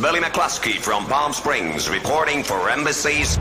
Billy McCluskey from Palm Springs reporting for embassies.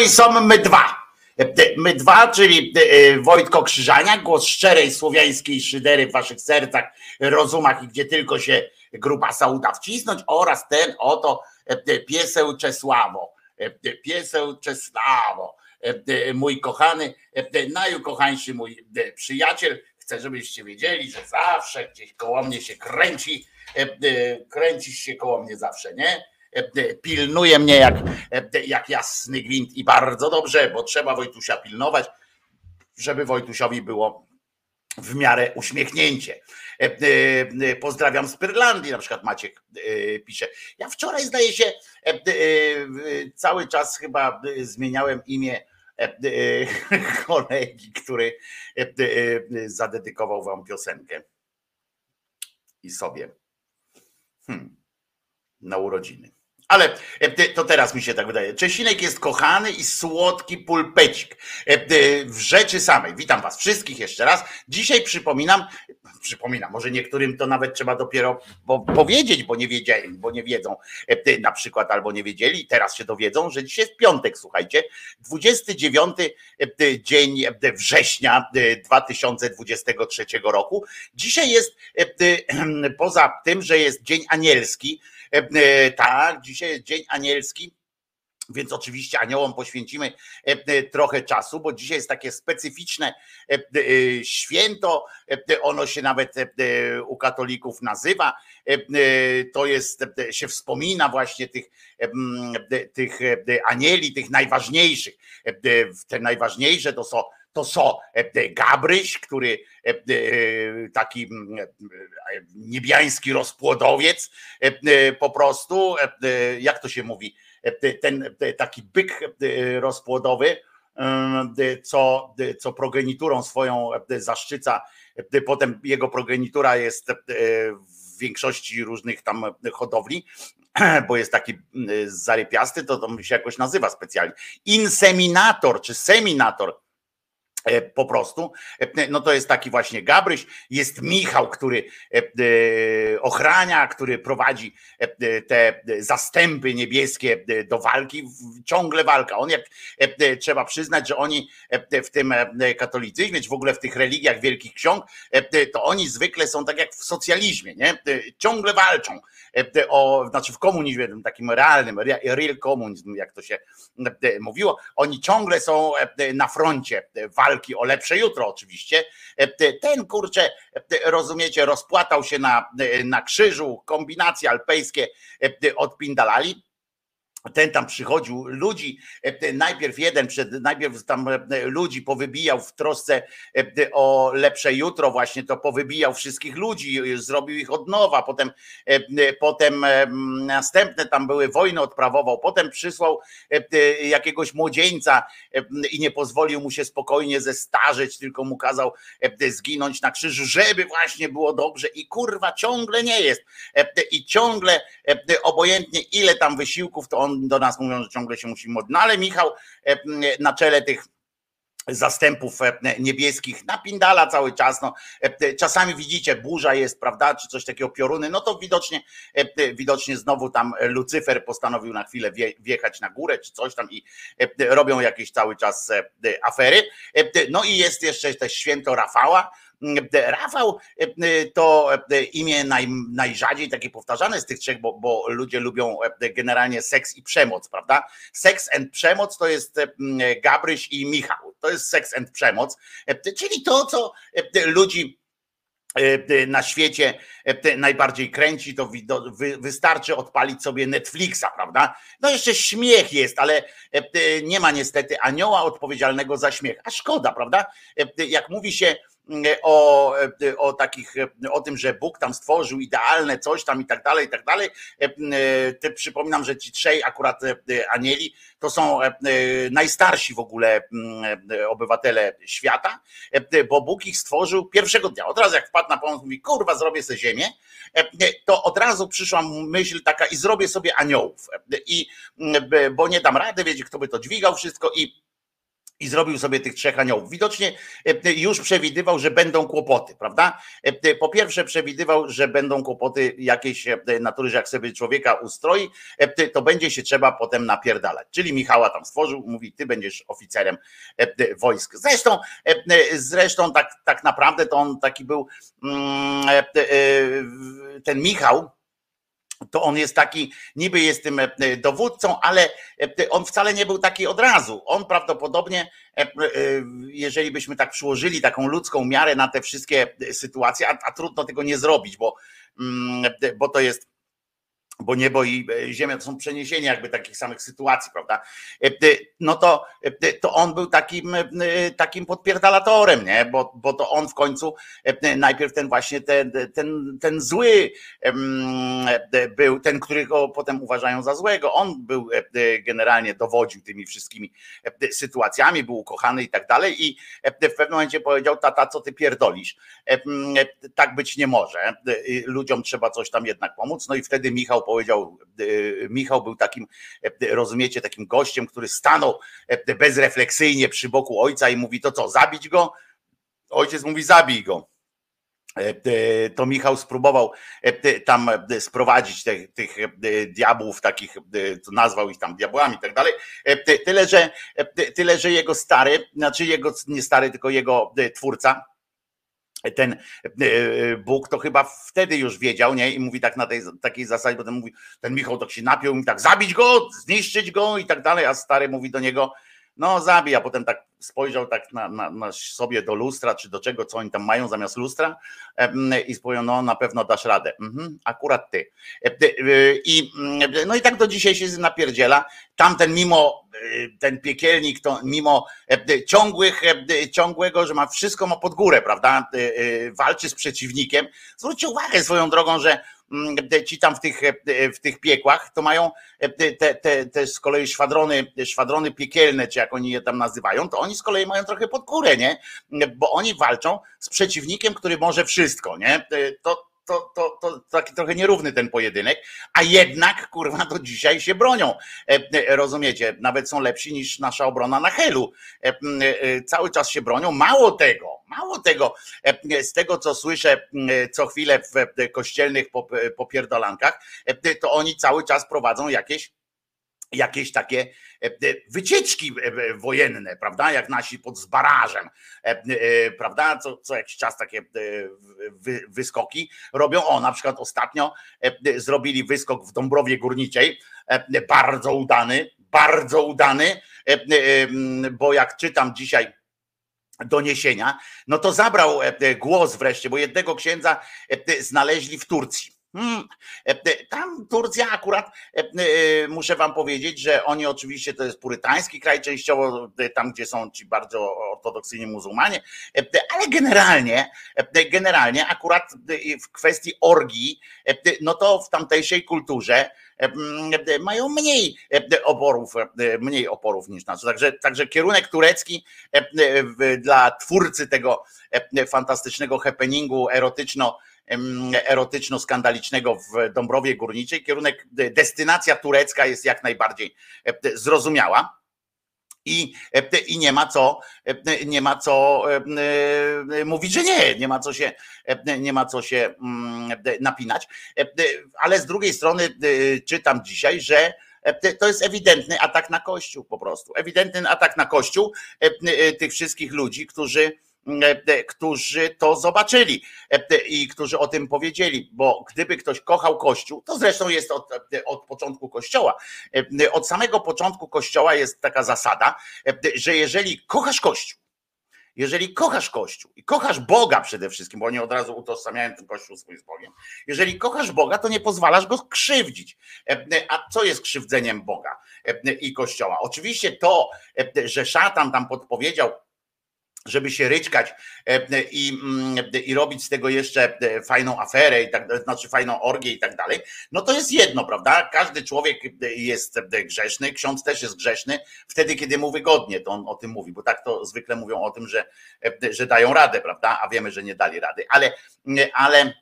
I są my dwa. My dwa, czyli e, Wojtko Krzyżania, głos szczerej słowiańskiej szydery w waszych sercach, rozumach i gdzie tylko się grubasa uda wcisnąć oraz ten oto e, pieseł Czesławo. E, Pieseł Czesławo, e, mój kochany, e, najukochańszy mój e, przyjaciel. Chcę, żebyście wiedzieli, że zawsze gdzieś koło mnie się kręci, e, e, kręcisz się koło mnie zawsze, nie? E, pilnuje mnie jak, e, jak jasny gwint i bardzo dobrze, bo trzeba Wojtusia pilnować, żeby Wojtusiowi było w miarę uśmiechnięcie. E, e, e, Pozdrawiam z Pyrlandii, na przykład Maciek e, pisze. Ja wczoraj zdaje się e, e, cały czas chyba e, zmieniałem imię kolegi, który zadedykował wam piosenkę i sobie hmm, na urodziny. Ale e, to teraz mi się tak wydaje. Czesinek jest kochany i słodki pulpecik. E, w rzeczy samej. Witam Was wszystkich jeszcze raz. Dzisiaj przypominam, przypominam, może niektórym to nawet trzeba dopiero powiedzieć, bo nie wiedzieli, bo nie wiedzą e, na przykład albo nie wiedzieli, teraz się dowiedzą, że dzisiaj jest piątek, słuchajcie, 29 dzień września 2023 roku. Dzisiaj jest poza tym, że jest dzień anielski, E, e, tak, dzisiaj jest Dzień Anielski. Więc oczywiście aniołom poświęcimy e, trochę czasu, bo dzisiaj jest takie specyficzne święto. Ono się nawet u katolików nazywa. To jest, się wspomina właśnie tych, tych anieli, tych najważniejszych. Te najważniejsze to są to są Gabryś, który taki niebiański rozpłodowiec, po prostu, jak to się mówi, ten taki byk rozpłodowy, co, co progeniturą swoją zaszczyca, potem jego progenitura jest w większości różnych tam hodowli, bo jest taki zarypiasty, to, to się jakoś nazywa specjalnie. Inseminator czy seminator E, po prostu, e, no to jest taki właśnie Gabryś, jest Michał, który e, ochrania, który prowadzi te zastępy niebieskie do walki, ciągle walka. On jak trzeba przyznać, że oni w tym katolicyzmie, czy w ogóle w tych religiach wielkich ksiąg, to oni zwykle są tak jak w socjalizmie, nie? Ciągle walczą. O, znaczy w komunizmie takim realnym, real komunizm, jak to się mówiło, oni ciągle są na froncie walki walki o lepsze jutro oczywiście. E, ten kurczę, e, rozumiecie, rozpłatał się na, e, na krzyżu, kombinacje alpejskie odpindalali ten tam przychodził ludzi, e, najpierw jeden, przed, najpierw tam e, ludzi powybijał w trosce e, o lepsze jutro, właśnie to powybijał wszystkich ludzi, zrobił ich od nowa, potem, potem następne tam były wojny odprawował, potem przysłał jakiegoś młodzieńca i nie pozwolił mu się spokojnie zestarzeć, tylko mu kazał zginąć na krzyżu, żeby właśnie było dobrze. I kurwa ciągle nie jest. I ciągle obojętnie ile tam wysiłków to on do nas mówią, że ciągle się musi modlić. No ale Michał e, na czele tych zastępów e, niebieskich napindala cały czas. No, e, czasami widzicie, burza jest, prawda, czy coś takiego, pioruny, no to widocznie, widocznie znowu tam Lucyfer postanowił na chwilę wjechać na górę, czy coś tam i robią jakieś cały czas afery. No i jest jeszcze też święto Rafała, Rafał e, to e, imię naj, najrzadziej takie powtarzane z tych trzech, bo, bo ludzie lubią e, generalnie seks i przemoc, prawda? Seks and przemoc to jest Gabryś i Michał. To jest seks and przemoc, czyli to, co ludzi na świecie najbardziej kręci, to wystarczy odpalić sobie Netflixa, prawda? No jeszcze śmiech jest, ale nie ma niestety anioła odpowiedzialnego za śmiech. A szkoda, prawda? Jak mówi się, o, o takich, o tym, że Bóg tam stworzył idealne coś tam i tak dalej, i tak dalej. Ty przypominam, że ci trzej akurat anieli to są najstarsi w ogóle obywatele świata, bo Bóg ich stworzył pierwszego dnia. Od razu jak wpadł na pomoc, mówi, kurwa, zrobię sobie ziemię, to od razu przyszła myśl taka i zrobię sobie aniołów. I, bo nie dam rady, wiecie, kto by to dźwigał wszystko i i zrobił sobie tych trzech aniołów. Widocznie e, już przewidywał, że będą kłopoty, prawda? E, po pierwsze, przewidywał, że będą kłopoty jakiejś e, natury, że jak sobie człowieka ustroi, to będzie się trzeba potem napierdalać. Czyli Michała tam stworzył, mówi, ty będziesz oficerem wojsk. Zresztą, zresztą tak, tak naprawdę to on taki był mm, ten Michał, to on jest taki, niby jest tym e, dowódcą, ale e, on wcale nie był taki od razu. On prawdopodobnie, e, jeżeli byśmy tak przyłożyli taką ludzką miarę na te wszystkie sytuacje, a, a trudno tego nie zrobić, bo, mm, bo to jest bo niebo i e, ziemia to są przeniesienia jakby takich samych sytuacji, prawda? E, no to, e, to on był takim, takim podpierdalatorem, nie? Bo, bo to on w końcu najpierw ten właśnie ten, ten, ten zły był, ten, którego potem uważają za złego. On był generalnie dowodził tymi wszystkimi sytuacjami, był ukochany i tak dalej i w pewnym momencie powiedział, tata, co ty pierdolisz? Tak być nie może. Ludziom trzeba coś tam jednak pomóc. No i wtedy Michał powiedział, e, Michał był takim, e, rozumiecie, takim gościem, który stanął e, bezrefleksyjnie przy boku ojca i mówi, to co, zabić go? Ojciec mówi, zabij go to Michał spróbował tam sprowadzić tych, diabłów, takich, nazwał ich tam diabłami i tak dalej. Tyle że, tyle, że jego stary, znaczy jego nie stary, tylko jego twórca, ten e, e, Bóg to chyba wtedy już wiedział, nie? I mówi tak na tej takiej zasadzie, potem mówi, ten Michał tak się napiął, mówi tak, zabić go, zniszczyć go i tak dalej, a stary mówi do niego, no zabij, a potem tak spojrzał tak na, na, na, sobie do lustra, czy do czego, co oni tam mają zamiast lustra i spojrzał, no na pewno dasz radę. Mhm, akurat ty. I, no i tak do dzisiaj się napierdziela. Tamten mimo, ten piekielnik, to mimo ciągłych, ciągłego, że ma wszystko ma pod górę, prawda? Walczy z przeciwnikiem. Zwróćcie uwagę swoją drogą, że ci tam w tych, e, w tych piekłach, to mają e, te, te, te z kolei szwadrony, szwadrony piekielne, czy jak oni je tam nazywają, to oni z kolei mają trochę pod górę, nie? Bo oni walczą z przeciwnikiem, który może wszystko, nie? E, to, to, to, to taki trochę nierówny ten pojedynek, a jednak kurwa do dzisiaj się bronią. Rozumiecie? Nawet są lepsi niż nasza obrona na Helu. Cały czas się bronią. Mało tego, Mało tego, e, z tego co słyszę e, co chwilę w kościelnych popierdolankach, e, to oni cały czas prowadzą jakieś jakieś takie wycieczki wojenne, prawda? Jak nasi pod zbarażem, prawda? Co, co jakiś czas takie wyskoki robią. O, na przykład ostatnio zrobili wyskok w Dąbrowie Górniczej, bardzo udany, bardzo udany, bo jak czytam dzisiaj doniesienia, no to zabrał e, e, głos wreszcie, bo jednego księdza e, znaleźli w Turcji. Hmm. Tam Turcja akurat, muszę wam powiedzieć, że oni oczywiście to jest purytański kraj częściowo, tam gdzie są ci bardzo ortodoksyjni muzułmanie, ale generalnie, generalnie akurat w kwestii orgii, no to w tamtejszej kulturze mają mniej oporów, mniej oporów niż nas. Także, także kierunek turecki dla twórcy tego fantastycznego happeningu erotyczno erotyczno-skandalicznego w Dąbrowie Górniczej. Kierunek, destynacja turecka jest jak najbardziej zrozumiała. I, I nie ma co, nie ma co mówić, że nie, nie ma co się, nie ma co się mm, napinać. Ale z drugiej strony czytam dzisiaj, że to jest ewidentny atak na Kościół po prostu. Ewidentny atak na Kościół tych wszystkich ludzi, którzy E, e, którzy to zobaczyli e, i którzy o tym powiedzieli, bo gdyby ktoś kochał Kościół, to zresztą jest od, od początku Kościoła. Od samego początku Kościoła jest taka zasada, że jeżeli kochasz Kościół, jeżeli kochasz Kościół i kochasz Boga przede wszystkim, bo oni od razu utożsamiają ten Kościół swój z Bogiem, jeżeli kochasz Boga, to nie pozwalasz go krzywdzić. A co jest krzywdzeniem Boga i Kościoła? Oczywiście to, że szatan tam podpowiedział żeby się ryczkać e, i, mm, i robić z tego jeszcze e, fajną aferę, i tak, znaczy fajną orgię i tak dalej, no to jest jedno, prawda? Każdy człowiek jest grzeszny, ksiądz też jest grzeszny, wtedy, kiedy mu wygodnie, to on o tym mówi, bo tak to zwykle mówią o tym, że, e, że dają radę, prawda? A wiemy, że nie dali rady, ale, ale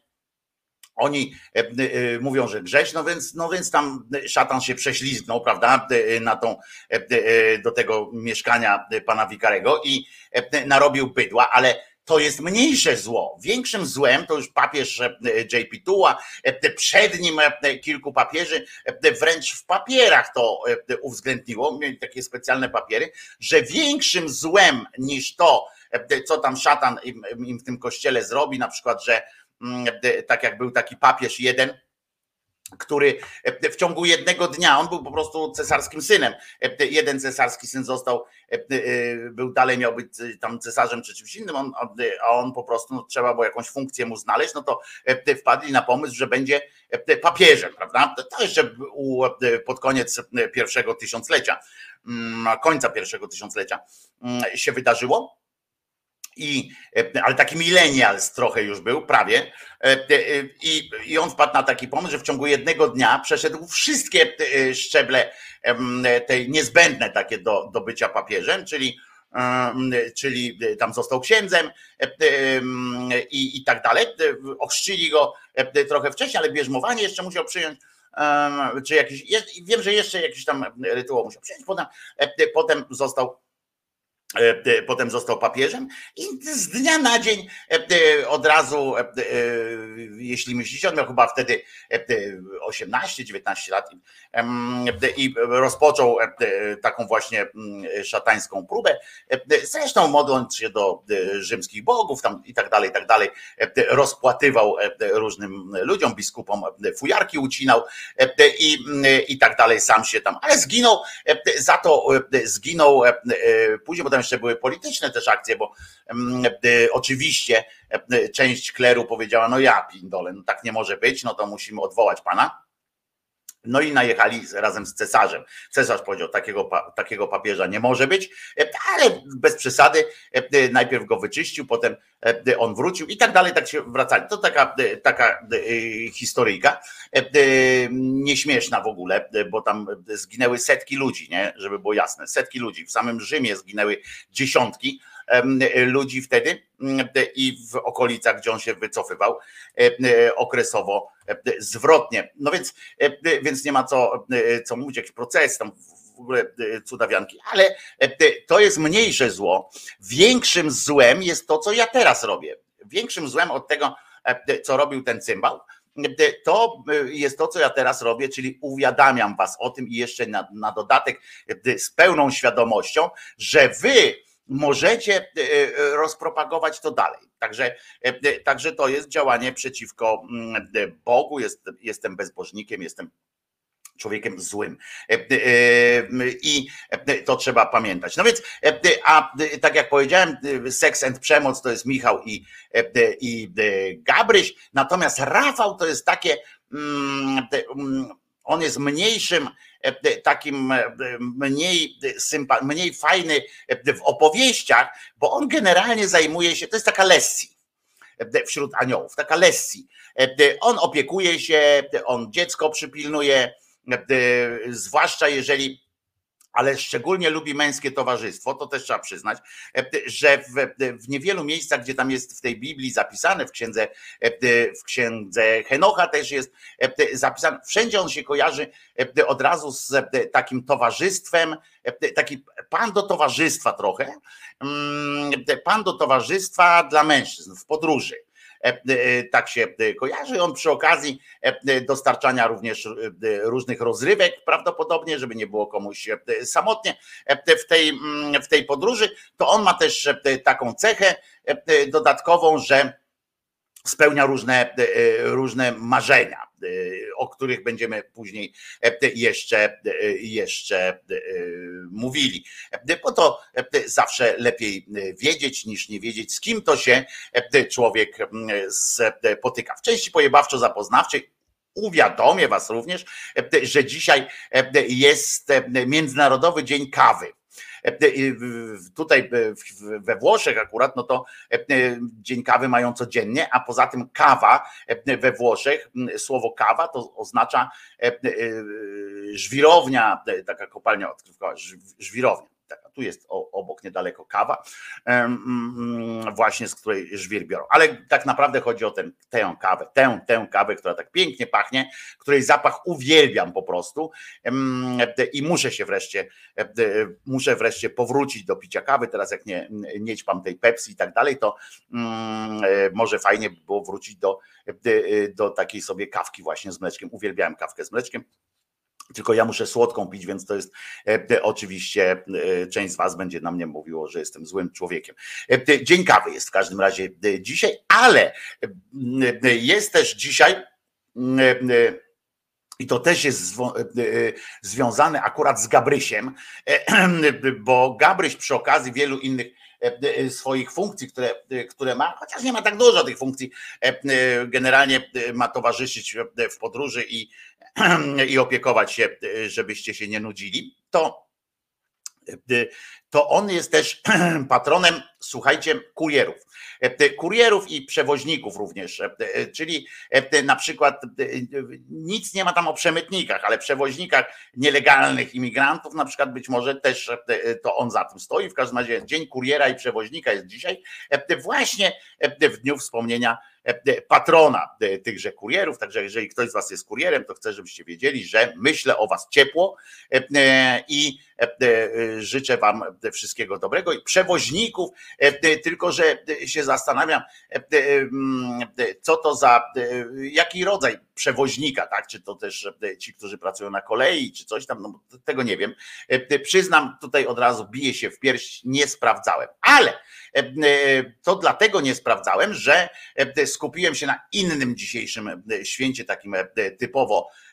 oni e, e, mówią, że grześ, no więc, no więc tam szatan się prześlizgnął, prawda, e, na tą, do tego mieszkania pana Wikarego i narobił bydła, ale to jest mniejsze zło. Większym złem to już papież JP Tuła, przed nim kilku papieży, wręcz w papierach to uwzględniło, mieli takie specjalne papiery, że większym złem niż to, co tam szatan im, im w tym kościele zrobi, na przykład, że tak jak był taki papież jeden, który w ciągu jednego dnia, on był po prostu cesarskim synem. Jeden cesarski syn został, był dalej, miał być tam cesarzem czy czymś innym, a on po prostu no, trzeba było jakąś funkcję mu znaleźć, no to wpadli na pomysł, że będzie papieżem, prawda? To jeszcze pod koniec pierwszego tysiąclecia, mm, końca pierwszego tysiąclecia mm, się wydarzyło. I, e, ale taki millennials trochę już był, prawie. E, e, I, I on wpadł na taki pomysł, że w ciągu jednego dnia przeszedł wszystkie szczeble tej niezbędne takie do, do bycia papieżem, czyli czyli tam został księdzem i, i tak dalej. Ochrzcili go trochę wcześniej, ale bierzmowanie jeszcze musiał przyjąć czy jakiś, wiem, że jeszcze jakiś tam rytuał musiał przyjąć, potem, potem został potem został papieżem i z dnia na dzień e, od razu, e, jeśli myślicie, on miał chyba wtedy 18-19 lat i rozpoczął taką właśnie mm, szatańską próbę. Zresztą modląc się do rzymskich bogów tam i tak dalej, i tak dalej, rozpłatywał różnym ludziom, biskupom fujarki ucinał i, i tak dalej, sam się tam, ale zginął, za to zginął później, potem jeszcze były polityczne też akcje, bo mm, oczywiście część kleru powiedziała, no ja pindole, no tak nie może być, no to musimy odwołać pana no i najechali razem z cesarzem. Cesarz powiedział, takiego, takiego papieża nie może być, e, ale bez przesady, e, najpierw go wyczyścił, potem e, on wrócił i tak dalej, tak się wracali. To taka, taka historyjka, nieśmieszna w ogóle, bo tam zginęły setki ludzi, nie? żeby było jasne, setki ludzi. W samym Rzymie zginęły dziesiątki ludzi wtedy i w okolicach, gdzie on się wycofywał okresowo zwrotnie. No więc, więc nie ma co, co mówić, jakiś proces tam w ogóle cudawianki, ale to jest mniejsze zło. Większym złem jest to, co ja teraz robię. Większym złem od tego, co robił ten cymbał, to jest to, co ja teraz robię, czyli uwiadamiam was o tym i jeszcze na, na dodatek z pełną świadomością, że wy możecie e, e, rozpropagować to dalej. Także, e, także to jest działanie przeciwko mm, Bogu. Jest, jestem bezbożnikiem, jestem człowiekiem złym. I to trzeba pamiętać. No więc, a tak jak powiedziałem, seks and przemoc to jest Michał i, i Gabryś, natomiast Rafał to jest takie, mm, mm, on jest mniejszym takim e, mniej, sympa, mniej fajny w opowieściach, bo on generalnie zajmuje się, to jest taka lesji wśród aniołów, taka lesji. On opiekuje się, on dziecko przypilnuje, zwłaszcza jeżeli ale szczególnie lubi męskie towarzystwo, to też trzeba przyznać, że w, w, niewielu miejscach, gdzie tam jest w tej Biblii zapisane, w księdze, w księdze Henocha też jest zapisane, wszędzie on się kojarzy od razu z takim towarzystwem, taki pan do towarzystwa trochę, mm, pan do towarzystwa dla mężczyzn w podróży. E, e, tak się e, kojarzy. On przy okazji dostarczania również różnych rozrywek, prawdopodobnie, żeby nie było komuś samotnie w tej, mm, w tej podróży, to on ma też taką cechę dodatkową, że spełnia różne, różne marzenia o których będziemy później jeszcze, jeszcze mówili. Po to zawsze lepiej wiedzieć niż nie wiedzieć, z kim to się człowiek spotyka. W części pojebawczo-zapoznawczej uwiadomię Was również, że dzisiaj jest Międzynarodowy Dzień Kawy. E, e, tutaj e, we Włoszech akurat, no to dzień kawy mają codziennie, a poza tym kawa we Włoszech, słowo kawa to oznacza żwirownia, taka kopalnia odkrywkowa, żwirownia tu jest obok niedaleko kawa, właśnie z której żwir biorą. Ale tak naprawdę chodzi o ten, tę kawę, tę, tę kawę, która tak pięknie pachnie, której zapach uwielbiam po prostu i muszę się wreszcie, muszę wreszcie powrócić do picia kawy. Teraz jak nie, nie ćpam tej Pepsi i tak dalej, to może fajnie by było wrócić do, do takiej sobie kawki właśnie z mleczkiem. Uwielbiałem kawkę z mleczkiem. Tylko ja muszę słodką pić, więc to jest e, e, oczywiście e, część z Was będzie na mnie mówiło, że jestem złym człowiekiem. Dzień kawy jest w każdym razie dzisiaj, ale jest też dzisiaj i to też jest związane akurat z Gabrysiem, bo Gabryś przy okazji wielu innych swoich funkcji, które, które ma, chociaż nie ma tak dużo tych funkcji, generalnie ma towarzyszyć w podróży i, i opiekować się, żebyście się nie nudzili, to to on jest też patronem, słuchajcie, kurierów. E, kurierów i przewoźników również, e, e, czyli na przykład nic nie ma tam o przemytnikach, ale przewoźnikach nielegalnych imigrantów, na przykład być może też to on za tym stoi. W każdym razie Dzień Kuriera i Przewoźnika jest dzisiaj, właśnie w dniu wspomnienia patrona tychże kurierów. Także jeżeli ktoś z Was jest kurierem, to chcę, żebyście wiedzieli, że myślę o Was ciepło i życzę Wam wszystkiego dobrego i przewoźników, tylko że się zastanawiam, co to za, jaki rodzaj przewoźnika, tak? Czy to też ci, którzy pracują na kolei, czy coś tam, no, tego nie wiem. Przyznam, tutaj od razu biję się w pierś, nie sprawdzałem, ale to dlatego nie sprawdzałem, że skupiłem się na innym dzisiejszym święcie, takim typowo E,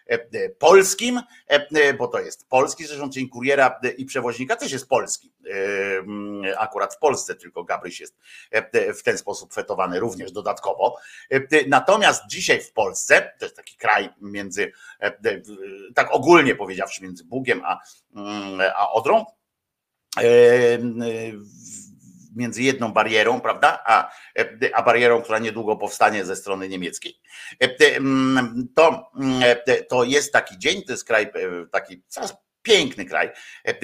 polskim, e, bo to jest polski, zresztą dzień kuriera i przewoźnika też jest polski. E, akurat w Polsce tylko Gabryś jest w ten sposób fetowany również dodatkowo. Natomiast dzisiaj w Polsce, to jest taki kraj między, tak ogólnie powiedziawszy, między Bugiem a, a Odrą, między jedną barierą, prawda, a, a barierą, która niedługo powstanie ze strony niemieckiej. Mm, to, mm, to jest taki dzień, to jest kraj e, taki piękny kraj,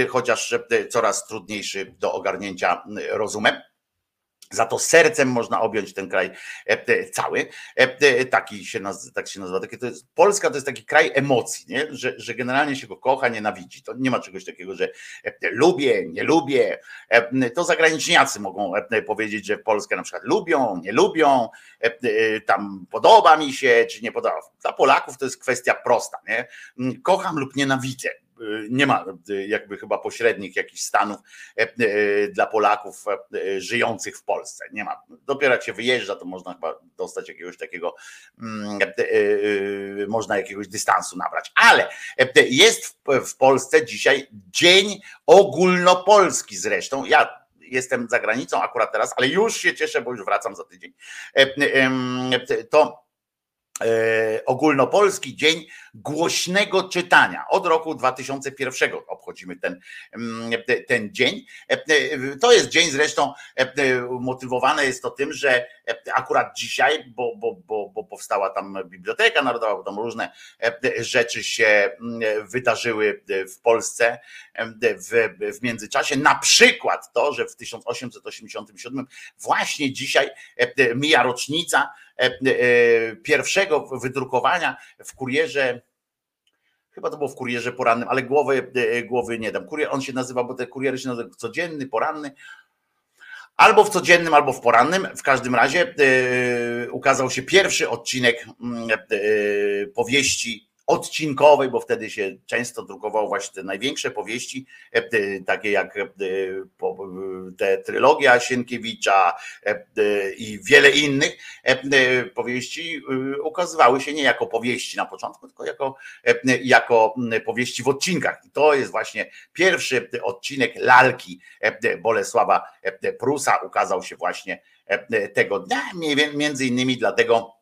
chociaż coraz trudniejszy do ogarnięcia rozumem. Za to sercem można objąć ten kraj e, cały. E, taki się nazywa, tak się nazywa. Takie to jest, Polska to jest taki kraj emocji, nie? Że, że generalnie się go kocha, nienawidzi. To nie ma czegoś takiego, że e, lubię, nie lubię. To zagraniczniacy mogą powiedzieć, że Polskę na przykład lubią, nie lubią, tam podoba mi się, czy nie podoba. Dla Polaków to jest kwestia prosta, nie? Kocham lub nienawidzę nie ma jakby chyba pośrednich jakichś stanów e, dla Polaków żyjących w Polsce. Nie ma. Dopiero jak się wyjeżdża, to można chyba dostać jakiegoś takiego, mm, można jakiegoś dystansu nabrać. Ale jest w Polsce dzisiaj Dzień Ogólnopolski zresztą. Ja jestem za granicą akurat teraz, ale już się cieszę, bo już wracam za tydzień. To ogólnopolski Dzień Głośnego Czytania. Od roku 2001 obchodzimy ten, mm, ten dzień. E, e, to jest dzień zresztą motywowane jest to tym, że akurat dzisiaj, bo, bo, bo, bo powstała tam Biblioteka Narodowa, bo tam różne rzeczy się mm, wydarzyły w Polsce w, w międzyczasie. Na przykład to, że w 1887 właśnie dzisiaj mija rocznica E, e, pierwszego wydrukowania w kurierze chyba to było w kurierze porannym, ale głowy, e, głowy nie dam. Kurier, on się nazywa, bo te kuriery się nazywa codzienny, poranny. Albo w codziennym, albo w porannym. W każdym razie ukazał się pierwszy odcinek mm, powieści odcinkowej, bo wtedy się często drukowało właśnie te największe powieści, e, takie jak e, te trylogia Sienkiewicza e, i wiele innych powieści ukazywały się nie jako powieści na początku, tylko jako, jako powieści w odcinkach. I to jest właśnie pierwszy odcinek lalki Bolesława Prusa ukazał się właśnie tego dnia, między innymi dlatego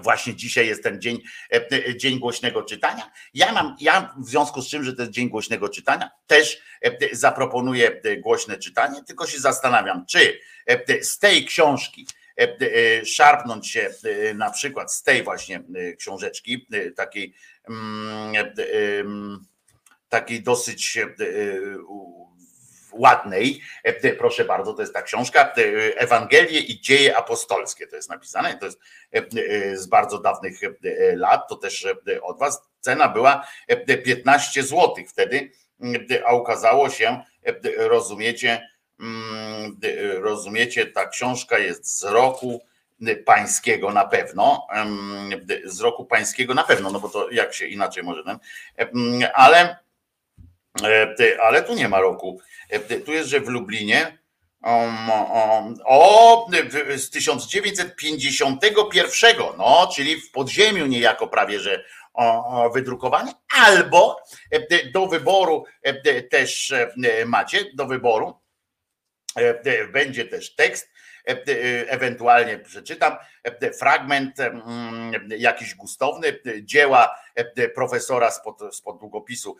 Właśnie dzisiaj jest ten dzień, e, e, dzień głośnego czytania. Ja mam, ja w związku z czym, że to jest dzień głośnego czytania, też e, zaproponuję głośne czytanie, tylko się zastanawiam, czy z tej książki szarpnąć się na przykład z tej właśnie książeczki, takiej, mm, takiej dosyć ładnej. E, proszę bardzo, to jest ta książka. E, Ewangelie i dzieje apostolskie to jest napisane. To jest e, z bardzo dawnych lat. To też od Was cena była 15 zł wtedy, a ukazało się, rozumiecie, mm, rozumiecie, ta książka jest z roku pańskiego na pewno, z roku pańskiego na pewno, no bo to jak się inaczej może, ale ale tu nie ma roku. E, tu jest, że w Lublinie um, um, o, z 1951, no, czyli w podziemiu niejako prawie, że wydrukowane, albo do wyboru też macie, do wyboru będzie też tekst E, e, ewentualnie przeczytam. E, fragment jakiś gustowny dzieła profesora spod, spod długopisu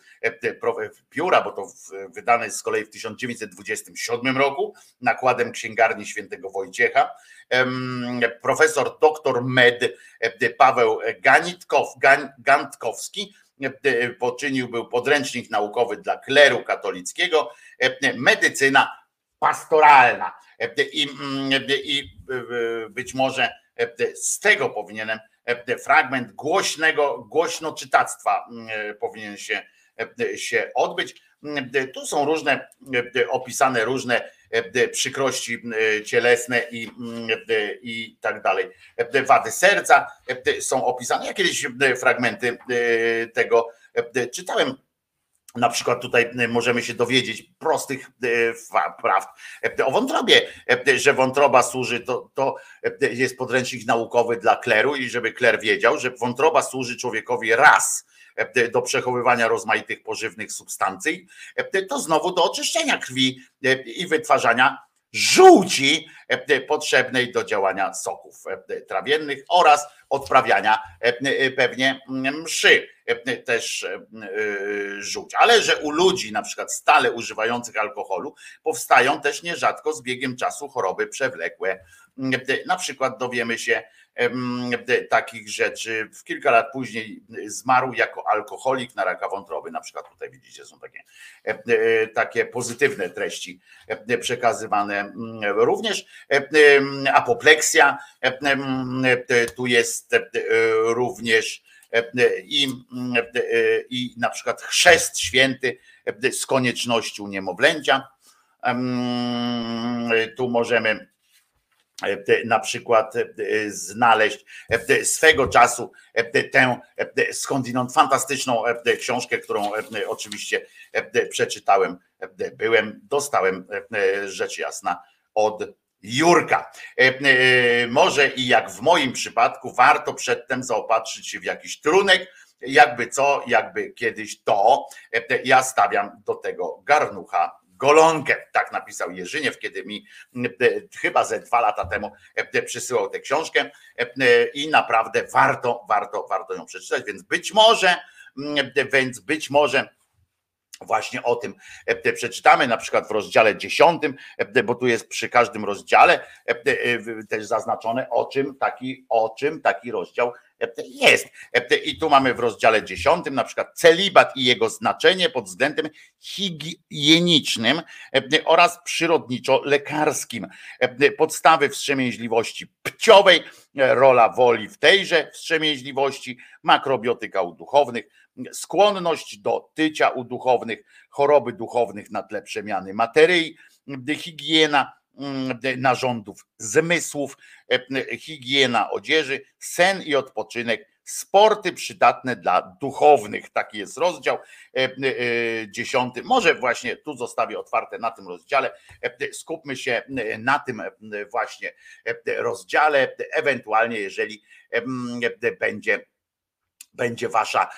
pióra, bo to wydane jest z kolei w 1927 roku nakładem księgarni świętego Wojciecha. Profesor doktor med Paweł Ganitkow, Gantkowski poczynił był podręcznik naukowy dla kleru katolickiego, medycyna pastoralna. I, mm, i być może z tego powinienem fragment głośnego, głośno czytactwa mm, powinien się, się odbyć. Tu są różne opisane różne przykrości cielesne i, i tak dalej. Wady serca są opisane. Ja kiedyś fragmenty tego czytałem na przykład tutaj e, możemy się dowiedzieć prostych e, prawd e, o wątrobie, że wątroba służy, to, to jest podręcznik naukowy dla kleru i żeby kler wiedział, że wątroba służy człowiekowi raz do przechowywania rozmaitych pożywnych substancji, to znowu do oczyszczenia krwi i wytwarzania żółci potrzebnej do działania soków trawiennych oraz odprawiania pewnie mszy też żółć. Ale że u ludzi na przykład stale używających alkoholu powstają też nierzadko z biegiem czasu choroby przewlekłe. Na przykład dowiemy się, takich rzeczy. W kilka lat później zmarł jako alkoholik na raka wątroby. Na przykład tutaj widzicie, są takie, e, takie pozytywne treści przekazywane. Również apopleksja, tu jest również i, i na przykład chrzest święty z koniecznością niemowlęcia. Tu możemy E, na przykład e, znaleźć e, swego czasu tę skądinąd fantastyczną książkę, którą oczywiście przeczytałem, byłem, dostałem rzecz jasna od Jurka. Może i jak w moim przypadku, warto przedtem zaopatrzyć się w jakiś trunek, jakby co, jakby kiedyś to. Ja stawiam do tego garnucha golonkę. Tak napisał Jerzyniew, kiedy mi chyba ze dwa lata temu e, przysyłał tę książkę e, i naprawdę warto, warto, warto ją przeczytać, więc być może, więc być może Właśnie o tym przeczytamy na przykład w rozdziale dziesiątym, bo tu jest przy każdym rozdziale też zaznaczone o czym taki, o czym taki rozdział jest. I tu mamy w rozdziale dziesiątym na przykład celibat i jego znaczenie pod względem higienicznym oraz przyrodniczo-lekarskim. Podstawy wstrzemięźliwości pciowej, rola woli w tejże wstrzemięźliwości, makrobiotyka u duchownych, skłonność do tycia u duchownych, choroby duchownych na tle przemiany materii, higiena, Mm, narządów zmysłów, e, higiena odzieży, sen i odpoczynek, sporty przydatne dla duchownych. Taki jest rozdział e, e, dziesiąty. Może właśnie tu zostawię otwarte na tym rozdziale. Skupmy się na tym właśnie rozdziale, ewentualnie jeżeli będzie, będzie wasza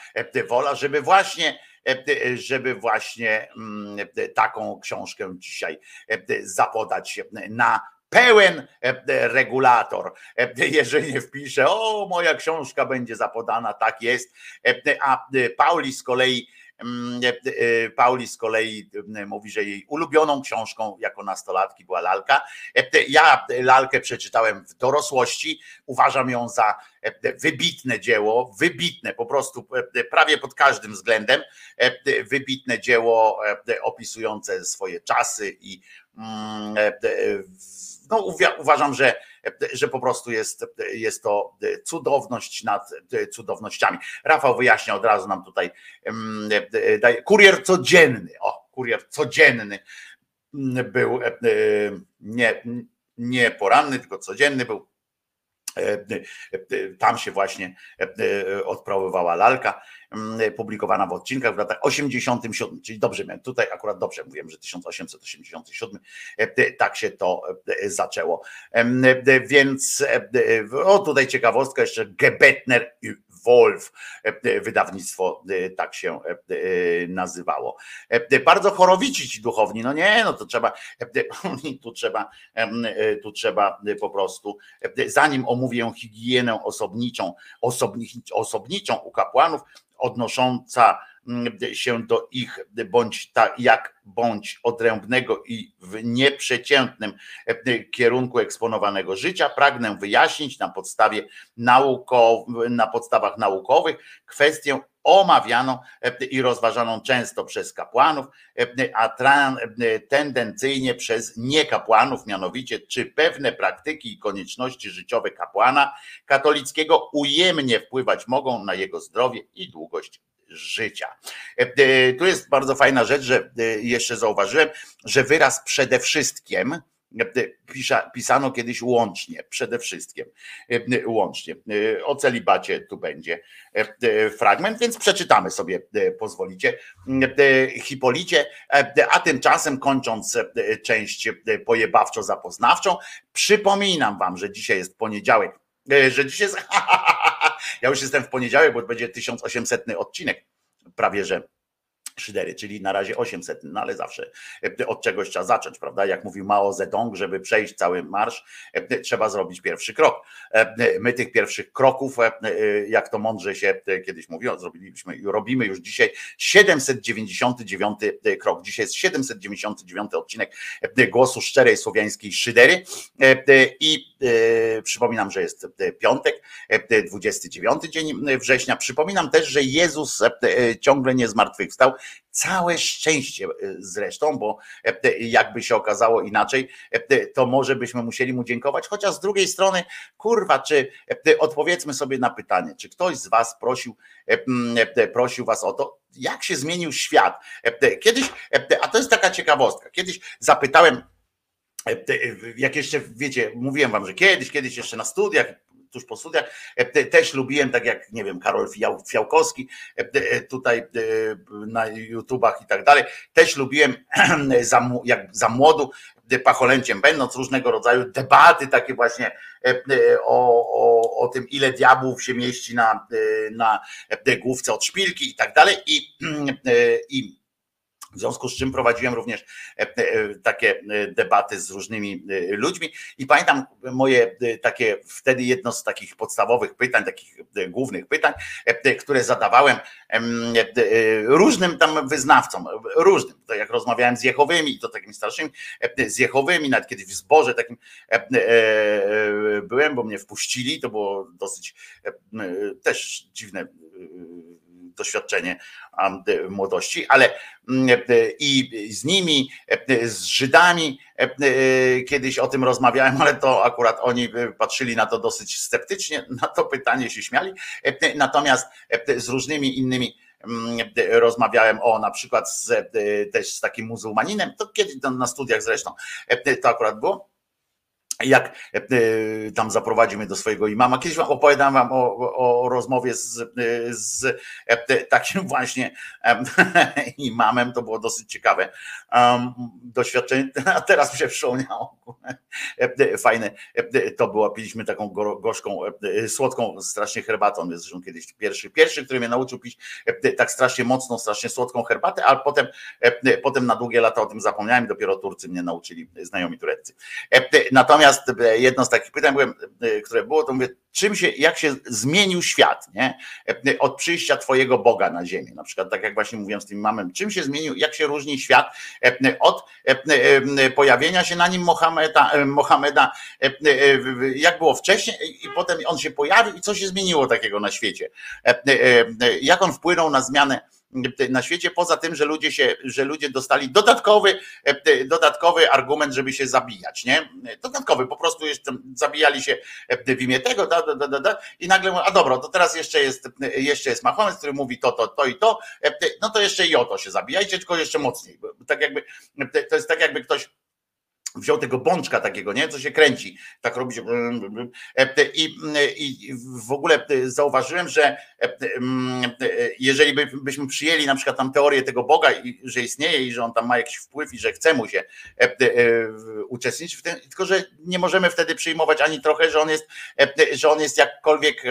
wola, żeby właśnie E, żeby właśnie mm, taką książkę dzisiaj e, zapodać na pełen e, regulator. Jeżeli nie wpisze, o moja książka będzie zapodana, tak jest, a Pauli z kolei e, e, Pauli z kolei mm, mówi, że jej ulubioną książką jako nastolatki była lalka. E, ja lalkę przeczytałem w dorosłości, uważam ją za wybitne dzieło, wybitne po prostu prawie pod każdym względem, wybitne dzieło opisujące swoje czasy i mm, no, uważam, że, że po prostu jest, jest to cudowność nad cudownościami. Rafał wyjaśnia od razu nam tutaj, daje, kurier codzienny, o, kurier codzienny był nie, nie poranny, tylko codzienny był. Tam się właśnie odprawowała lalka publikowana w odcinkach w latach 87, czyli dobrze miałem, tutaj akurat dobrze mówiłem, że 1887, tak się to zaczęło. Więc o tutaj ciekawostka jeszcze Gebetner Wolf, wydawnictwo tak się nazywało. Bardzo chorowici ci duchowni, no nie, no to trzeba, tu trzeba, tu trzeba po prostu, zanim omówię higienę osobniczą, osobniczą u kapłanów, odnosząca się do ich bądź tak jak bądź odrębnego i w nieprzeciętnym e, kierunku eksponowanego życia, pragnę wyjaśnić na podstawie naukow, na podstawach naukowych kwestię omawianą e, i rozważaną często przez kapłanów, e, a tendencyjnie przez niekapłanów, mianowicie czy pewne praktyki i konieczności życiowe kapłana katolickiego ujemnie wpływać mogą na jego zdrowie i długość życia. Tu jest bardzo fajna rzecz, że jeszcze zauważyłem, że wyraz przede wszystkim pisano kiedyś łącznie, przede wszystkim łącznie. O celibacie tu będzie fragment, więc przeczytamy sobie, pozwolicie. Hipolicie, a tymczasem kończąc część pojebawczo-zapoznawczą, przypominam wam, że dzisiaj jest poniedziałek, że dzisiaj jest, ja już jestem w poniedziałek, bo będzie 1800 odcinek, prawie że szydery, czyli na razie 800, no ale zawsze e, od czegoś trzeba zacząć, prawda? Jak mówił Mao Zedong, żeby przejść cały marsz, e, trzeba zrobić pierwszy krok. E, my tych pierwszych kroków, jak to mądrze się kiedyś mówiło, zrobiliśmy robimy już dzisiaj 799 krok. Dzisiaj jest 799 odcinek głosu szczerej słowiańskiej szydery i przypominam, że jest piątek, 29 dzień września. Przypominam też, że Jezus ciągle nie zmartwychwstał Całe szczęście e, zresztą, bo e, jakby się okazało inaczej, e, to może byśmy musieli mu dziękować. Chociaż z drugiej strony, kurwa, czy odpowiedzmy sobie na pytanie, czy ktoś z Was prosił, prosił Was o to, jak się zmienił świat. Kiedyś, a to jest taka ciekawostka, kiedyś zapytałem, jak jeszcze wiecie, mówiłem wam, że kiedyś, kiedyś jeszcze na studiach tuż po studiach. E, też lubiłem, tak jak nie wiem, Karol Fiałkowski e, e, tutaj na YouTubach i tak dalej. Też lubiłem jak za młodu pacholęciem będąc różnego rodzaju debaty takie właśnie o, o, o tym, ile diabłów się mieści na, na główce od szpilki i tak dalej. I, i w związku z czym prowadziłem również e, e, takie e, debaty z różnymi ludźmi. I pamiętam moje takie wtedy jedno z takich podstawowych pytań, takich głównych pytań, które zadawałem różnym tam wyznawcom, różnym, to jak rozmawiałem z Jehowymi, to takimi starszymi, z Jehowymi, nawet kiedyś w zborze takim byłem, bo mnie wpuścili, to było dosyć też dziwne doświadczenie młodości, ale mm, e, i z nimi, e, z Żydami kiedyś o tym rozmawiałem, ale to akurat oni patrzyli na to dosyć sceptycznie, na to pytanie się śmiali. Natomiast z różnymi innymi mm, rozmawiałem o na przykład z, też z takim muzułmaninem, to kiedyś na studiach zresztą to akurat było jak e, e, tam zaprowadzi mnie do swojego imama. Kiedyś wam opowiadam wam o, o rozmowie z, e, z takim właśnie imamem, to było dosyć ciekawe doświadczenie, a teraz mi się przypomniało, fajne, to było, piliśmy taką gorzką, słodką strasznie herbatą, zresztą kiedyś pierwszy, pierwszy, który mnie nauczył pić tak strasznie mocną, strasznie słodką herbatę, ale potem, potem na długie lata o tym zapomniałem, dopiero Turcy mnie nauczyli, znajomi tureccy. Natomiast Natomiast e, jedno z takich pytań, e, które było, to mówię, czym się, jak się zmienił świat, nie? E, od przyjścia Twojego Boga na ziemię. Na przykład, tak jak właśnie mówiłem z tym mamem, czym się zmienił, jak się różni świat od pojawienia się na nim Mohameda, Mohameda jak było wcześniej, i potem on się pojawił, i co się zmieniło takiego na świecie? Jak on wpłynął na zmianę na świecie, poza tym, że ludzie się, że ludzie dostali dodatkowy, e, dodatkowy argument, żeby się zabijać, nie? Dodatkowy, po prostu jeszcze zabijali się w imię tego, da, da, da, da, i nagle mówią, a dobra, to teraz jeszcze jest, jeszcze jest Mahomet, który mówi to, to, to i to, no to jeszcze i o to się zabijajcie, tylko jeszcze mocniej. Tak jakby, to jest tak jakby ktoś wziął tego bączka takiego, nie, co się kręci, tak robi się i, i w ogóle zauważyłem, że jeżeli by, byśmy przyjęli na przykład tam teorię tego Boga, że istnieje i że on tam ma jakiś wpływ i że chce mu się uczestniczyć w tym, tylko że nie możemy wtedy przyjmować ani trochę, że on jest, że on jest jakkolwiek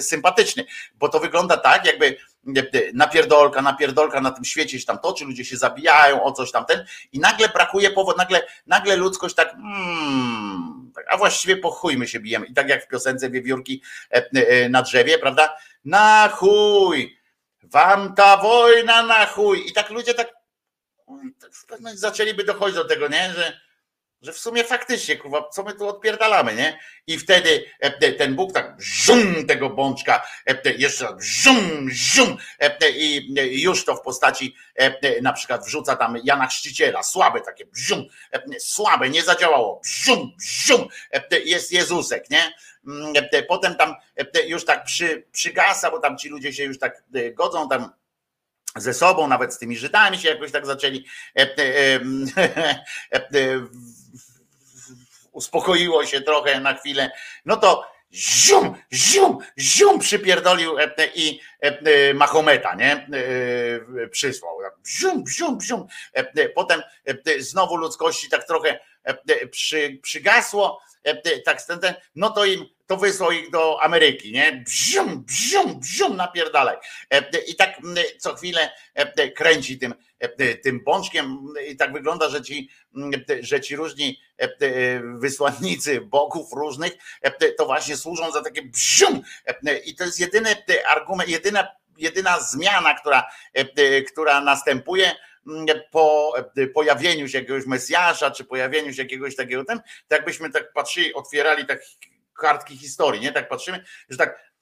sympatyczny, bo to wygląda tak, jakby napierdolka, napierdolka na tym świecie się tam toczy, ludzie się zabijają o coś tam ten i nagle brakuje powodu, nagle, nagle ludzkość tak, hmm, a właściwie po chuj my się bijemy. I tak jak w piosence Wiewiórki e, e, na drzewie, prawda? Na chuj! Wam ta wojna na chuj! I tak ludzie tak, tak zaczęliby dochodzić do tego, nie? Że że w sumie faktycznie, kurwa, co my tu odpierdalamy, nie? I wtedy e, ten Bóg tak żum tego bączka, e, jeszcze żum, żum i już to w postaci na przykład wrzuca tam Jana Chrzciciela, słabe takie bżum, słabe, nie zadziałało, bżum, bżum, jest Jezusek, nie? Mm, potem tam już tak przy, przygasa, bo tam ci ludzie się już tak godzą tam ze sobą, nawet z tymi Żydami się jakoś tak zaczęli uspokoiło się trochę na chwilę, no to zium, zium, zium przypierdolił e, i e, Mahometa, nie? E, przysłał. Zium, zium, zium. Potem znowu ludzkości tak trochę przy, przygasło, tak, no to im to wysłał ich do Ameryki, nie? Bzium, bzium, bzium, napierdalaj. I tak co chwilę kręci tym, tym pączkiem i tak wygląda, że ci, że ci różni wysłannicy bogów różnych to właśnie służą za takie bzium. I to jest jedyny argument, jedyna, jedyna zmiana, która, która następuje, po pojawieniu się jakiegoś Mesjasza, czy pojawieniu się jakiegoś takiego ten, tak jakbyśmy tak patrzyli, otwierali tak kartki historii, nie? Tak patrzymy, że tak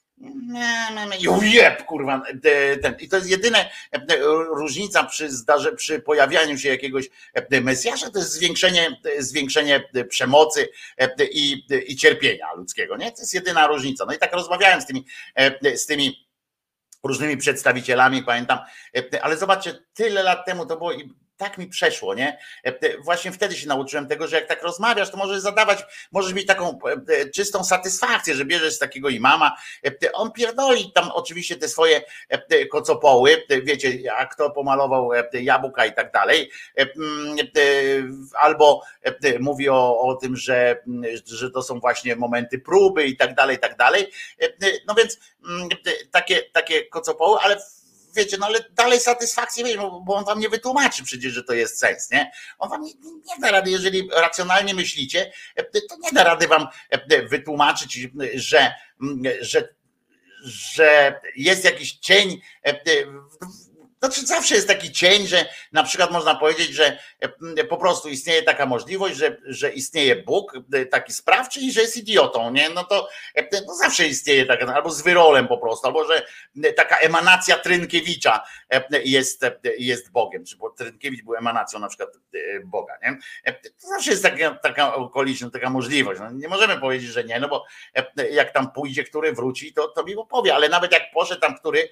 jeb, kurwa, ten. I to jest jedyna różnica przy, zdarze, przy pojawianiu się jakiegoś Mesjasza, to jest zwiększenie, zwiększenie przemocy i, i cierpienia ludzkiego, nie? To jest jedyna różnica. No i tak rozmawiałem z tymi, z tymi różnymi przedstawicielami, pamiętam, ale zobaczcie, tyle lat temu to było i tak mi przeszło, nie? E, właśnie wtedy się nauczyłem tego, że jak tak rozmawiasz, to możesz zadawać, możesz mieć taką e, czystą satysfakcję, że bierzesz takiego imama, e, on pierdoli tam oczywiście te swoje kocopoły, wiecie, a kto pomalował jabłka i tak dalej, albo mówi o, o tym, że, że to są właśnie momenty próby i tak dalej, i tak dalej. No więc takie, takie kocopoły, ale wiecie, no ale dalej satysfakcji, bo on wam nie wytłumaczy przecież, że to jest sens, nie? On wam nie, nie da rady, jeżeli racjonalnie myślicie, to nie da rady wam wytłumaczyć, że, że, że jest jakiś cień znaczy zawsze jest taki cień, że na przykład można powiedzieć, że e, po prostu istnieje taka możliwość, że, że istnieje Bóg e, taki sprawczy i że jest idiotą, nie? No to e, no zawsze istnieje taka, albo z wyrolem po prostu, albo że taka emanacja Trynkiewicza jest, jest Bogiem, czy bo Trynkiewicz był emanacją na przykład Boga, nie? To zawsze jest taka, taka okoliczność, taka możliwość. No nie możemy powiedzieć, że nie, no bo jak tam pójdzie, który wróci, to, to mi opowie, ale nawet jak poszedł tam, który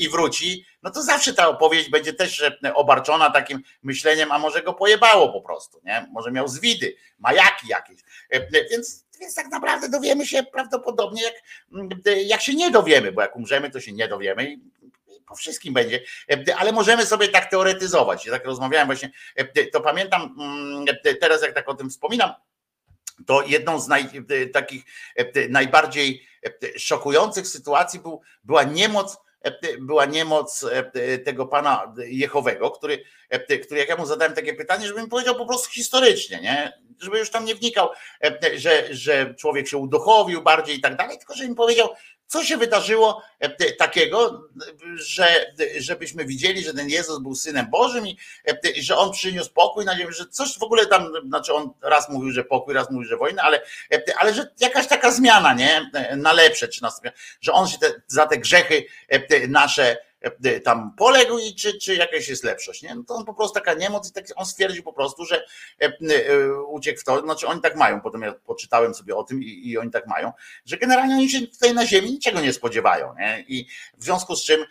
i wróci, no to zawsze ta opowieść będzie też obarczona takim myśleniem, a może go pojebało po prostu, nie? Może miał zwidy, majaki jakieś. Więc, więc tak naprawdę dowiemy się prawdopodobnie, jak, jak się nie dowiemy, bo jak umrzemy, to się nie dowiemy po wszystkim będzie, ale możemy sobie tak teoretyzować. Ja tak rozmawiałem właśnie, to pamiętam teraz, jak tak o tym wspominam, to jedną z naj, takich najbardziej szokujących sytuacji był, była niemoc była niemoc tego pana Jehowego, który, który jak ja mu zadałem takie pytanie, żeby mi powiedział po prostu historycznie, nie? żeby już tam nie wnikał, że, że człowiek się uduchowił bardziej i tak dalej, tylko żeby mi powiedział, co się wydarzyło e, takiego, że, żebyśmy widzieli, że ten Jezus był synem Bożym i e, że on przyniósł pokój na ziemię, że coś w ogóle tam, znaczy on raz mówił, że pokój, raz mówił, że wojna, ale, e, ale że jakaś taka zmiana, nie? Na lepsze, czy na, że on się te, za te grzechy nasze tam poległ i czy, czy jakaś jest lepszość, nie? No to on po prostu taka niemoc i tak on stwierdził po prostu, że uciekł w to, znaczy oni tak mają, potem ja poczytałem sobie o tym i, i oni tak mają, że generalnie oni się tutaj na ziemi niczego nie spodziewają, nie? I w związku z czym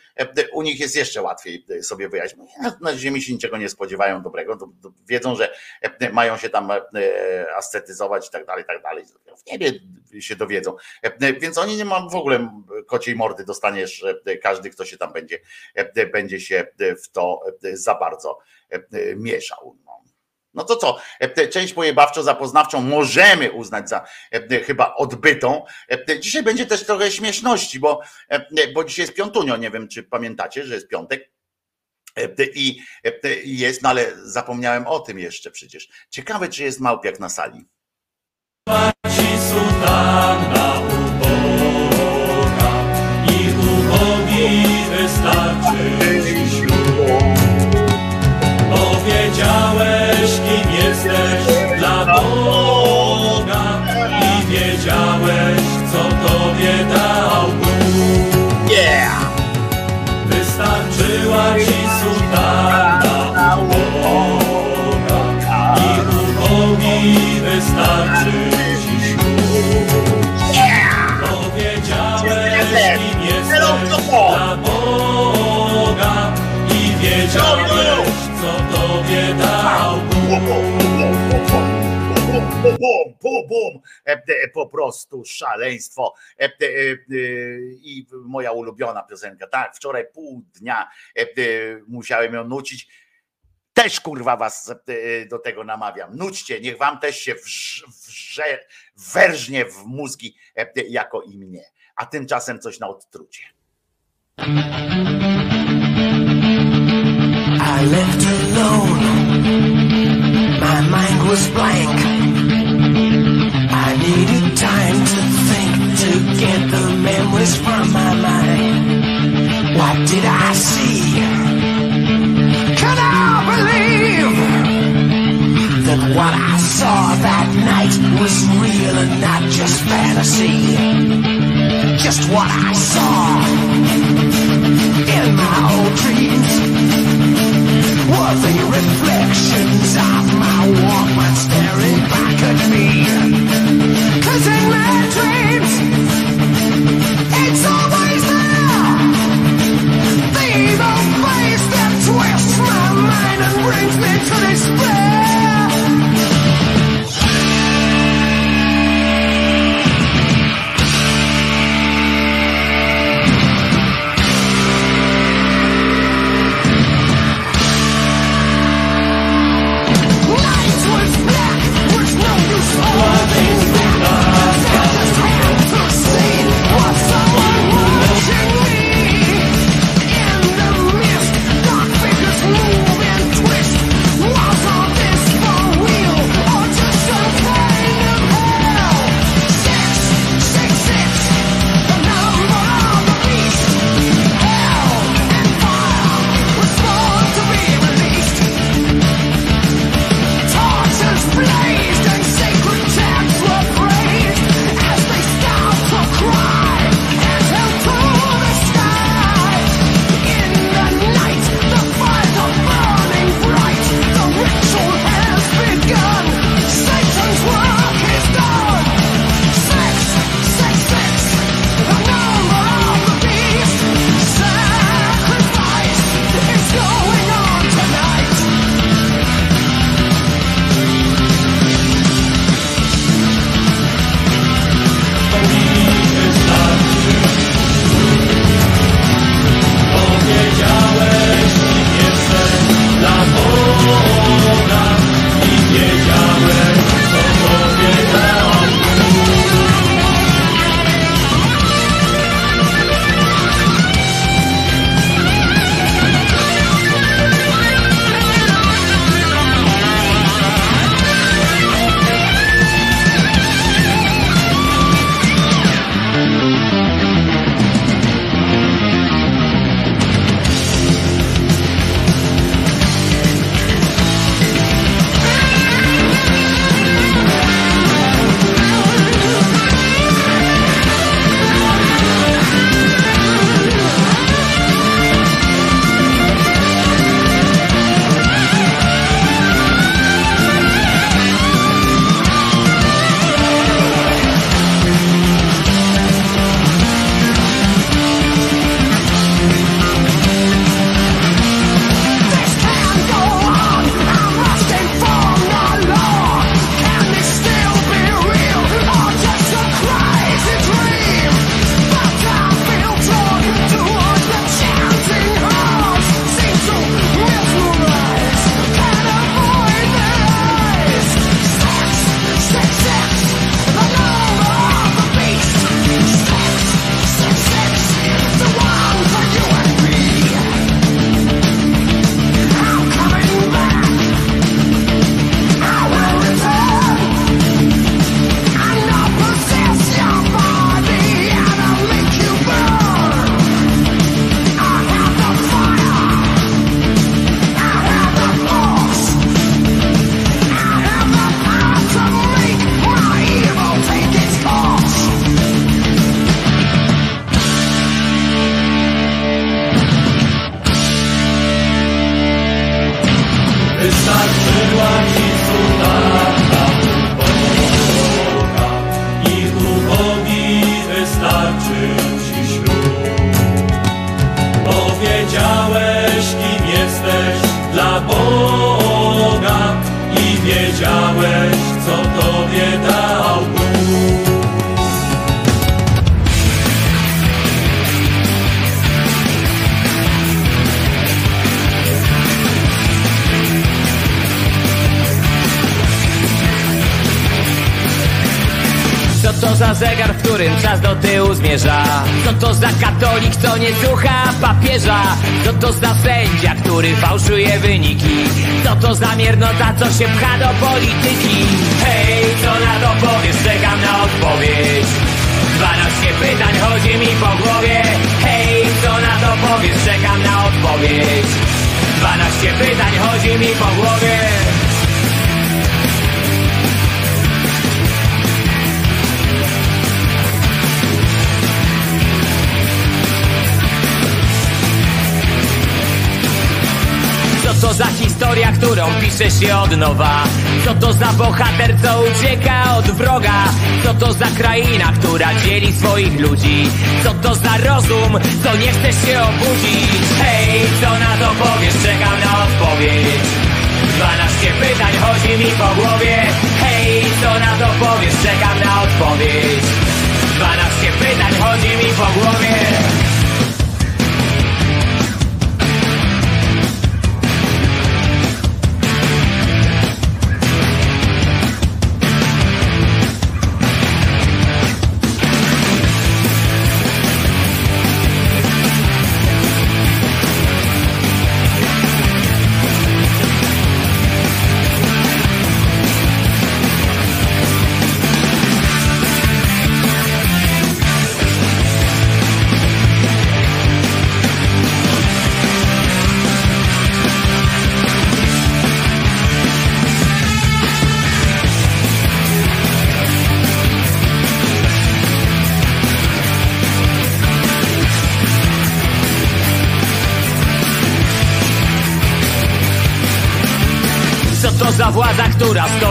u nich jest jeszcze łatwiej sobie wyjaśnić. No na ziemi się niczego nie spodziewają dobrego, to, to wiedzą, że mają się tam ascetyzować i tak dalej, i tak dalej. W niebie się dowiedzą. Więc oni nie mają w ogóle kociej mordy dostaniesz każdy, kto się tam będzie, będzie się w to za bardzo mieszał. No. No to co, część pojebawczo-zapoznawczą możemy uznać za chyba odbytą. Dzisiaj będzie też trochę śmieszności, bo, bo dzisiaj jest piątunio, nie wiem czy pamiętacie, że jest piątek. I jest, no ale zapomniałem o tym jeszcze przecież. Ciekawe, czy jest małpiak na sali. Bum, po prostu szaleństwo. I moja ulubiona piosenka, tak, wczoraj pół dnia musiałem ją nucić. Też kurwa was do tego namawiam. Nućcie, niech wam też się wrze, wrze, werżnie w mózgi jako i mnie. A tymczasem coś na odtrucie. I left. My mind was blank. I needed time to think to get the memories from my mind. What did I see? Can I believe that what I saw that night was real and not just fantasy? Just what I saw in my old dreams were the reflections of my staring back at me. In my dreams, it's always there. The evil face that twists my mind and brings me to despair. Ludzi? Co to za rozum, co nie chce się obudzić? Hej, co na to powiesz? Czekam na odpowiedź 12 pytań chodzi mi po głowie Hej, co na to powiesz? Czekam na odpowiedź 12 pytań chodzi mi po głowie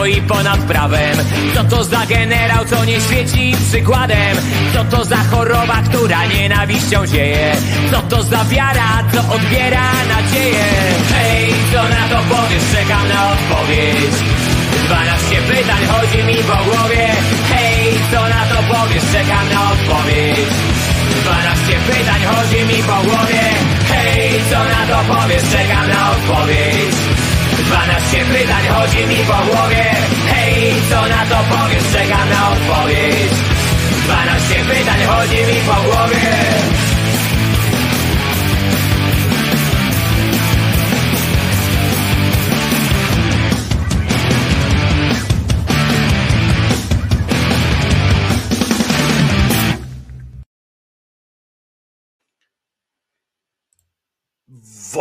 stoi ponad prawem? Co to za generał, co nie świeci przykładem? Co to za choroba, która nienawiścią zieje? Co to za wiara, co odbiera nadzieję? Hej, co na to powiesz? Czekam na odpowiedź 12 pytań chodzi mi po głowie Hej, co na to powiesz? Czekam na odpowiedź 12 pytań chodzi mi po głowie Hej, co na to powiesz? Czekam na odpowiedź 12 pytań chodzi mi po głowie. Hej, co na to powiesz? Czekam na odpowiedź. 12 pytań chodzi mi po głowie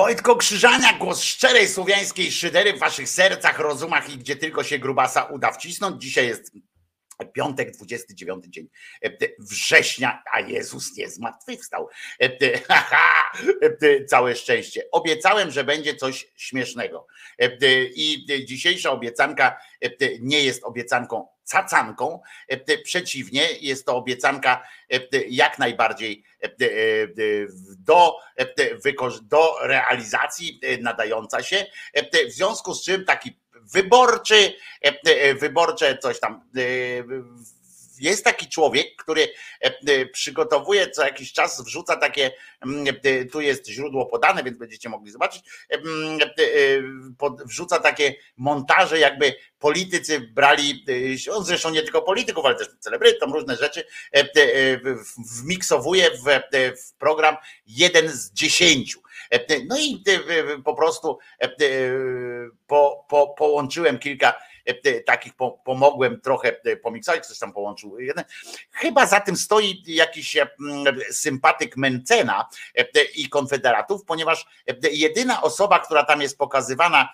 Wojtko Krzyżania, głos szczerej słowiańskiej szydery w waszych sercach, rozumach i gdzie tylko się grubasa uda wcisnąć. Dzisiaj jest piątek, 29 dzień e, września, a Jezus nie zmartwychwstał. E, e, całe szczęście. Obiecałem, że będzie coś śmiesznego. I dzisiejsza obiecanka nie jest obiecanką cacanką. Przeciwnie, jest to obiecanka jak najbardziej do, do realizacji nadająca się. W związku z czym taki wyborczy, wyborcze coś tam. Jest taki człowiek, który przygotowuje co jakiś czas, wrzuca takie, tu jest źródło podane, więc będziecie mogli zobaczyć, wrzuca takie montaże, jakby politycy brali, on zresztą nie tylko polityków, ale też celebrytom, różne rzeczy, wmiksowuje w, w program jeden z dziesięciu. No i po prostu po, po, połączyłem kilka takich, pomogłem trochę pomiksować, ktoś tam połączył jeden. Chyba za tym stoi jakiś sympatyk Mencena i konfederatów, ponieważ jedyna osoba, która tam jest pokazywana,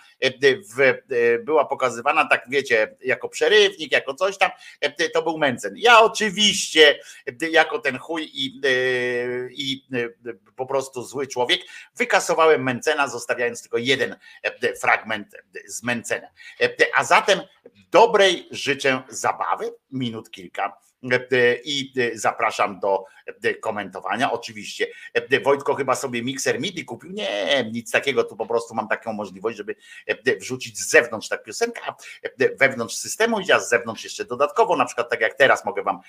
była pokazywana, tak wiecie, jako przerywnik, jako coś tam, to był Mencen. Ja oczywiście, jako ten chuj i, i po prostu zły człowiek, wykasowałem Mencena, zostawiając tylko jeden fragment z Mencena. A zatem dobrej życzę zabawy, minut kilka i zapraszam do komentowania. Oczywiście Wojtko chyba sobie mikser MIDI kupił. Nie, nic takiego, tu po prostu mam taką możliwość, żeby wrzucić z zewnątrz tak piosenkę, wewnątrz systemu idzie, a z zewnątrz jeszcze dodatkowo, na przykład tak jak teraz mogę wam,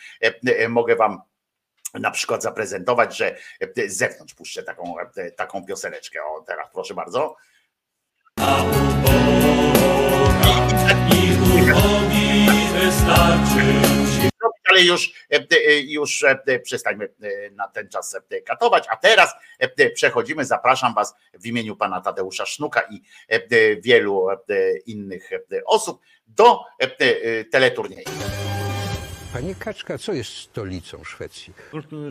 mogę wam na przykład zaprezentować, że z zewnątrz puszczę taką, taką pioseneczkę. O, teraz proszę bardzo. Ale już, e, e, już e, przestańmy na ten czas katować. A teraz przechodzimy, zapraszam Was w imieniu pana Tadeusza Sznuka i wielu innych osób do teleturnieju. Panie Kaczka, co jest stolicą Szwecji?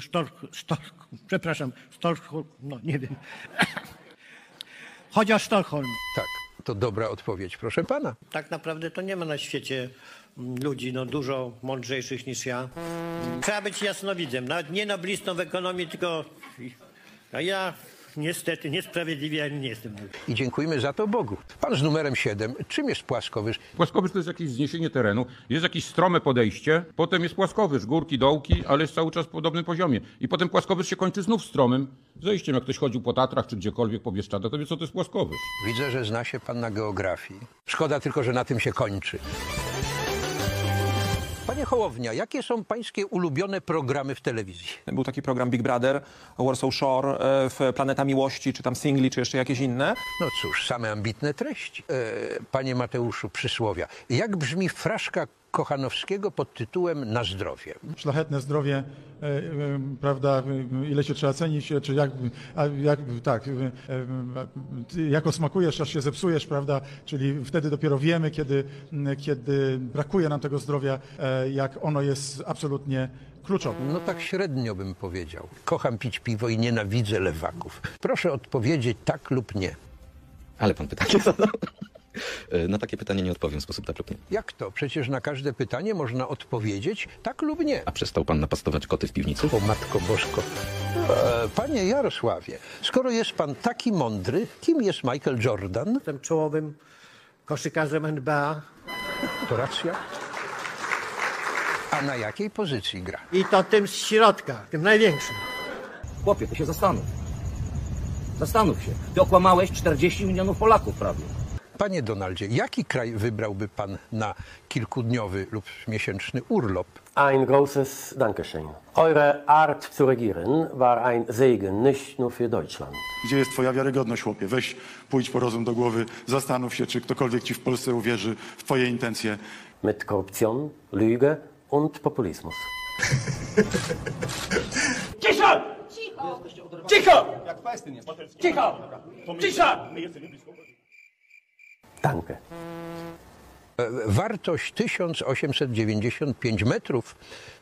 Sztork, sztork, przepraszam, Stockholm, no nie wiem. Chodzi o Sztokholm. Tak, to dobra odpowiedź, proszę pana. Tak naprawdę to nie ma na świecie ludzi no, dużo mądrzejszych niż ja. Trzeba być jasnowidzem, nawet nie noblistą w ekonomii, tylko a ja niestety niesprawiedliwie nie jestem. I dziękujemy za to Bogu. Pan z numerem 7, czym jest płaskowyż? Płaskowyż to jest jakieś zniesienie terenu, jest jakieś strome podejście, potem jest płaskowyż, górki, dołki, ale jest cały czas w podobnym poziomie. I potem płaskowyż się kończy znów stromym zejściem. Jak ktoś chodził po Tatrach czy gdziekolwiek po Bieszczadach, to wie co to jest płaskowyż. Widzę, że zna się pan na geografii. Szkoda tylko, że na tym się kończy. Panie Hołownia, jakie są pańskie ulubione programy w telewizji? Był taki program Big Brother, Warsaw Shore, e, w Planeta Miłości, czy tam Singli, czy jeszcze jakieś inne. No cóż, same ambitne treści. E, panie Mateuszu, przysłowia. Jak brzmi fraszka Kochanowskiego pod tytułem Na zdrowie? szlachetne zdrowie, e, e, prawda, e, ile się trzeba cenić, czy jak, jak tak, e, e, jak osmakujesz, aż się zepsujesz, prawda, czyli wtedy dopiero wiemy, kiedy, kiedy brakuje nam tego zdrowia, jak ono jest absolutnie kluczowe. No tak średnio bym powiedział. Kocham pić piwo i nienawidzę lewaków. Proszę odpowiedzieć tak lub nie. Ale pan pytanie zadał. E, Na takie pytanie nie odpowiem w sposób tak lub nie. Jak to? Przecież na każde pytanie można odpowiedzieć tak lub nie. A przestał pan napastować koty w piwnicy? O Matko Bożko. E, Panie Jarosławie, skoro jest pan taki mądry, kim jest Michael Jordan? Jestem czołowym koszykarzem NBA To racja. A na jakiej pozycji gra? i to tym z środka, tym największym. Chłopie, to się zastanów. Zastanów się. Ty okłamałeś 40 milionów Polaków prawie. Panie Donaldzie, jaki kraj wybrałby pan na kilkudniowy lub miesięczny urlop? Ein großes Dankeschön. Eure Art zu regieren war ein Segen, nicht nur für Deutschland. Gdzie jest twoja wiarygodność, chłopie? Weź, pójdź po rozum do głowy, zastanów się, czy ktokolwiek ci w Polsce uwierzy w twoje intencje. Mit Korruption, Lüge und Populismus. Cisza! Cicho! Cicho! Cisza! Danke. Wartość 1895 metrów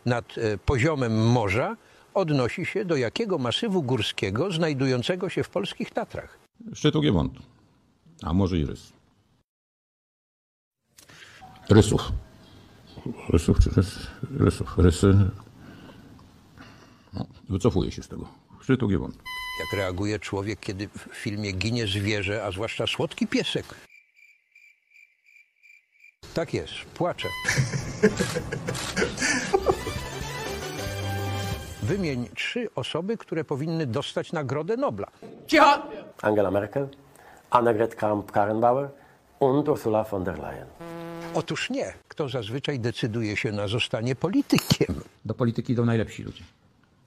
nad e, poziomem morza odnosi się do jakiego masywu górskiego znajdującego się w polskich Tatrach? Szczytu Giewont. A może i rys. Rysów. Rysów czy rys? Rysów. Rysy. No, wycofuję się z tego. Szczytu Giewont. Jak reaguje człowiek, kiedy w filmie ginie zwierzę, a zwłaszcza słodki piesek? Tak jest, płacze. Wymień trzy osoby, które powinny dostać Nagrodę Nobla. Cicho! Angela Merkel, Annegret Kramp-Karrenbauer und Ursula von der Leyen. Otóż nie. Kto zazwyczaj decyduje się na zostanie politykiem? Do polityki idą najlepsi ludzie.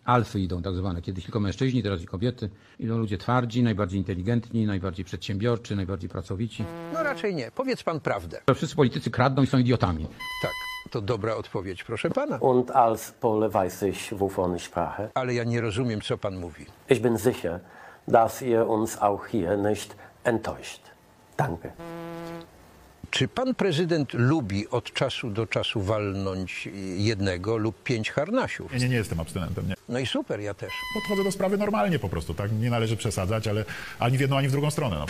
Alfy idą tak zwane. Kiedyś tylko mężczyźni, teraz i kobiety. Idą ludzie twardzi, najbardziej inteligentni, najbardziej przedsiębiorczy, najbardziej pracowici. No raczej nie. Powiedz pan prawdę. Wszyscy politycy kradną i są idiotami. Tak, to dobra odpowiedź, proszę pana. Und als Pole weiß ich, wovon ich sprache. Ale ja nie rozumiem, co pan mówi. Ich bin sicher, dass ihr uns auch hier nicht enttäuscht. Danke. Czy pan prezydent lubi od czasu do czasu walnąć jednego lub pięć harnasiów? Nie, nie, nie jestem abstynentem, nie. No i super, ja też. Podchodzę do sprawy normalnie po prostu, tak? Nie należy przesadzać, ale ani w jedną, ani w drugą stronę. No.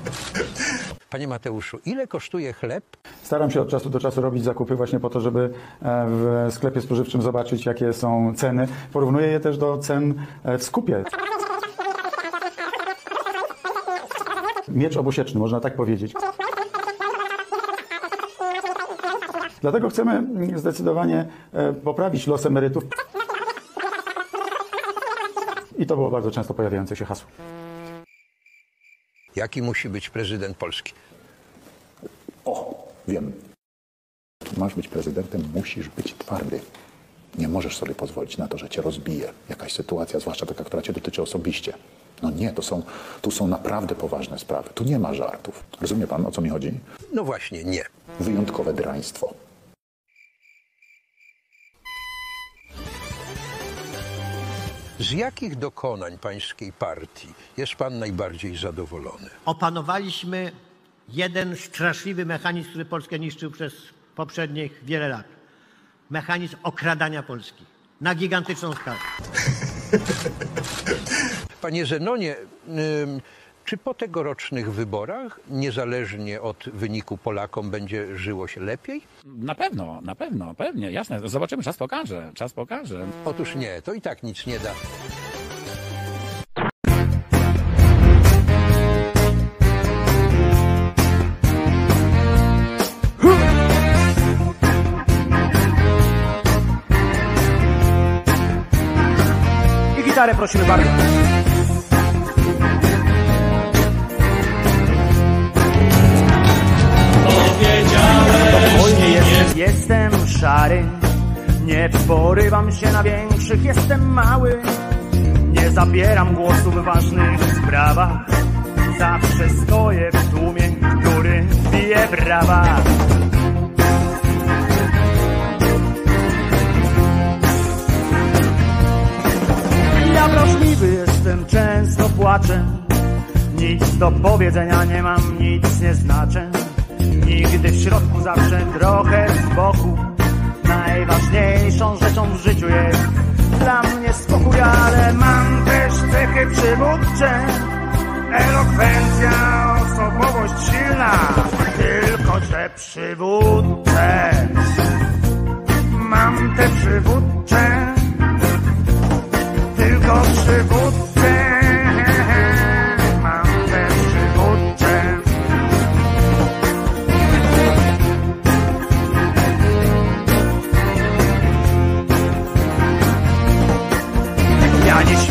Panie Mateuszu, ile kosztuje chleb? Staram się od czasu do czasu robić zakupy właśnie po to, żeby e, w sklepie spożywczym zobaczyć, jakie są ceny. Porównuję je też do cen e, w skupie. Miecz obusieczny, można tak powiedzieć. Dlatego chcemy zdecydowanie e, poprawić los emerytów. I to było bardzo często pojawiające się hasło. Jaki musi być prezydent Polski? O, wiem. Masz być prezydentem, musisz być twardy. Nie możesz sobie pozwolić na to, że cię rozbije jakaś sytuacja, zwłaszcza taka, która cię dotyczy osobiście. No nie, to są, tu są naprawdę poważne sprawy. Tu nie ma żartów. Rozumie pan, o co mi chodzi? No właśnie, nie. Wyjątkowe draństwo. Z jakich dokonań pańskiej partii jest pan najbardziej zadowolony? Opanowaliśmy jeden straszliwy mechanizm, który Polskę niszczył przez poprzednich wiele lat. Mechanizm okradania Polski na gigantyczną skalę. Panie Zenonie, czy po tegorocznych wyborach, niezależnie od wyniku Polakom, będzie żyło się lepiej? Na pewno, na pewno, pewnie, jasne. Zobaczymy, czas pokaże, czas pokaże. Otóż nie, to i tak nic nie da. I gitarę prosimy bardzo. Nie porywam się na większych, jestem mały. Nie zabieram głosu w ważnych sprawach. Zawsze stoję w tłumie, który bije brawa Ja wrażliwy jestem, często płaczę. Nic do powiedzenia nie mam, nic nie znaczę. Nigdy w środku, zawsze trochę z boku Najważniejszą rzeczą w życiu jest dla mnie spokój Ale mam też cechy przywódcze. Elokwencja, osobowość silna Tylko, że przywódcze. Mam te przywódcze Tylko przywódcze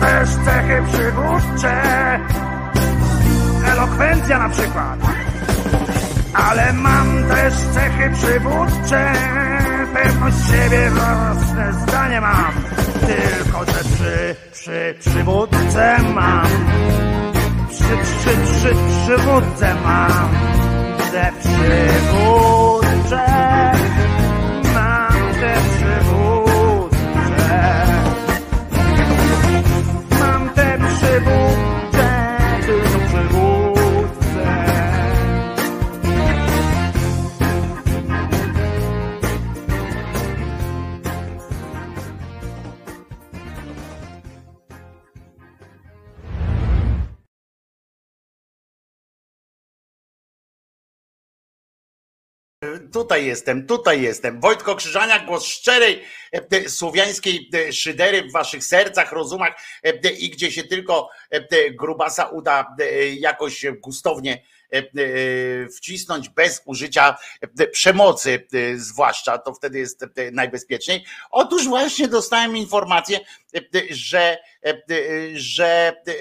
też cechy przywódcze. Elokwencja na przykład. Ale mam też cechy przywódcze. Pewność siebie, własne zdanie mam. Tylko, że przy, przy przywódce mam. Przy, przy, przy przywódce mam. Te przywódcze. Tutaj jestem, tutaj jestem. Wojtko Krzyżaniak, głos szczerej e, słowiańskiej e, szydery w waszych sercach, rozumach e, i gdzie się tylko e, grubasa uda e, jakoś gustownie e, e, wcisnąć bez użycia e, przemocy, e, zwłaszcza to wtedy jest e, najbezpieczniej. Otóż właśnie dostałem informację, e, że, e, że e,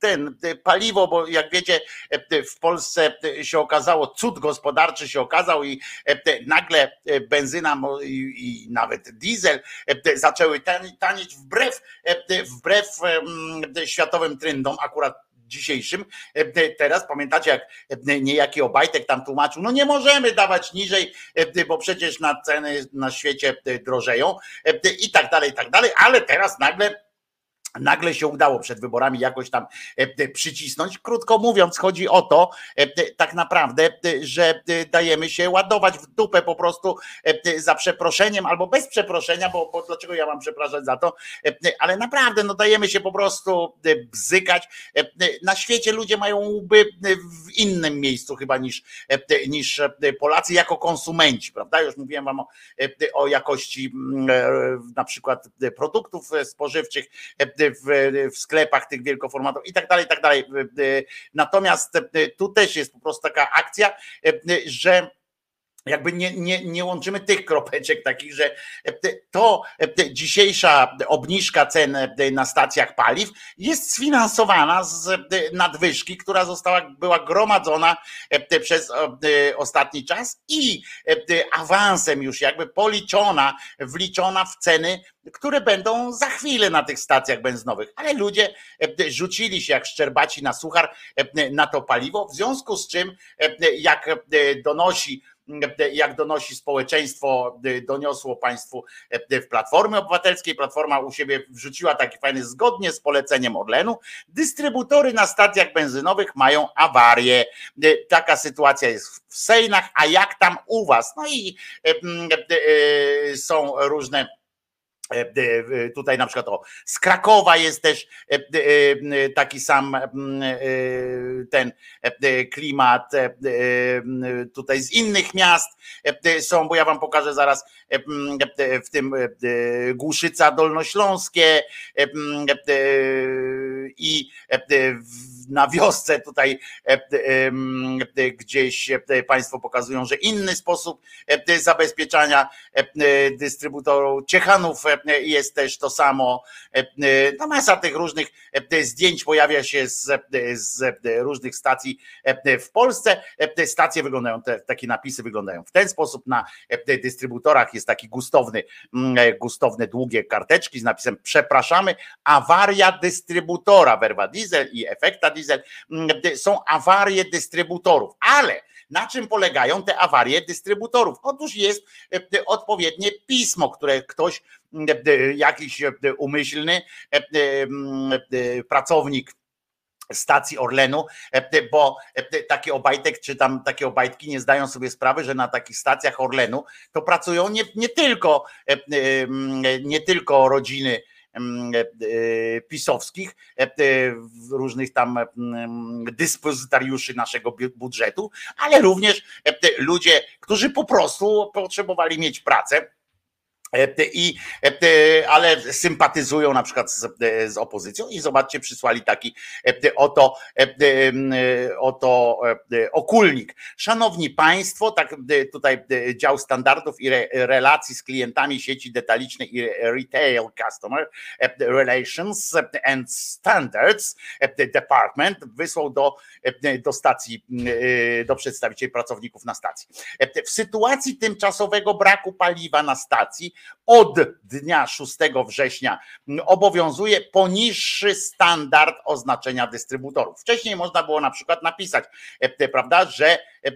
ten e, paliwo, bo jak wiecie, e, w Polsce się okazało, cud gospodarczy się okazał i e, nagle e, benzyna i, nawet diesel e, zaczęły tani- tanieć wbrew, e, wbrew światowym trendom, akurat dzisiejszym. E, Teraz pamiętacie, jak e, niejaki Obajtek tam tłumaczył, no nie możemy dawać niżej, e, bo przecież na ceny na świecie drożeją i tak dalej, i tak dalej, ale teraz nagle nagle się udało przed wyborami jakoś tam e, przycisnąć. Krótko mówiąc, chodzi o to e, tak naprawdę, e, że dajemy się ładować w dupę po prostu za przeproszeniem albo bez przeproszenia, bo, bo dlaczego ja mam przepraszać za to, ale naprawdę no dajemy się po prostu bzykać. Na świecie ludzie mają łby w innym miejscu chyba niż, niż Polacy jako konsumenci, prawda? Już mówiłem wam o, o jakości na przykład produktów spożywczych, w, w sklepach tych wielkoformatów i tak dalej, i tak dalej. Natomiast tu też jest po prostu taka akcja, że jakby nie, nie, nie łączymy tych kropeczek takich, że to dzisiejsza obniżka cen na stacjach paliw jest sfinansowana z nadwyżki, która została, była gromadzona przez ostatni czas i awansem już jakby policzona, wliczona w ceny, które będą za chwilę na tych stacjach benzynowych. Ale ludzie rzucili się jak szczerbaci na suchar na to paliwo, w związku z czym jak donosi jak donosi społeczeństwo, doniosło państwu w Platformy Obywatelskiej. Platforma u siebie wrzuciła taki fajny, zgodnie z poleceniem Orlenu, dystrybutory na stacjach benzynowych mają awarię. Taka sytuacja jest w Sejnach, a jak tam u was? No i są różne E, e, tutaj na przykład o, z Krakowa jest też e, taki sam ten klimat, tutaj z innych miast są, bo ja wam pokażę zaraz w tym Głuszyca Dolnośląskie i na wiosce tutaj gdzieś Państwo pokazują, że inny sposób zabezpieczania dystrybutorów Ciechanów jest też to samo. No masa tych różnych zdjęć pojawia się z, z różnych stacji w Polsce. Stacje wyglądają, te, takie napisy wyglądają w ten sposób. Na dystrybutorach jest taki gustowny, gustowne, długie karteczki z napisem przepraszamy, awaria dystrybutora Verva Diesel i Efekta Diesel są awarie dystrybutorów, ale na czym polegają te awarie dystrybutorów? Otóż jest odpowiednie pismo, które ktoś jakiś umyślny pracownik stacji Orlenu, bo taki obajtek czy tam takie obajtki nie zdają sobie sprawy, że na takich stacjach Orlenu to pracują nie, nie tylko nie tylko rodziny pisowskich, różnych tam dyspozytariuszy naszego budżetu, ale również ludzie, którzy po prostu potrzebowali mieć pracę. E, I, e, ale sympatyzują na przykład z, z, opozycją i zobaczcie, przysłali taki e, oto, oto okulnik. Szanowni Państwo, tak tutaj dział standardów i re, relacji z klientami sieci detalicznej i retail customer relations and standards department wysłał do, do stacji, do przedstawicieli pracowników na stacji. W sytuacji tymczasowego braku paliwa na stacji od dnia 6 września obowiązuje poniższy standard oznaczenia dystrybutorów. Wcześniej można było na przykład napisać, e, prawda, że e,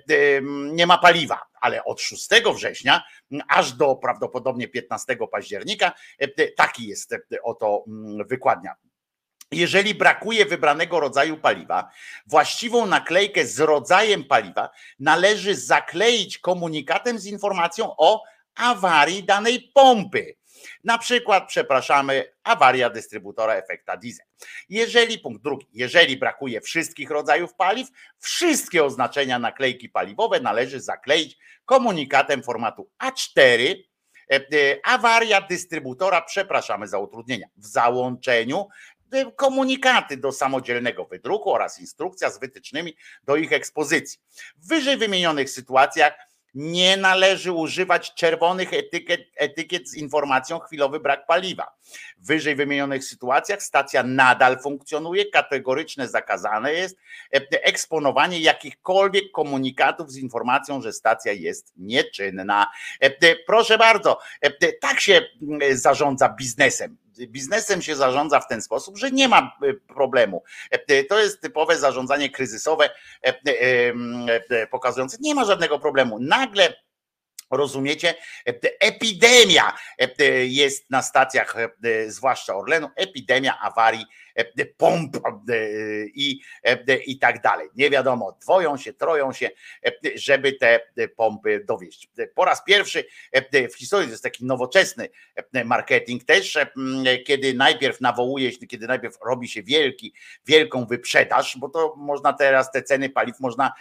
nie ma paliwa, ale od 6 września aż do prawdopodobnie 15 października e, taki jest oto wykładnia. Jeżeli brakuje wybranego rodzaju paliwa, właściwą naklejkę z rodzajem paliwa należy zakleić komunikatem z informacją o awarii danej pompy. Na przykład, przepraszamy, awaria dystrybutora efekta diesel. Jeżeli, punkt drugi, jeżeli brakuje wszystkich rodzajów paliw, wszystkie oznaczenia naklejki paliwowe należy zakleić komunikatem formatu A4. E, e, awaria dystrybutora, przepraszamy za utrudnienia. W załączeniu e, komunikaty do samodzielnego wydruku oraz instrukcja z wytycznymi do ich ekspozycji. W wyżej wymienionych sytuacjach nie należy używać czerwonych etykiet, etykiet z informacją chwilowy brak paliwa. W wyżej wymienionych sytuacjach stacja nadal funkcjonuje, kategoryczne zakazane jest e, eksponowanie jakichkolwiek komunikatów z informacją, że stacja jest nieczynna. E, proszę bardzo, e, tak się zarządza biznesem biznesem się zarządza w ten sposób, że nie ma e, problemu. E, e, to jest typowe zarządzanie kryzysowe pokazujące, nie ma żadnego problemu. Nagle Rozumiecie? Epidemia jest na stacjach, zwłaszcza Orlenu, epidemia awarii pomp i, i tak dalej. Nie wiadomo, dwoją się, troją się, żeby te pompy dowieść. Po raz pierwszy w historii to jest taki nowoczesny marketing też, kiedy najpierw nawołuje się, kiedy najpierw robi się wielki, wielką wyprzedaż, bo to można teraz te ceny paliw można,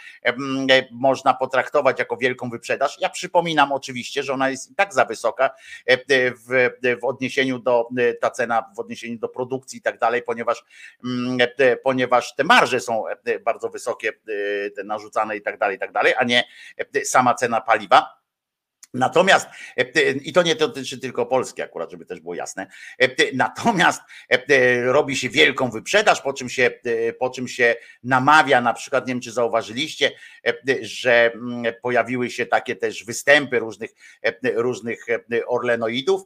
można potraktować jako wielką wyprzedaż. Ja przypominam oczywiście, że ona jest i tak za wysoka w, w odniesieniu do ta cena w odniesieniu do produkcji i tak dalej, ponieważ ponieważ, mm, ponieważ te marże są bardzo wysokie, te narzucane i tak dalej, i tak dalej, a nie sama cena paliwa. Natomiast, i to nie dotyczy tylko Polski akurat, żeby też było jasne, natomiast robi się wielką wyprzedaż, po czym się, po czym się namawia, na przykład, nie wiem czy zauważyliście, że mm, pojawiły się takie też występy różnych, różnych orlenoidów,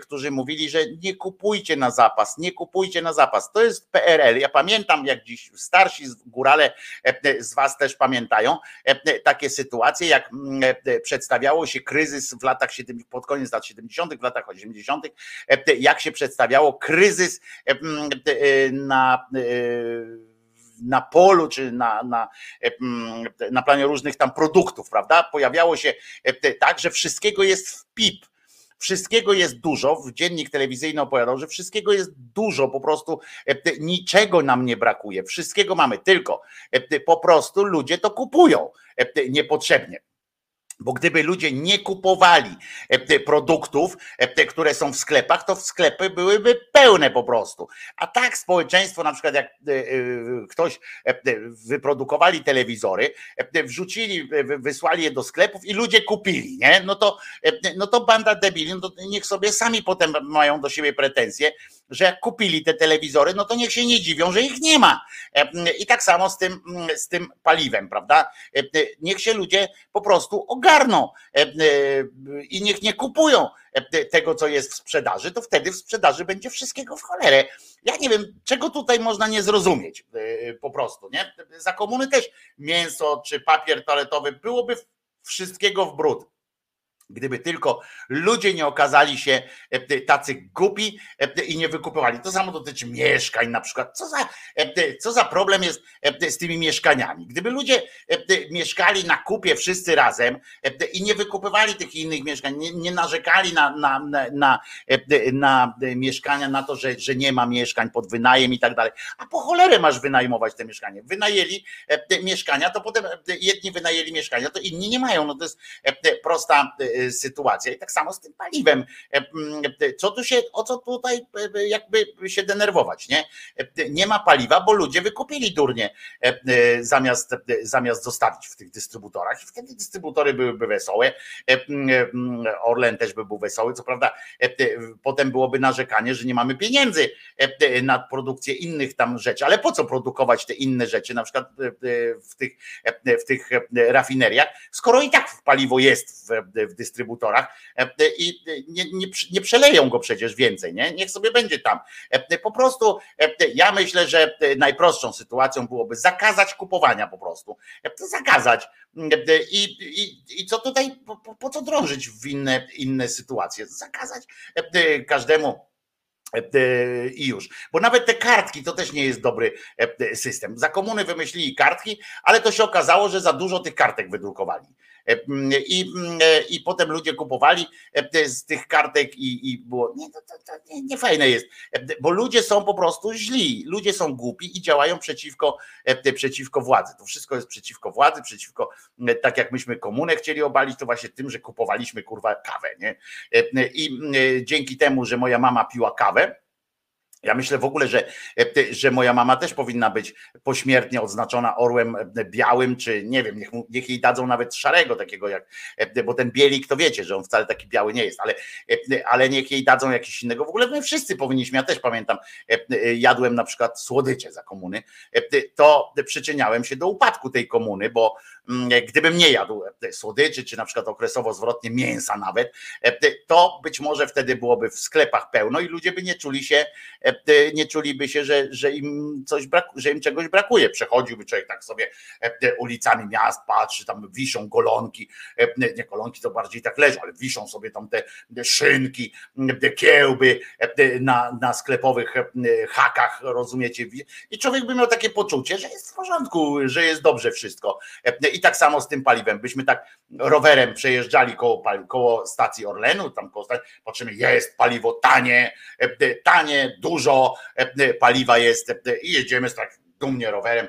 którzy mówili, że nie kupujcie na zapas, nie kupujcie na zapas. To jest PRL. Ja pamiętam, jak dziś starsi górale z was też pamiętają takie sytuacje, jak mm, przedstawiało się kryzys kryzys w latach 70, pod koniec lat 70., w latach 80., e, jak się przedstawiało kryzys e, e, na na polu, czy na, na, na planie różnych tam produktów, prawda? Pojawiało się tak, że wszystkiego jest w PIP. Wszystkiego jest dużo. Dziennik telewizyjny opowiadał, że wszystkiego jest dużo, po prostu niczego nam nie brakuje. Wszystkiego mamy, tylko po prostu ludzie to kupują niepotrzebnie. Bo gdyby ludzie nie kupowali e, produktów, e, które są w sklepach, to sklepy byłyby pełne po prostu. A tak społeczeństwo, na przykład jak e, ktoś wyprodukowali telewizory, wrzucili, wysłali je do sklepów i ludzie kupili, nie? No to, no to banda debili, no to niech sobie sami potem mają do siebie pretensje, że jak kupili te telewizory, no to niech się nie dziwią, że ich nie ma. I tak samo z tym, z tym paliwem, prawda? Niech się ludzie po prostu ogarną i niech nie kupują tego, co jest w sprzedaży, to wtedy w sprzedaży będzie wszystkiego w cholerę. Ja nie wiem, czego tutaj można nie zrozumieć po prostu, nie? Za komuny też mięso czy papier toaletowy byłoby wszystkiego w brud Gdyby tylko ludzie nie okazali się e, tacy głupi e, i nie wykupowali. To samo dotyczy mieszkań na przykład. Co za, e, co za problem jest z tymi mieszkaniami? Gdyby ludzie mieszkali na kupie wszyscy razem i nie wykupywali tych innych mieszkań, nie, narzekali na, na, na, na, mieszkania, na to, że, że nie ma mieszkań pod wynajem i tak dalej. A po cholerę masz wynajmować te mieszkanie. Wynajęli mieszkania, to potem jedni wynajęli mieszkania, to inni nie mają. No to jest prosta Y, sytuacja. I tak samo z tym paliwem. E, e, co tu się, o co tutaj e, jakby się denerwować, nie? Nie ma paliwa, bo ludzie wykupili durnie zamiast, zamiast zostawić w tych dystrybutorach i wtedy dystrybutory byłyby wesołe. Orlen też by był wesoły. Co prawda, potem byłoby narzekanie, że nie mamy pieniędzy na produkcję innych tam rzeczy, ale po co produkować te inne rzeczy, na przykład w tych, w tych rafineriach, skoro i tak paliwo jest w, w dystrybutorach dystrybutorach e, e, i nie, nie, nie przeleją go przecież więcej, nie? niech sobie będzie tam. E, po prostu ja myślę, że najprostszą sytuacją byłoby zakazać kupowania po prostu. Zakazać. I, i, i co tutaj, po, po co drążyć w inne, inne sytuacje? Zakazać każdemu i już. Bo nawet te kartki to też nie jest dobry system. Za komuny wymyślili kartki, ale to się okazało, że za dużo tych kartek wydrukowali. E, I, e, i potem ludzie kupowali e, z tych kartek i, i było, nie, to, to, to nie, nie fajne jest, bo ludzie są po prostu źli, ludzie są głupi i działają przeciwko, przeciwko władzy. To wszystko jest przeciwko władzy, przeciwko, tak jak myśmy komunę chcieli obalić, to właśnie tym, że kupowaliśmy kurwa kawę, nie? I dzięki temu, że moja mama piła kawę, ja myślę w ogóle, że, e, że moja mama też powinna być pośmiertnie odznaczona orłem e, białym, czy nie wiem, niech, niech jej dadzą nawet szarego takiego jak, e, bo ten bielik to wiecie, że on wcale taki biały nie jest, ale, ale niech jej dadzą jakiś innego. W ogóle my wszyscy powinniśmy, ja też pamiętam, jadłem na przykład słodycze za komuny, to przyczyniałem się do upadku tej komuny, bo gdybym nie jadł e, słodyczy, czy na przykład okresowo zwrotnie mięsa nawet, e, to być może wtedy byłoby w sklepach pełno i ludzie by nie czuli się, e, nie czuliby się, że, że im coś brakuje, że im czegoś brakuje. Przechodziłby człowiek tak sobie ulicami miast, patrzy, tam wiszą golonki, nie golonki to bardziej tak leżą, ale wiszą sobie tam te szynki, te kiełby na, na sklepowych hakach, rozumiecie? I człowiek by miał takie poczucie, że jest w porządku, że jest dobrze wszystko. I tak samo z tym paliwem. Byśmy tak rowerem przejeżdżali koło, koło stacji Orlenu, tam koło stacji, patrzymy, jest paliwo tanie, tanie, dużo paliwa jest i jedziemy tak dumnie rowerem,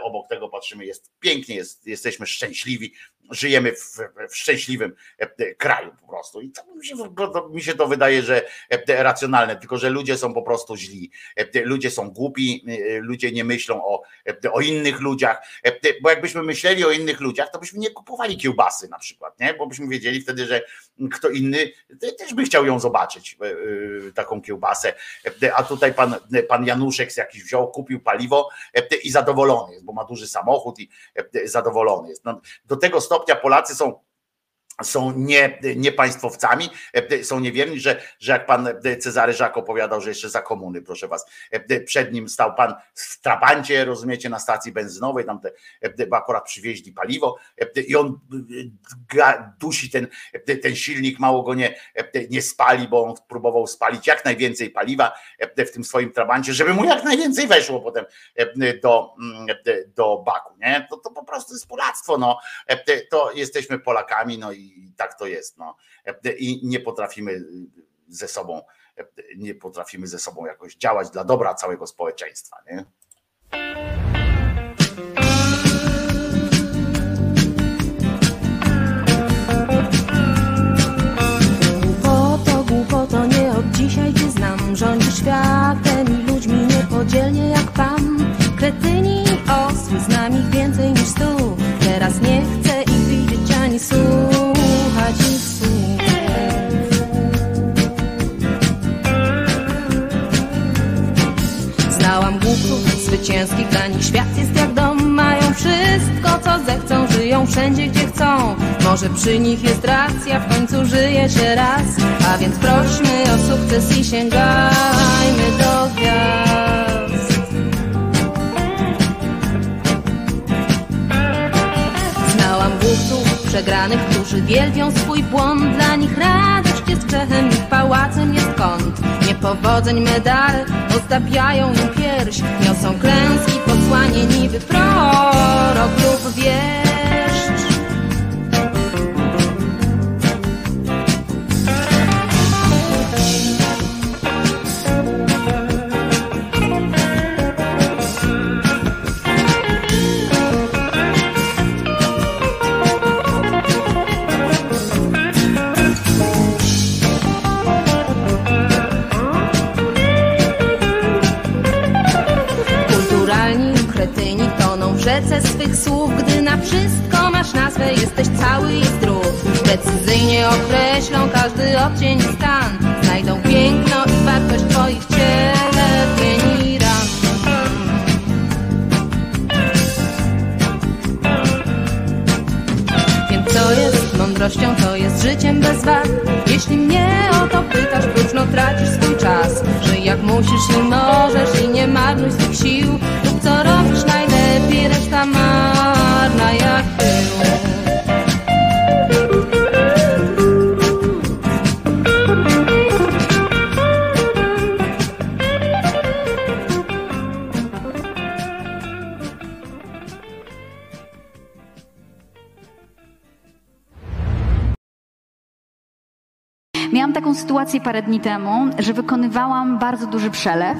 obok tego patrzymy, jest pięknie, jest, jesteśmy szczęśliwi, żyjemy w, w szczęśliwym e, kraju po prostu. I to mi, się, to mi się to wydaje, że e, racjonalne, tylko że ludzie są po prostu źli. E, ludzie są głupi, ludzie nie myślą o, o innych ludziach, bo jakbyśmy myśleli o innych ludziach, to byśmy nie kupowali kiełbasy na przykład, nie? bo byśmy wiedzieli wtedy, że kto inny też by chciał ją zobaczyć, taką kiełbasę. A tutaj pan, pan Januszek jakiś wziął, kupił paliwo i zadowolony jest, bo ma duży samochód i zadowolony jest. No, do tego Polacy są są nie, nie państwowcami, są niewierni, że, że jak pan Cezary Żak opowiadał, że jeszcze za komuny, proszę was, przed nim stał pan w trabancie, rozumiecie, na stacji benzynowej, tam te, bo akurat przywieźli paliwo i on dusi ten, ten silnik, mało go nie, nie spali, bo on próbował spalić jak najwięcej paliwa w tym swoim trabancie, żeby mu jak najwięcej weszło potem do, do baku, nie? To, to po prostu jest polactwo, no. To jesteśmy Polakami, no i i tak to jest. No. I nie potrafimy ze sobą, nie potrafimy ze sobą jakoś działać dla dobra całego społeczeństwa. Nie? Przy nich jest racja, w końcu żyje się raz. A więc prośmy o sukces i sięgajmy do gwiazd. Znałam głupców przegranych, którzy wielbią swój błąd. Dla nich radość jest grzechem, ich pałacem jest kąt. Niepowodzeń medale ozdabiają im pierś. Niosą klęski, posłanie niby prorok lub odcień stan. Znajdą piękno i wartość twoich cierpień i ran. Wiem co jest mądrością, to jest życiem bez wad. Jeśli mnie o to pytasz, próżno tracisz swój czas. Żyj jak musisz i parę dni temu, że wykonywałam bardzo duży przelew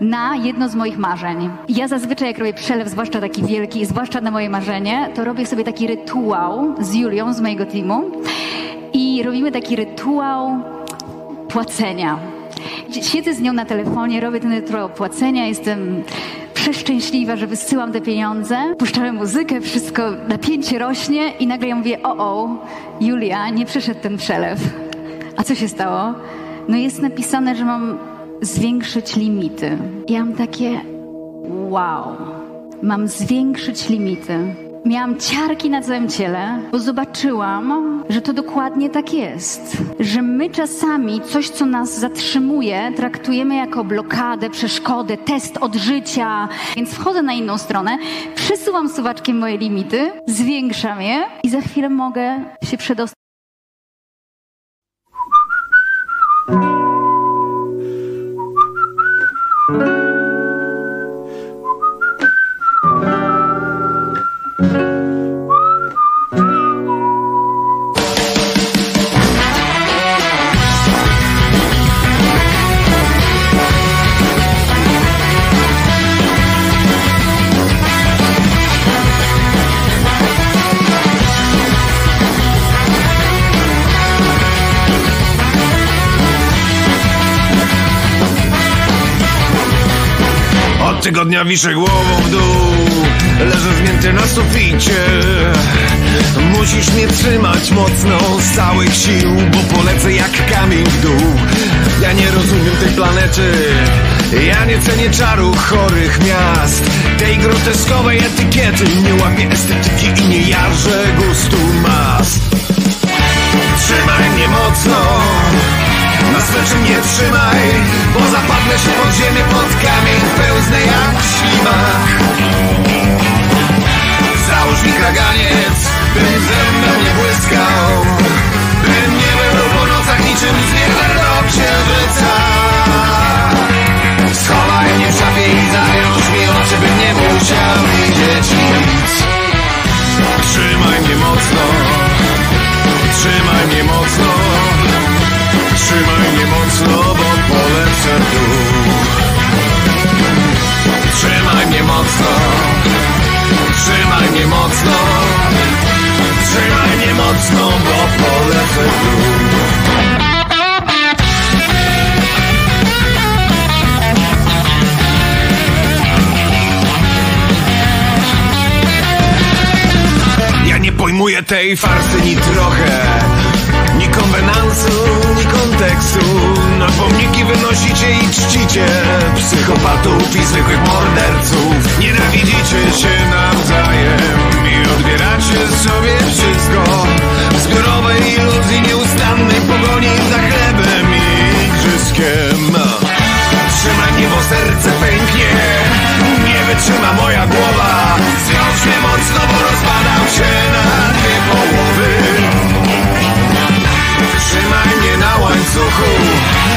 na jedno z moich marzeń. Ja zazwyczaj jak robię przelew, zwłaszcza taki wielki, zwłaszcza na moje marzenie, to robię sobie taki rytuał z Julią, z mojego teamu i robimy taki rytuał płacenia. Siedzę z nią na telefonie, robię ten rytuał płacenia, jestem przeszczęśliwa, że wysyłam te pieniądze, puszczamy muzykę, wszystko, napięcie rośnie i nagle ja mówię, o, o, Julia, nie przyszedł ten przelew. A co się stało? No jest napisane, że mam zwiększyć limity. Ja mam takie, wow, mam zwiększyć limity. miałam ciarki na całym ciele, bo zobaczyłam, że to dokładnie tak jest. Że my czasami coś, co nas zatrzymuje, traktujemy jako blokadę, przeszkodę, test od życia. Więc wchodzę na inną stronę, przesuwam suwaczkiem moje limity, zwiększam je i za chwilę mogę się przedostać. Od tygodnia wiszę głową w dół. Leżę zmięty na suficie. Musisz mnie trzymać mocno z całych sił Bo polecę jak kamień w dół. Ja nie rozumiem tej planety. Ja nie cenię czaru chorych miast. Tej groteskowej etykiety Nie łapię estetyki i nie jarzę gustu mas. Trzymaj mnie mocno na smyczy mnie trzymaj, bo zapadnę się pod ziemię, pod kamień, pełznę jak ślimak. Załóż mi kaganiec, bym ze mną nie błyskał, bym nie był po nocach niczym zwierzę księżyca. Schowaj mnie w szafie i zająć mi oczy, bym nie musiał widzieć nic. Trzymaj mnie mocno, trzymaj mnie mocno. Trzymaj mnie mocno, bo polecę dół Trzymaj mnie mocno. Trzymaj mnie mocno. Trzymaj mnie mocno, bo polecę nie pojmuję tej farsy ni trochę Ni konwenansu, Na pomniki wynosicie i czcicie Psychopatów i zwykłych morderców. Nienawidzicie się nawzajem I odbieracie sobie wszystko. W zbiorowej iluzji nieustannej pogoni za chlebem i igrzyska Trzymaj mnie, bo serce pęknie Nie wytrzyma moja głowa. Zwiąż mnie mocno, bo rozpadam się łańcuchu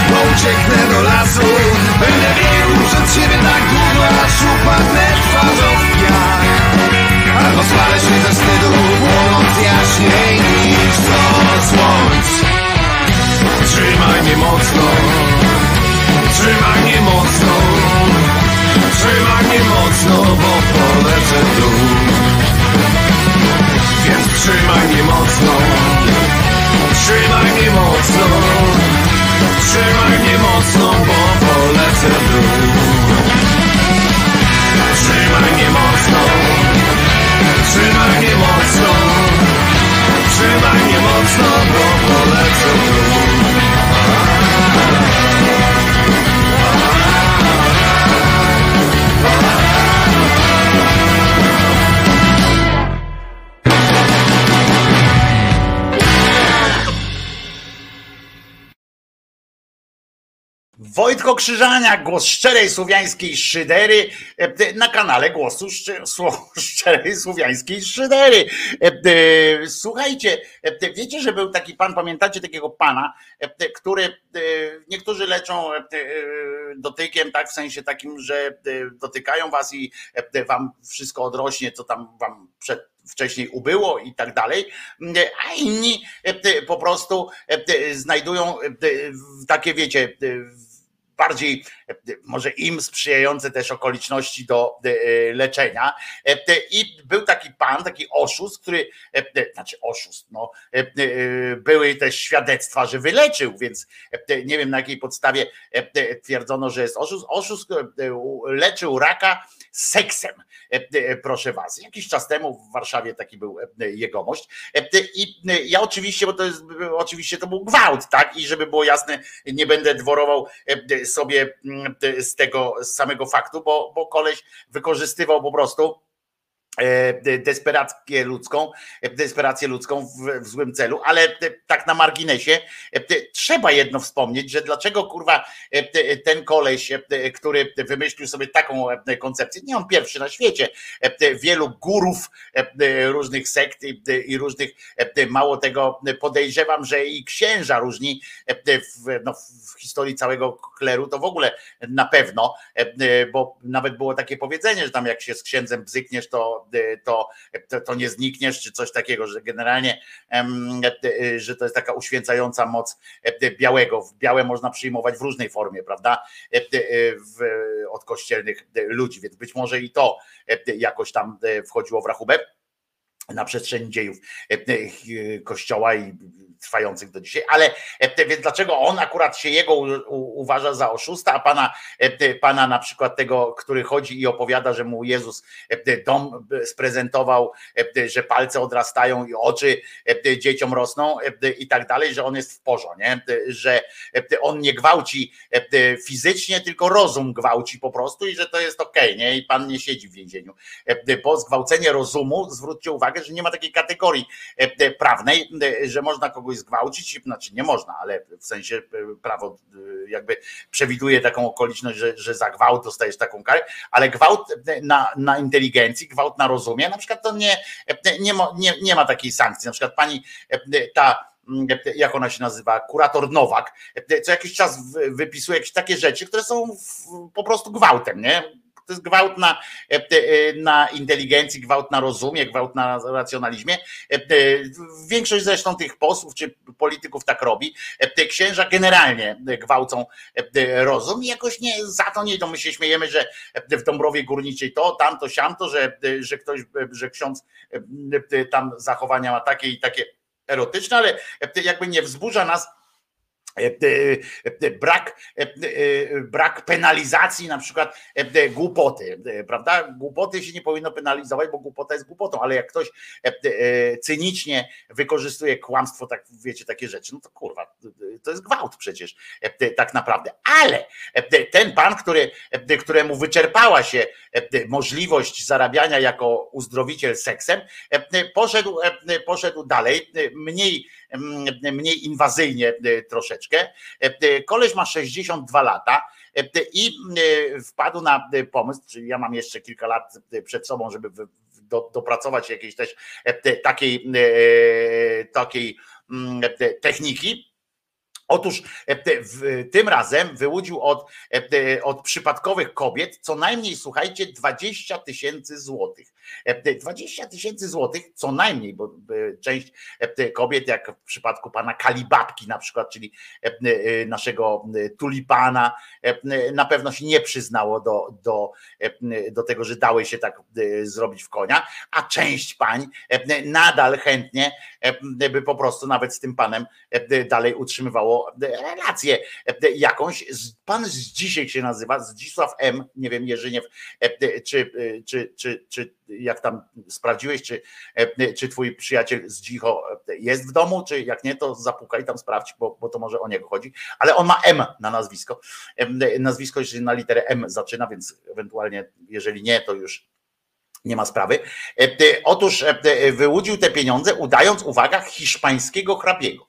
Bo ucieknę do lasu. Będę biegł przed siebie tak długo Aż upadnę twarzą w piach Albo spalę się ze wstydu Płonąc jaśniej niż co słońc. Trzymaj mnie mocno Trzymaj mnie mocno Trzymaj mnie mocno Bo polecę w dół. Więc trzymaj mnie mocno Trzymaj mnie mocno. Trzymaj mnie mocno Bo polecę w dół. Trzymaj mnie mocno. Trzymaj mnie mocno Wojtko Krzyżania, głos szczerej słowiańskiej szydery e, na kanale głosu szczerej słowiańskiej szydery. E, e, Słuchajcie, e, wiecie, że był taki pan, pamiętacie takiego pana, e, który e, niektórzy leczą e, dotykiem, tak w sensie takim, że e, dotykają was i e, wam wszystko odrośnie, co tam wam przed wcześniej ubyło i tak dalej, a inni e, po prostu e, znajdują e, takie, wiecie, bardziej e, może im sprzyjające też okoliczności do e, leczenia. E, I był taki pan, taki oszust, który, znaczy oszust, no, były też świadectwa, że wyleczył, więc nie wiem na jakiej podstawie twierdzono, że jest oszust. Oszust leczył raka seksem, proszę was. Jakiś czas temu w Warszawie taki był e, jegomość. E, I e, ja oczywiście, bo to jest, oczywiście to był gwałt, tak? I żeby było jasne, nie będę dworował e, sobie mm, z tego z samego faktu, bo, bo koleś wykorzystywał po prostu e, desperację ludzką, e, desperację ludzką w, w złym celu, ale e, tak na marginesie e, trzeba jedno wspomnieć, że dlaczego kurwa e, te- ten koleś, e, który wymyślił sobie taką e, koncepcję, nie on pierwszy na świecie, e, wielu górów e, różnych sekt i, różnych, e, mało tego podejrzewam, że i księża różni e, w, no, w historii całego kleru to w ogóle na pewno, e, bo nawet było takie powiedzenie, że tam jak się z księdzem bzykniesz, to, to, to, to nie znikniesz, czy coś takiego, że generalnie, e, że to jest taka uświęcająca moc e, białego. Białe można przyjmować w różnej formie, prawda? Od kościelnych ludzi, więc być może i to jakoś tam wchodziło w rachubę na przestrzeni dziejów kościoła i trwających do dzisiaj, ale e, więc dlaczego on akurat się jego uważa za oszusta, a pana, e, pana na przykład tego, który chodzi i opowiada, że mu Jezus e, dom sprezentował, że palce odrastają i oczy dzieciom rosną i tak dalej, że on jest w porządku, nie? że on nie gwałci fizycznie, tylko rozum gwałci po prostu i że to jest okej, nie? I pan nie siedzi w więzieniu. Bo zgwałcenie rozumu, zwróćcie uwagę, że nie ma takiej kategorii prawnej, że można kogoś zgwałcić, znaczy nie można, ale w sensie e, prawo e, jakby przewiduje taką okoliczność, że, że za gwałt dostajesz taką karę, ale gwałt na, na inteligencji, gwałt na rozumie, na przykład to nie, e, nie, ma, nie, nie ma takiej sankcji. Na przykład pani e, ta mm, jak ona się nazywa, kurator Nowak, e, co jakiś czas wy- wypisuje jakieś takie rzeczy, które są po prostu gwałtem, nie? To jest gwałt na, e, e, na inteligencji, gwałt na rozumie, gwałt na racjonalizmie. E, Większość zresztą tych posłów czy polityków tak robi. Księża generalnie gwałcą rozum i jakoś nie, za to nie, to my się śmiejemy, że w Dąbrowie Górniczej to, tamto, siamto, że, że ktoś, że ksiądz tam zachowania ma takie i takie erotyczne, ale jakby nie wzburza nas brak, brak penalizacji na przykład głupoty, prawda? Głupoty się nie powinno penalizować, bo głupota jest głupotą, ale jak ktoś cynicznie wykorzystuje kłamstwo, tak wiecie, takie rzeczy, no to kurwa, to jest gwałt przecież tak naprawdę. Ale ten pan, który, któremu wyczerpała się możliwość zarabiania jako uzdrowiciel seksem, poszedł, poszedł dalej, mniej mniej inwazyjnie troszeczkę. Koleś ma 62 lata i wpadł na pomysł, czyli ja mam jeszcze kilka lat przed sobą, żeby do, dopracować jakiejś też takiej, takiej mm, techniki. Otóż e, tym razem wyłudził od, e, od przypadkowych kobiet co najmniej, słuchajcie, 20 tysięcy złotych. E, 20 tysięcy złotych co najmniej, bo e, część e, kobiet, jak w przypadku pana Kalibabki na przykład, czyli e, e, naszego e, tulipana, e, na pewno się nie przyznało do, do, e, do tego, że dały się tak e, zrobić w konia, a część pań e, nadal chętnie e, by po prostu nawet z tym panem e, dalej utrzymywało relację e, jakąś. Pan z dzisiaj się nazywa, Zdzisław M, nie wiem, Jerzyniew, e, czy, czy, czy, czy jak tam sprawdziłeś, czy, e, czy twój przyjaciel z Dzicho jest w domu, czy jak nie, to zapukaj tam, sprawdź, bo, bo to może o niego chodzi, ale on ma M na nazwisko. Nazwisko się na literę M zaczyna, więc ewentualnie, jeżeli nie, to już nie ma sprawy. E, e, Otóż e, e, wyłudził te pieniądze, udając, uwaga, hiszpańskiego hrabiego.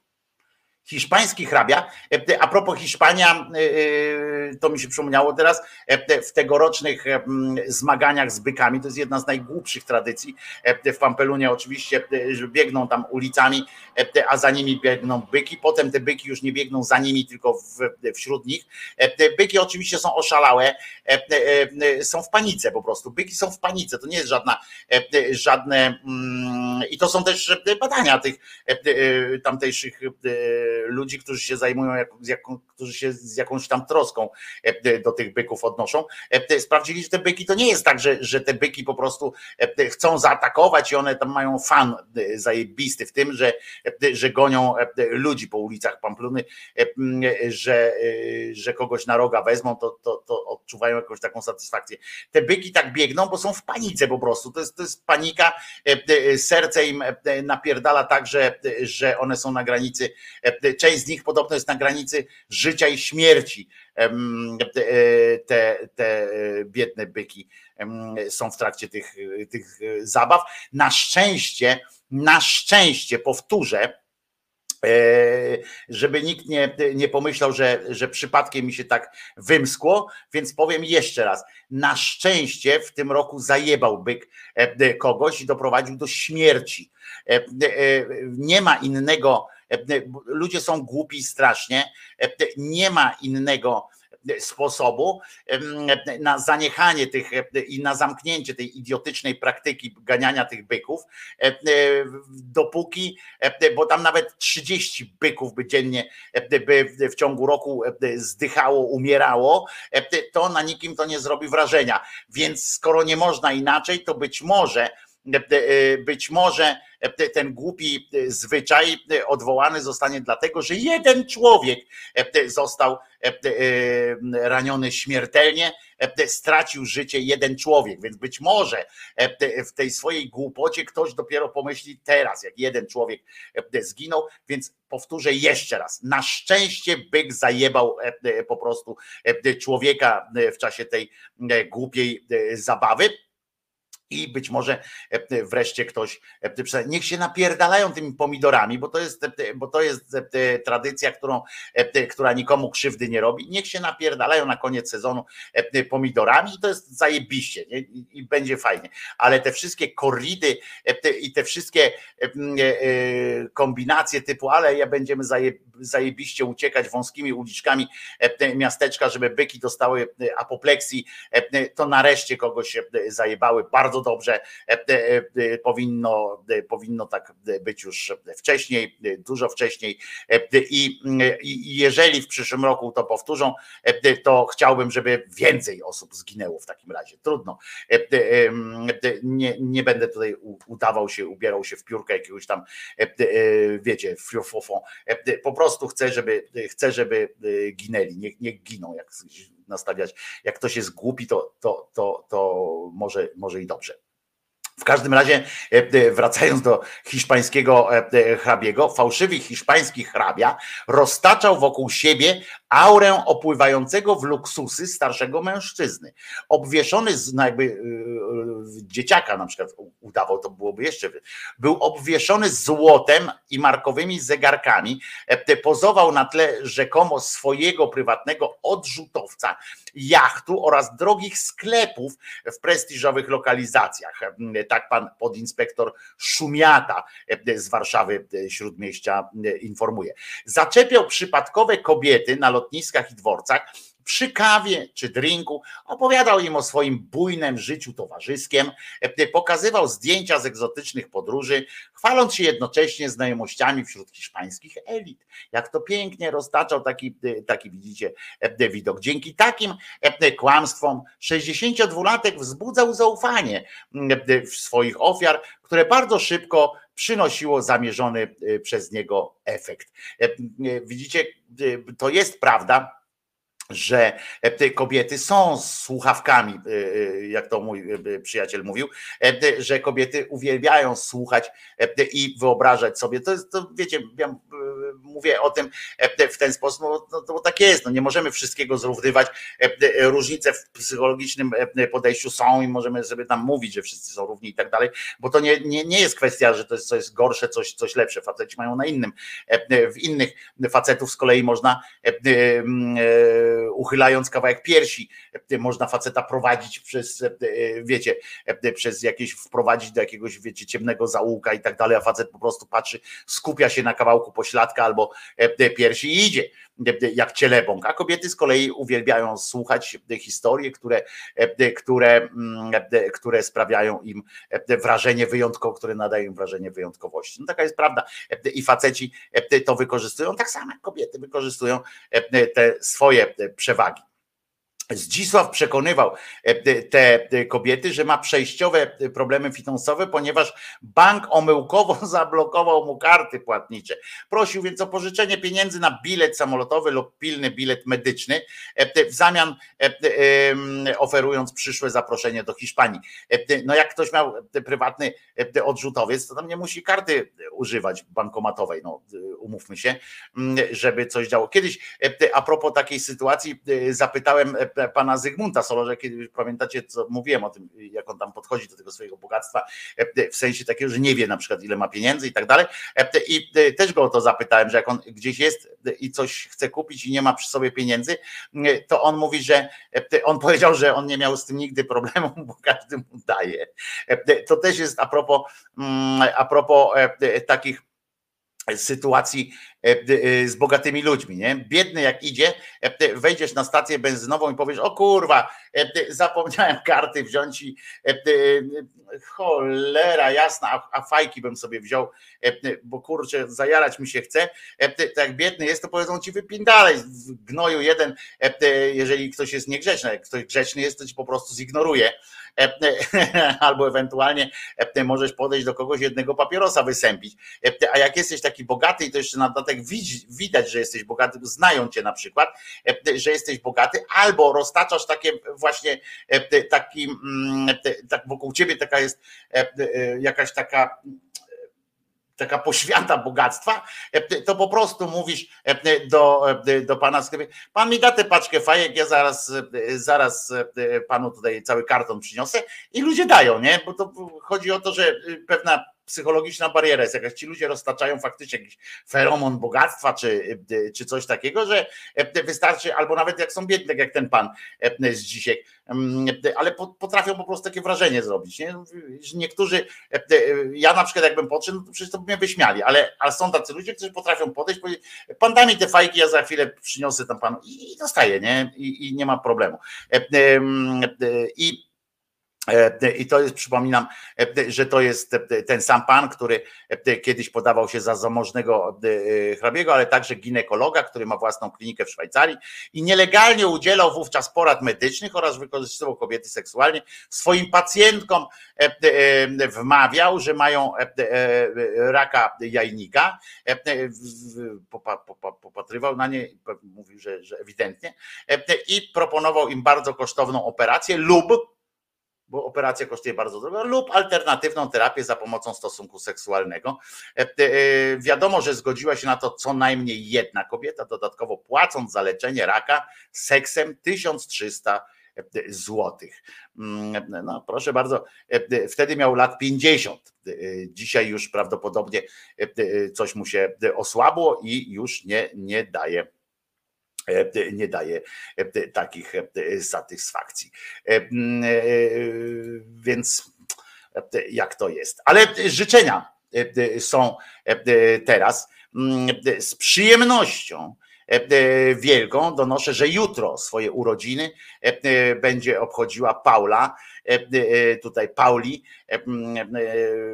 Hiszpański hrabia, e, a propos Hiszpania, e, e, to mi się przypomniało teraz, e, w tegorocznych e, zmaganiach z bykami, to jest jedna z najgłupszych tradycji, e, w Pampelunie oczywiście e, biegną tam ulicami, e, a za nimi biegną byki, potem te byki już nie biegną za nimi, tylko w, wśród nich. E, byki oczywiście są oszalałe, e, e, są w panice po prostu, byki są w panice, to nie jest żadna, e, żadne, mm, i to są też e, badania tych e, e, tamtejszych e, ludzi, którzy się zajmują, którzy się z jakąś tam troską e, do tych byków odnoszą. E, Sprawdzili, że te byki to nie jest tak, że, że te byki po prostu e, chcą zaatakować i one tam mają fan e, zajebisty w tym, że, e, że gonią e, ludzi po ulicach Pampluny, e, że, e, że kogoś na roga wezmą, to, to, to odczuwają jakąś taką satysfakcję. Te byki tak biegną, bo są w panice po prostu. To jest, to jest panika, e, e, serce im e, napierdala tak, że, że one są na granicy, e, część z nich podobno jest na granicy życia i śmierci. E, Te, te e, biedne byki. są w trakcie tych, tych zabaw. Na szczęście, na szczęście, powtórzę, e, żeby nikt nie, nie pomyślał, że, że przypadkiem mi się tak wymskło, więc powiem jeszcze raz. Na szczęście w tym roku zajebał byk kogoś i doprowadził do śmierci. Nie ma innego, ludzie są głupi strasznie, nie ma innego sposobu na zaniechanie tych i na zamknięcie tej idiotycznej praktyki ganiania tych byków, dopóki, bo tam nawet 30 byków by dziennie by w ciągu roku zdychało, umierało, to na nikim to nie zrobi wrażenia. Więc skoro nie można inaczej, to być może być może e, ten głupi e, zwyczaj e, odwołany zostanie dlatego, że jeden człowiek e, został e, e, raniony śmiertelnie, e, stracił życie jeden człowiek, więc być może e, w tej swojej głupocie ktoś dopiero pomyśli teraz, jak jeden człowiek e, zginął, więc powtórzę jeszcze raz. Na szczęście byk zajebał e, po prostu e, człowieka e, w czasie tej e, głupiej e, zabawy. I być może e, wreszcie ktoś, e, niech się napierdalają tymi pomidorami, bo to jest, e, bo to jest e, tradycja, którą, e, która nikomu krzywdy nie robi. Niech się napierdalają na koniec sezonu e, pomidorami to jest zajebiście nie? I, będzie fajnie. Ale te wszystkie korridy e, i te wszystkie e, e, e, kombinacje typu, ale ja będziemy zaje, zajebiście uciekać wąskimi uliczkami e, te miasteczka, żeby byki dostały e, apopleksji, e, to nareszcie kogoś e, zajebały bardzo dobrze. E, e, e, Powinno, powinno tak być już wcześniej, dużo wcześniej. I, jeżeli w przyszłym roku to powtórzą, to chciałbym, żeby więcej osób zginęło w takim razie. Trudno. Nie, nie będę tutaj udawał się, ubierał się w piórkę jakiegoś tam, wiecie, fiofofą. Po prostu chcę, żeby chcę, żeby ginęli. Niech, niech giną, jak nastawiać. Jak ktoś jest głupi, to, to, to, to może, może i dobrze. W każdym razie, e, e, wracając do hiszpańskiego e, hrabiego, fałszywy hiszpański hrabia roztaczał wokół siebie aurę opływającego w luksusy starszego mężczyzny. Obwieszony z, no jakby e, dzieciaka na przykład udawał, to byłoby jeszcze. Był obwieszony złotem i markowymi zegarkami, e, pozował na tle rzekomo swojego prywatnego odrzutowca, jachtu oraz drogich sklepów w prestiżowych lokalizacjach. Tak pan podinspektor Szumiata e, z Warszawy e, Śródmieścia e, informuje. Zaczepiał przypadkowe kobiety na lotniskach i dworcach przy kawie czy drinku, opowiadał im o swoim bujnym życiu towarzyskiem, e, pokazywał zdjęcia z egzotycznych podróży, chwaląc się jednocześnie znajomościami wśród hiszpańskich elit. Jak to pięknie roztaczał taki, e, taki widzicie, e, widok. Dzięki takim kłamstwom 62-latek wzbudzał zaufanie w swoich ofiar, które bardzo szybko przynosiło zamierzony e, przez niego efekt. E, e, Widzicie, e, to jest prawda, że e, te kobiety są słuchawkami, e, jak to mój przyjaciel mówił, że kobiety uwielbiają słuchać i wyobrażać sobie. To jest, to wiecie, mówię o tym e, w ten sposób, no, no, to tak jest, no, nie możemy wszystkiego zrównywać. E, e, Różnice w psychologicznym podejściu są i możemy sobie tam mówić, że wszyscy są równi i tak dalej, bo to nie, nie, nie jest kwestia, że to jest coś gorsze, coś, coś lepsze. Faceci mają na innym, w innych facetów z kolei można uchylając kawałek piersi, można faceta prowadzić przez, wiecie, przez jakieś, wprowadzić do jakiegoś, wiecie, ciemnego zaułka i tak dalej, a facet po prostu patrzy, skupia się na kawałku pośladka albo e, piersi i idzie e, jak cielebąk, a kobiety z kolei uwielbiają słuchać historie, które, e, które, mm, e, które sprawiają im e, wrażenie wyjątkowe, które nadają im wrażenie wyjątkowości. No taka jest prawda. E, I faceci e, to wykorzystują, tak samo jak kobiety wykorzystują e, te swoje e, przewagi. Zdzisław przekonywał e, te te kobiety, że ma przejściowe e, problemy finansowe, ponieważ bank omyłkowo zablokował mu karty płatnicze. Prosił więc o pożyczenie pieniędzy na bilet samolotowy lub pilny bilet medyczny, e, w zamian e, oferując przyszłe zaproszenie do Hiszpanii. E, No jak ktoś miał e, prywatny e, odrzutowiec, to tam nie musi karty używać bankomatowej, no umówmy się, m, żeby coś działo. Kiedyś e, a propos takiej sytuacji e, zapytałem e, e, pana Zygmunta Solorza, kiedy pamiętacie, co mówiłem o tym, jak on tam podchodzi do tego swojego bogactwa, w sensie takiego, że nie wie na przykład, ile ma pieniędzy i tak dalej. I też go o to zapytałem, że jak on gdzieś jest i coś chce kupić i nie ma przy sobie pieniędzy, to on mówi, że on powiedział, że on nie miał z tym nigdy problemu, bo każdy mu daje. To też jest a propos, mm, a propos takich sytuacji e, e, z bogatymi ludźmi, nie? Biedny jak idzie, e, wejdziesz na stację benzynową i powiesz, o kurwa, zapomniałem karty wziąć i cholera jasna, a fajki bym sobie wziął, bo kurczę, zajarać mi się chce. Tak jak biedny jest, to powiedzą ci wypin dalej, w gnoju jeden, jeżeli ktoś jest niegrzeczny, jak ktoś grzeczny jest, to ci po prostu zignoruje albo ewentualnie możesz podejść do kogoś jednego papierosa wysępić. A jak jesteś taki bogaty i to jeszcze na dodatek widać, że jesteś bogaty, znają cię na przykład, że jesteś bogaty, albo roztaczasz takie właśnie taki, tak wokół ciebie taka jest jakaś taka taka poświata bogactwa, to po prostu mówisz do, do pana sklepie, pan mi da tę paczkę fajek, ja zaraz, zaraz panu tutaj cały karton przyniosę i ludzie dają, nie? Bo to chodzi o to, że pewna psychologiczna bariera jest jakaś, ci ludzie roztaczają faktycznie jakiś feromon bogactwa czy, czy coś takiego, że wystarczy, albo nawet jak są biedni, tak jak ten pan z dzisiaj, ale potrafią po prostu takie wrażenie zrobić. Nie? Niektórzy, ja na przykład jakbym podszedł, to przecież to by mnie wyśmiali, ale, ale są tacy ludzie, którzy potrafią podejść, powiedzieć, pan da mi te fajki, ja za chwilę przyniosę tam panu i, i dostaję, nie? I, I nie ma problemu. I E, I to jest, przypominam, e, że to jest e, ten sam pan, który kiedyś podawał się za zamożnego hrabiego, ale także ginekologa, który ma własną klinikę w Szwajcarii i nielegalnie udzielał wówczas porad medycznych oraz wykorzystywał kobiety seksualnie. Swoim pacjentkom wmawiał, że mają raka jajnika, popatrywał na nie, mówił, że, że ewidentnie i proponował im bardzo kosztowną operację lub bo operacja kosztuje bardzo drogo, lub alternatywną terapię za pomocą stosunku seksualnego. E, e, wiadomo, że zgodziła się na to co najmniej jedna kobieta, dodatkowo płacąc za leczenie raka seksem 1300 złotych. Mm, no proszę bardzo, e, wtedy miał lat 50. Dzisiaj już prawdopodobnie coś mu się osłabło i już nie, nie daje E, nie daje e, takich e, satysfakcji. Więc jak to jest? Ale życzenia są teraz z przyjemnością wielką donoszę, że jutro swoje urodziny będzie obchodziła Paula, tutaj Pauli,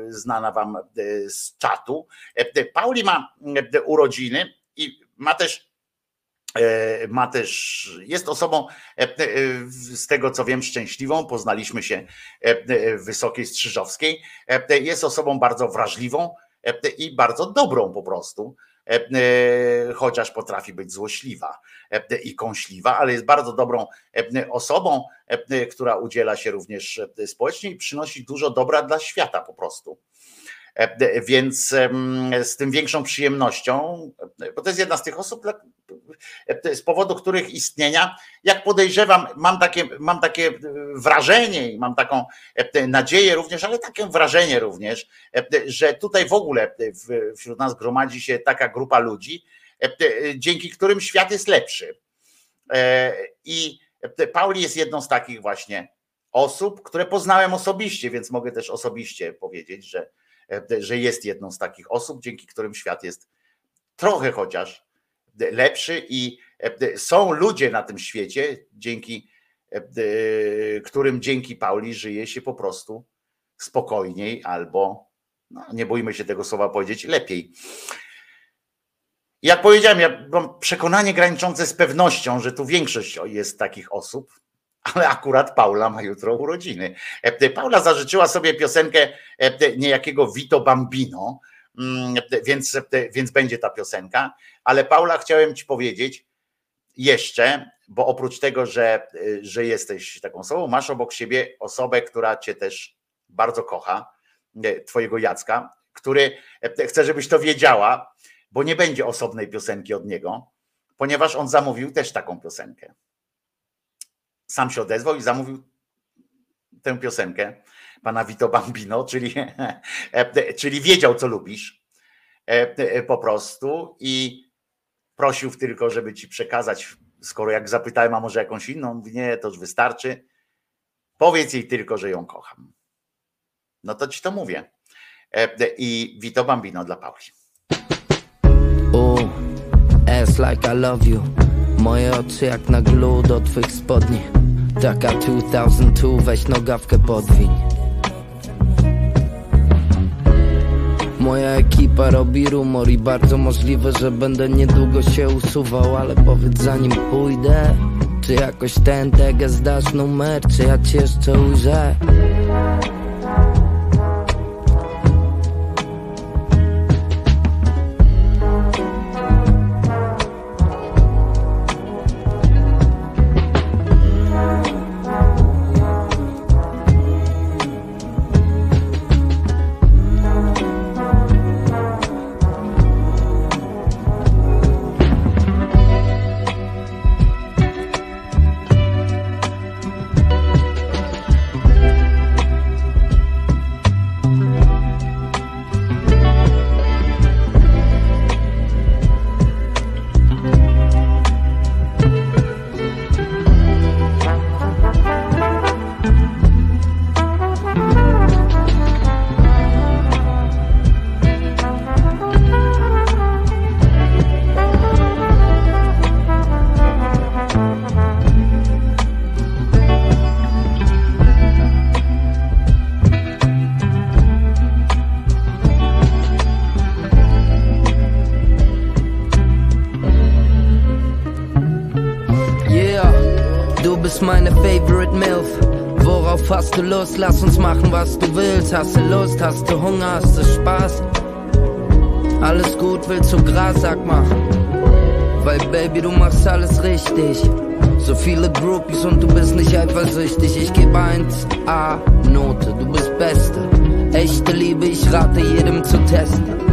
znana wam z czatu. Pauli ma urodziny i ma też E, ma też, jest osobą e, e, z tego co wiem szczęśliwą, poznaliśmy się w Wysokiej Strzyżowskiej, jest osobą bardzo wrażliwą i bardzo dobrą po prostu, chociaż potrafi być złośliwa i kąśliwa, ale jest bardzo dobrą osobą, która udziela się również społecznie i przynosi dużo dobra dla świata po prostu. E, więc z tym większą przyjemnością, bo to jest jedna z tych osób, e, z powodu których istnienia, jak podejrzewam, mam takie, mam takie wrażenie i mam taką e, nadzieję również, ale takie wrażenie również, że tutaj w ogóle wśród nas gromadzi się taka grupa ludzi, dzięki którym świat jest lepszy. I Pauli jest jedną z takich właśnie osób, które poznałem osobiście, więc mogę też osobiście powiedzieć, że E, że jest jedną z takich osób, dzięki którym świat jest trochę chociaż lepszy i e, są ludzie na tym świecie, dzięki e, którym dzięki Pauli żyje się po prostu spokojniej albo, no, nie bójmy się tego słowa powiedzieć, lepiej. Jak powiedziałem, ja mam przekonanie graniczące z pewnością, że tu większość jest takich osób, ale akurat Paula ma jutro urodziny. E, Paula zażyczyła sobie piosenkę e, niejakiego Vito Bambino, mm, więc, więc będzie ta piosenka, ale Paula chciałem ci powiedzieć jeszcze, bo oprócz tego, że, że jesteś taką osobą, masz obok siebie osobę, która cię też bardzo kocha, e, twojego Jacka, który chce, żebyś to wiedziała, bo nie będzie osobnej piosenki od niego, ponieważ on zamówił też taką piosenkę. Sam się odezwał i zamówił tę piosenkę pana Vito Bambino, czyli, czyli wiedział, co lubisz po prostu i prosił tylko, żeby ci przekazać, skoro jak zapytałem, a może jakąś inną, mówi, nie, to już wystarczy, powiedz jej tylko, że ją kocham. No to ci to mówię. I Vito Bambino dla Pauli. Ooh, ass like I love you Moje oczy jak na glu do twych spodni Taka 2002, weź nogawkę podwiń. Moja ekipa robi rumor i bardzo możliwe, że będę niedługo się usuwał Ale powiedz zanim pójdę Czy jakoś ten tegę zdasz numer, czy ja cię jeszcze ujrzę hast du Lust? Lass uns machen, was du willst. Hast du Lust? Hast du Hunger? Hast du Spaß? Alles gut, willst du Gras? Sag mal. Weil Baby, du machst alles richtig. So viele Groupies und du bist nicht eifersüchtig. Ich geb 1 A Note, du bist Beste. Echte Liebe, ich rate jedem zu testen.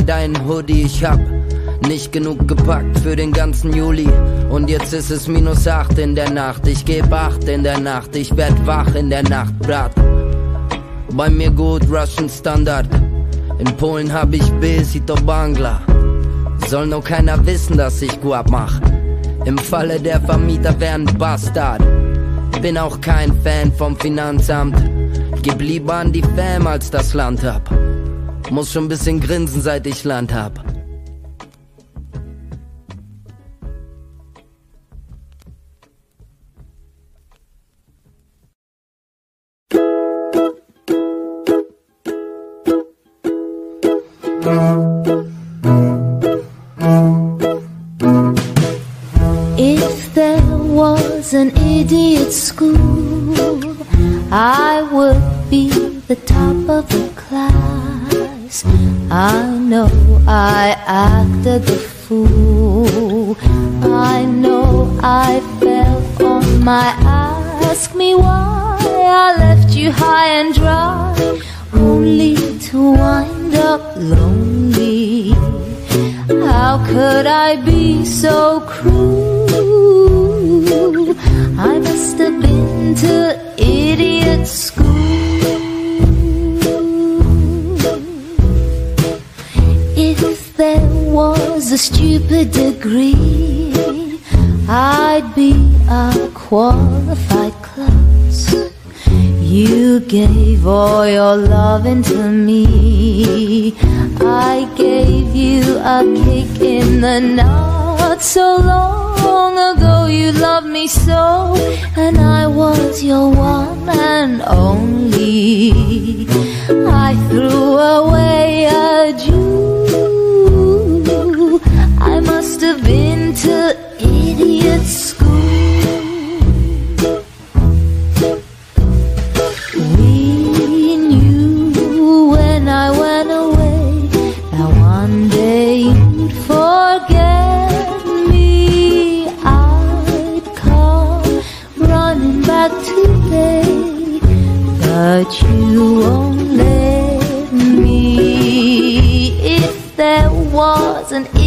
Mal deinen Hoodie, ich hab nicht genug gepackt für den ganzen Juli. Und jetzt ist es minus acht in der Nacht, ich geb acht in der Nacht, ich werd wach in der Nacht, Brat. Bei mir gut Russian Standard, in Polen hab ich Besito Bangla. Soll nur keiner wissen, dass ich Guap mach. Im Falle der Vermieter wär ein Bastard. Bin auch kein Fan vom Finanzamt. Gib lieber an die Fam als das Land hab. Muss schon ein bisschen grinsen, seit ich Land hab.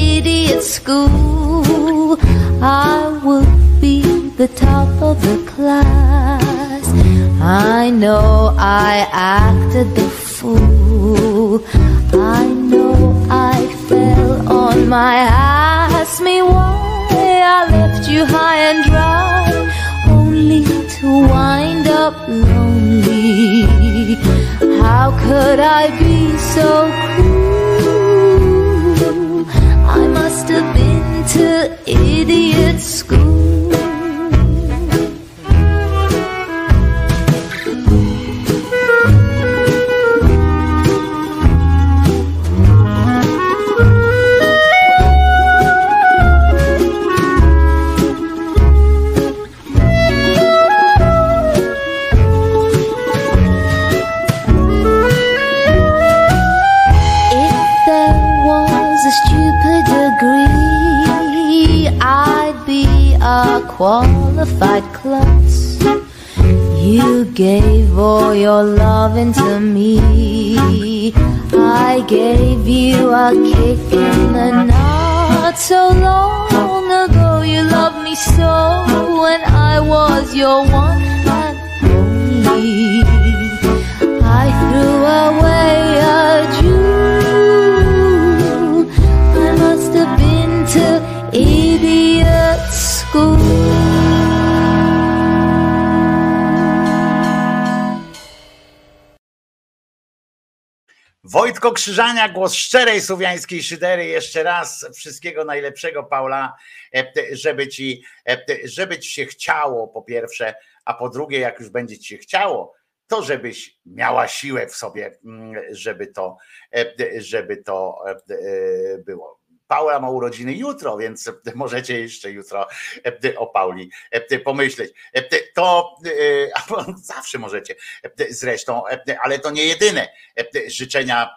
An idiot school, I would be the top of the class. I know I acted the fool. I know I fell on my ass. Me why I left you high and dry, only to wind up lonely. How could I be so cruel? Must have been to idiot school. Qualified klutz. You gave all your loving to me. I gave you a kick in the nuts so long ago. You loved me so when I was your one and only. I threw away Wojtko Krzyżania, głos szczerej słowiańskiej szydery. Jeszcze raz wszystkiego najlepszego, Paula, e, żeby ci, e, żeby ci się chciało, po pierwsze, a po drugie, jak już będzie ci się chciało, to żebyś miała siłę w sobie, mm, żeby to, e, żeby to było. Paula ma urodziny jutro, więc możecie jeszcze jutro e, o Pauli e, pomyśleć. E, To zawsze możecie zresztą, ale to nie jedyne życzenia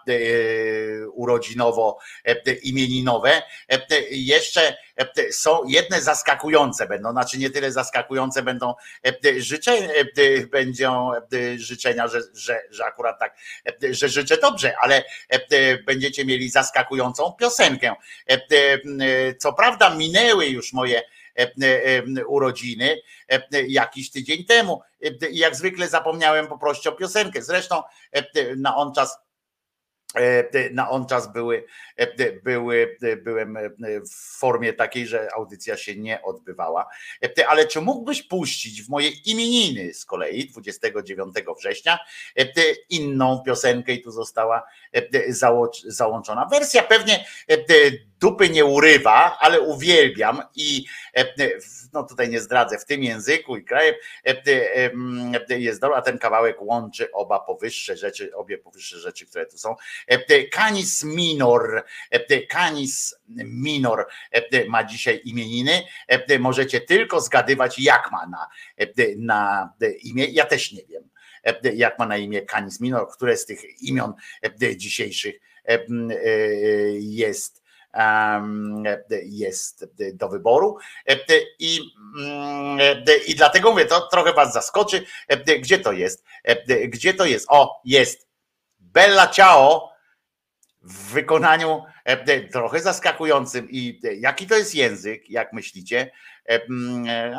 urodzinowo-imieninowe. Jeszcze są jedne zaskakujące będą, znaczy nie tyle zaskakujące będą życzenia, będą życzenia, że, że, że akurat tak, że życzę dobrze, ale będziecie mieli zaskakującą piosenkę. Co prawda minęły już moje urodziny jakiś tydzień temu. Jak zwykle zapomniałem poprosić o piosenkę. Zresztą na on czas na on czas były, były, byłem w formie takiej, że audycja się nie odbywała. Ale czy mógłbyś puścić w moje imieniny z kolei 29 września inną piosenkę i tu została załączona. Wersja pewnie dupy nie urywa, ale uwielbiam i no tutaj nie zdradzę, w tym języku i krajem jest dobra, a ten kawałek łączy oba powyższe rzeczy, obie powyższe rzeczy, które tu są. Canis minor, Canis minor ma dzisiaj imieniny. Możecie tylko zgadywać, jak ma na, na imię. Ja też nie wiem, jak ma na imię Canis minor, które z tych imion dzisiejszych jest jest do wyboru i, i dlatego mówię, to trochę was zaskoczy, gdzie to jest, gdzie to jest, o jest, Bella Ciao w wykonaniu trochę zaskakującym i jaki to jest język, jak myślicie?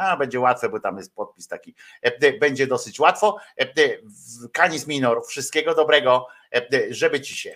A będzie łatwe, bo tam jest podpis taki. Będzie dosyć łatwo. Kanis minor, wszystkiego dobrego, żeby ci się.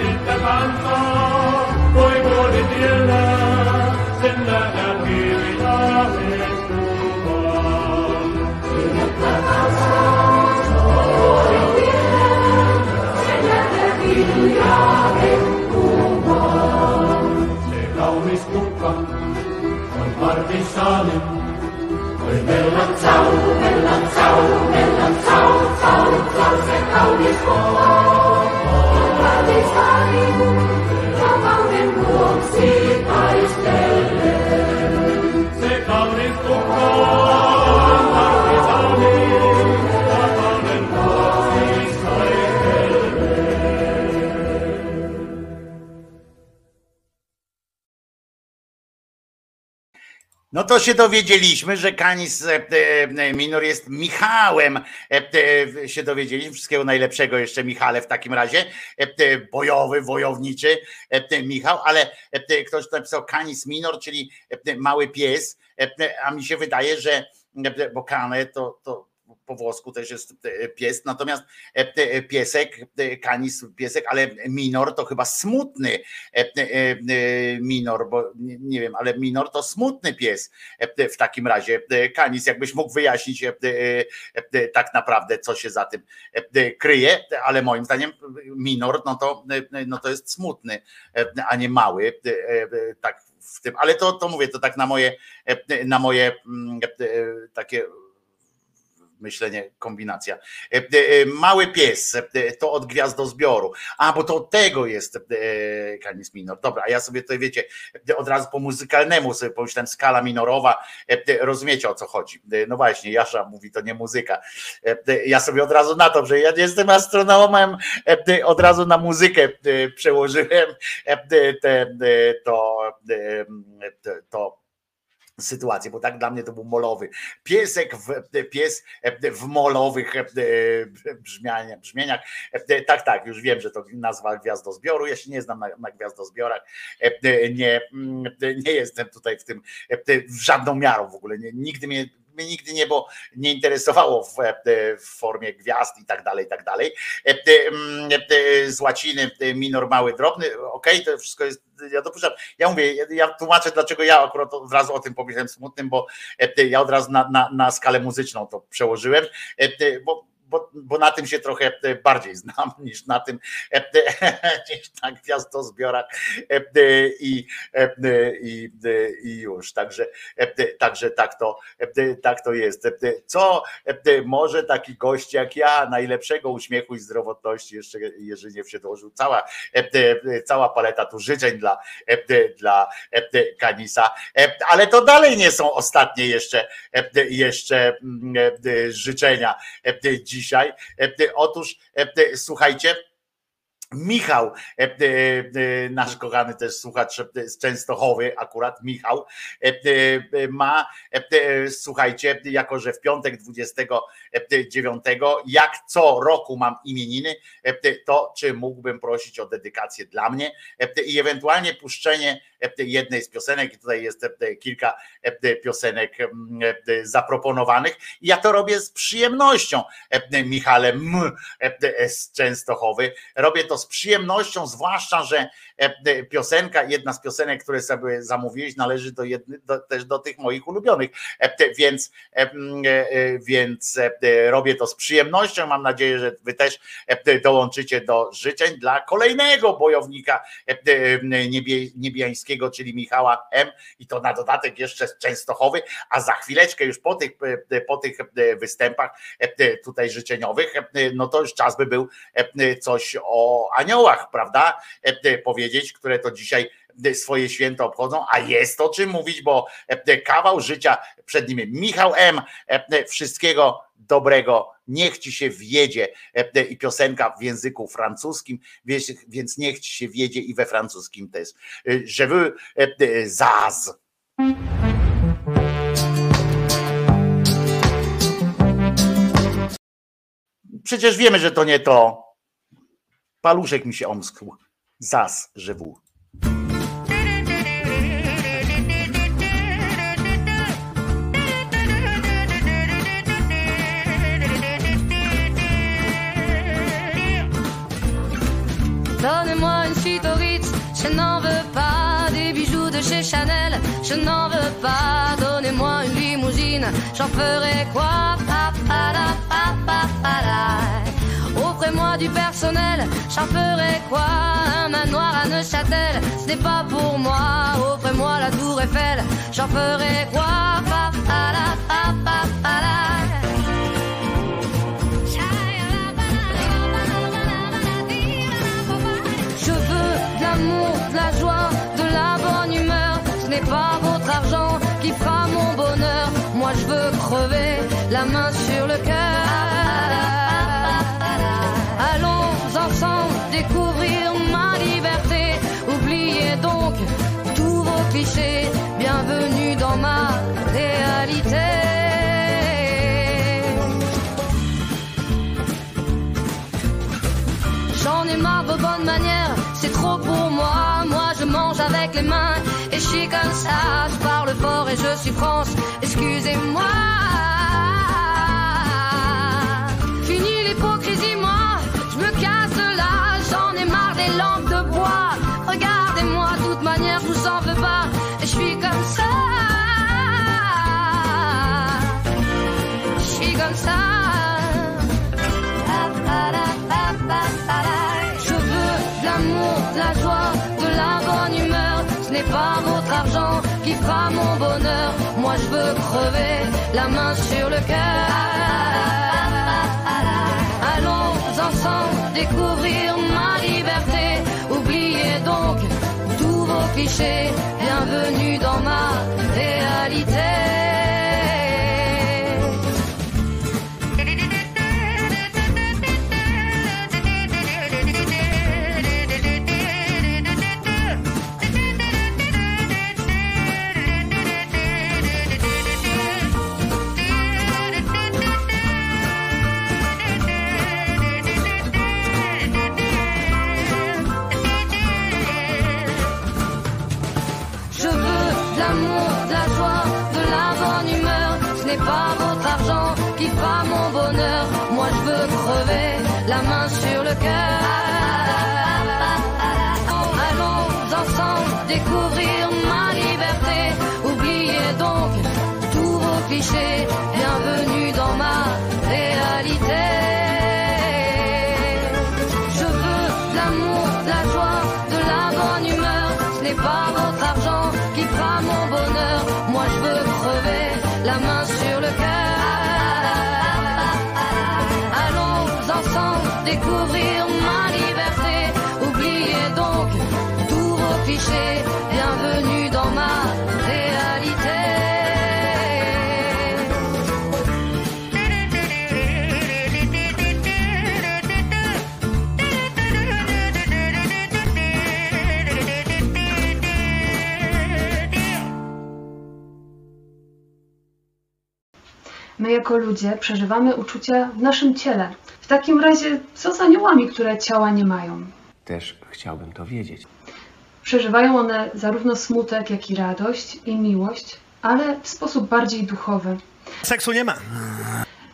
di sole. Col bella ciao, bella ciao, bella ciao, ciao, ciao, se ciao di scuola. Ora di stare già va nel buon si pare stelle. Se ciao di scuola. To się dowiedzieliśmy, że Kanis e, e, Minor jest Michałem. E, e, Się dowiedzieliśmy. Wszystkiego najlepszego jeszcze Michale w takim razie. E, e, Bojowy, wojowniczy e, Michał, ale e, ktoś napisał Kanis Minor, czyli e, mały pies, e, a mi się wydaje, że e, bo Kane to, to po włosku też jest e, pies, natomiast e, e, piesek, e, kanis piesek, ale minor to chyba smutny e, e, e, minor, bo nie, wiem, ale minor to smutny pies e, w takim razie. E, Kanis, jakbyś mógł wyjaśnić e, e, e, tak naprawdę, co się za tym e, kryje, ale moim zdaniem minor, no to, e, no to jest smutny, e, a nie mały, e, e, tak w tym, ale to, to mówię, to tak na moje, e, na moje mm, e, takie myślenie, kombinacja. E, e, Mały pies, e, to od gwiazdozbioru. A, bo to od tego jest e, Canis Minor. Dobra, a ja sobie tutaj wiecie, e, od razu po muzykalnemu sobie pomyślałem, skala minorowa, e, e, rozumiecie o co chodzi. E, No właśnie, Jasza mówi, to nie muzyka. E, e, Ja sobie od razu na to, że ja nie jestem astronomem, e, e, od razu na muzykę e, przełożyłem e, e, te, e, to, e, to sytuację, bo tak dla mnie to był molowy. Piesek w, pies w molowych e, brzmieniach, brzmieniach. E, Tak, tak, już wiem, że to nazwa gwiazdozbioru. Ja się nie znam na, na gwiazdozbiorach. E, Nie, mm, nie jestem tutaj w tym w żadną miarą w ogóle. Nigdy mnie, mnie nigdy nie było, nie interesowało w, e, w formie gwiazd i tak dalej, i tak dalej. E, e, mm, e, Z łaciny e, minor mały, drobny, okej, to wszystko jest, ja dopuszczam. Ja mówię, ja- tłumaczę, dlaczego ja akurat od razu o tym pomyślałem smutnym, bo e, ja od razu na, na, na skalę muzyczną to przełożyłem, e, e, bo bo, bo na tym się trochę e, bardziej znam niż na tym, e, e, niż na gwiazdozbiorach e, e, i, e, e, i, e, i już. Także, e, e, także tak, to, e, tak to jest. E, e, Co e, e, może taki gość jak ja, najlepszego uśmiechu i zdrowotności, jeszcze Jerzyniew się dołożył, cała, e, e, cała paleta tu życzeń dla, e, e, dla e, e, Kanisa, E, ale to dalej nie są ostatnie jeszcze, e, e, jeszcze mm, e, e, życzenia e, e, dzisiaj. E, e, Otóż e, słuchajcie, Michał, nasz kochany też słuchacz z Częstochowy, akurat Michał, ma, słuchajcie, jako że w piątek 29, jak co roku mam imieniny, e, to czy mógłbym prosić o dedykację dla mnie e, i ewentualnie puszczenie e, jednej z piosenek, i tutaj jest kilka piosenek zaproponowanych. Ja to robię z przyjemnością, Michale M z Częstochowy. Robię to z przyjemnością, zwłaszcza, że piosenka, jedna z piosenek, które sobie zamówiłeś, należy do jedny, do, też do tych moich ulubionych, E, więc, e, e, więc e, robię to z przyjemnością. Mam nadzieję, że wy też e, dołączycie do życzeń dla kolejnego bojownika e, e, niebiańskiego, czyli Michała M. I to na dodatek jeszcze z Częstochowy, a za chwileczkę już po tych, e, po tych e, występach e, tutaj życzeniowych, e, no to już czas by był e, coś o aniołach, prawda? E, Powiedzieć, które to dzisiaj swoje święto obchodzą, a jest o czym mówić, bo e, kawał życia przed nimi. Michał M. e, Wszystkiego dobrego, niech ci się wjedzie e, i piosenka w języku francuskim, więc niech ci się wjedzie i we francuskim też. E, Je veux e, zaz. Przecież wiemy, że to nie to. Paluszek mi się omskł. Zas. Donnez-moi une suite au je n'en veux pas des bijoux de chez Chanel, je n'en veux pas. Donnez-moi une limousine, j'en ferai quoi? Offrez-moi du personnel, j'en ferai quoi Un manoir à Neuchâtel, ce n'est pas pour moi. Offrez-moi la tour Eiffel, j'en ferai quoi. Bienvenue dans ma réalité. J'en ai marre de bonnes manières, c'est trop pour moi. Moi je mange avec les mains et je suis comme ça. Je parle fort et je suis France, excusez-moi. Fini l'hypocrisie, n'est pas votre argent qui fera mon bonheur. Moi je veux crever la main sur le cœur. Allons ensemble découvrir ma liberté. Oubliez donc tous vos clichés. Bienvenue dans ma réalité. My jako ludzie przeżywamy uczucia w naszym ciele. W takim razie, co z aniołami, które ciała nie mają? Też chciałbym to wiedzieć. Przeżywają one zarówno smutek, jak i radość i miłość, ale w sposób bardziej duchowy. Seksu nie ma.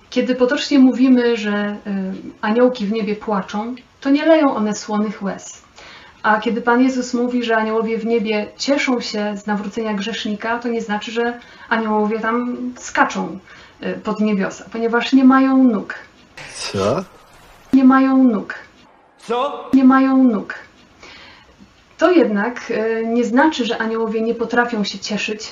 Kiedy potocznie mówimy, że y, aniołki w niebie płaczą, to nie leją one słonych łez. A kiedy Pan Jezus mówi, że aniołowie w niebie cieszą się z nawrócenia grzesznika, to nie znaczy, że aniołowie tam skaczą pod niebiosa, ponieważ nie mają nóg. Co? Nie mają nóg. Co? Nie mają nóg. To jednak y, nie znaczy, że aniołowie nie potrafią się cieszyć.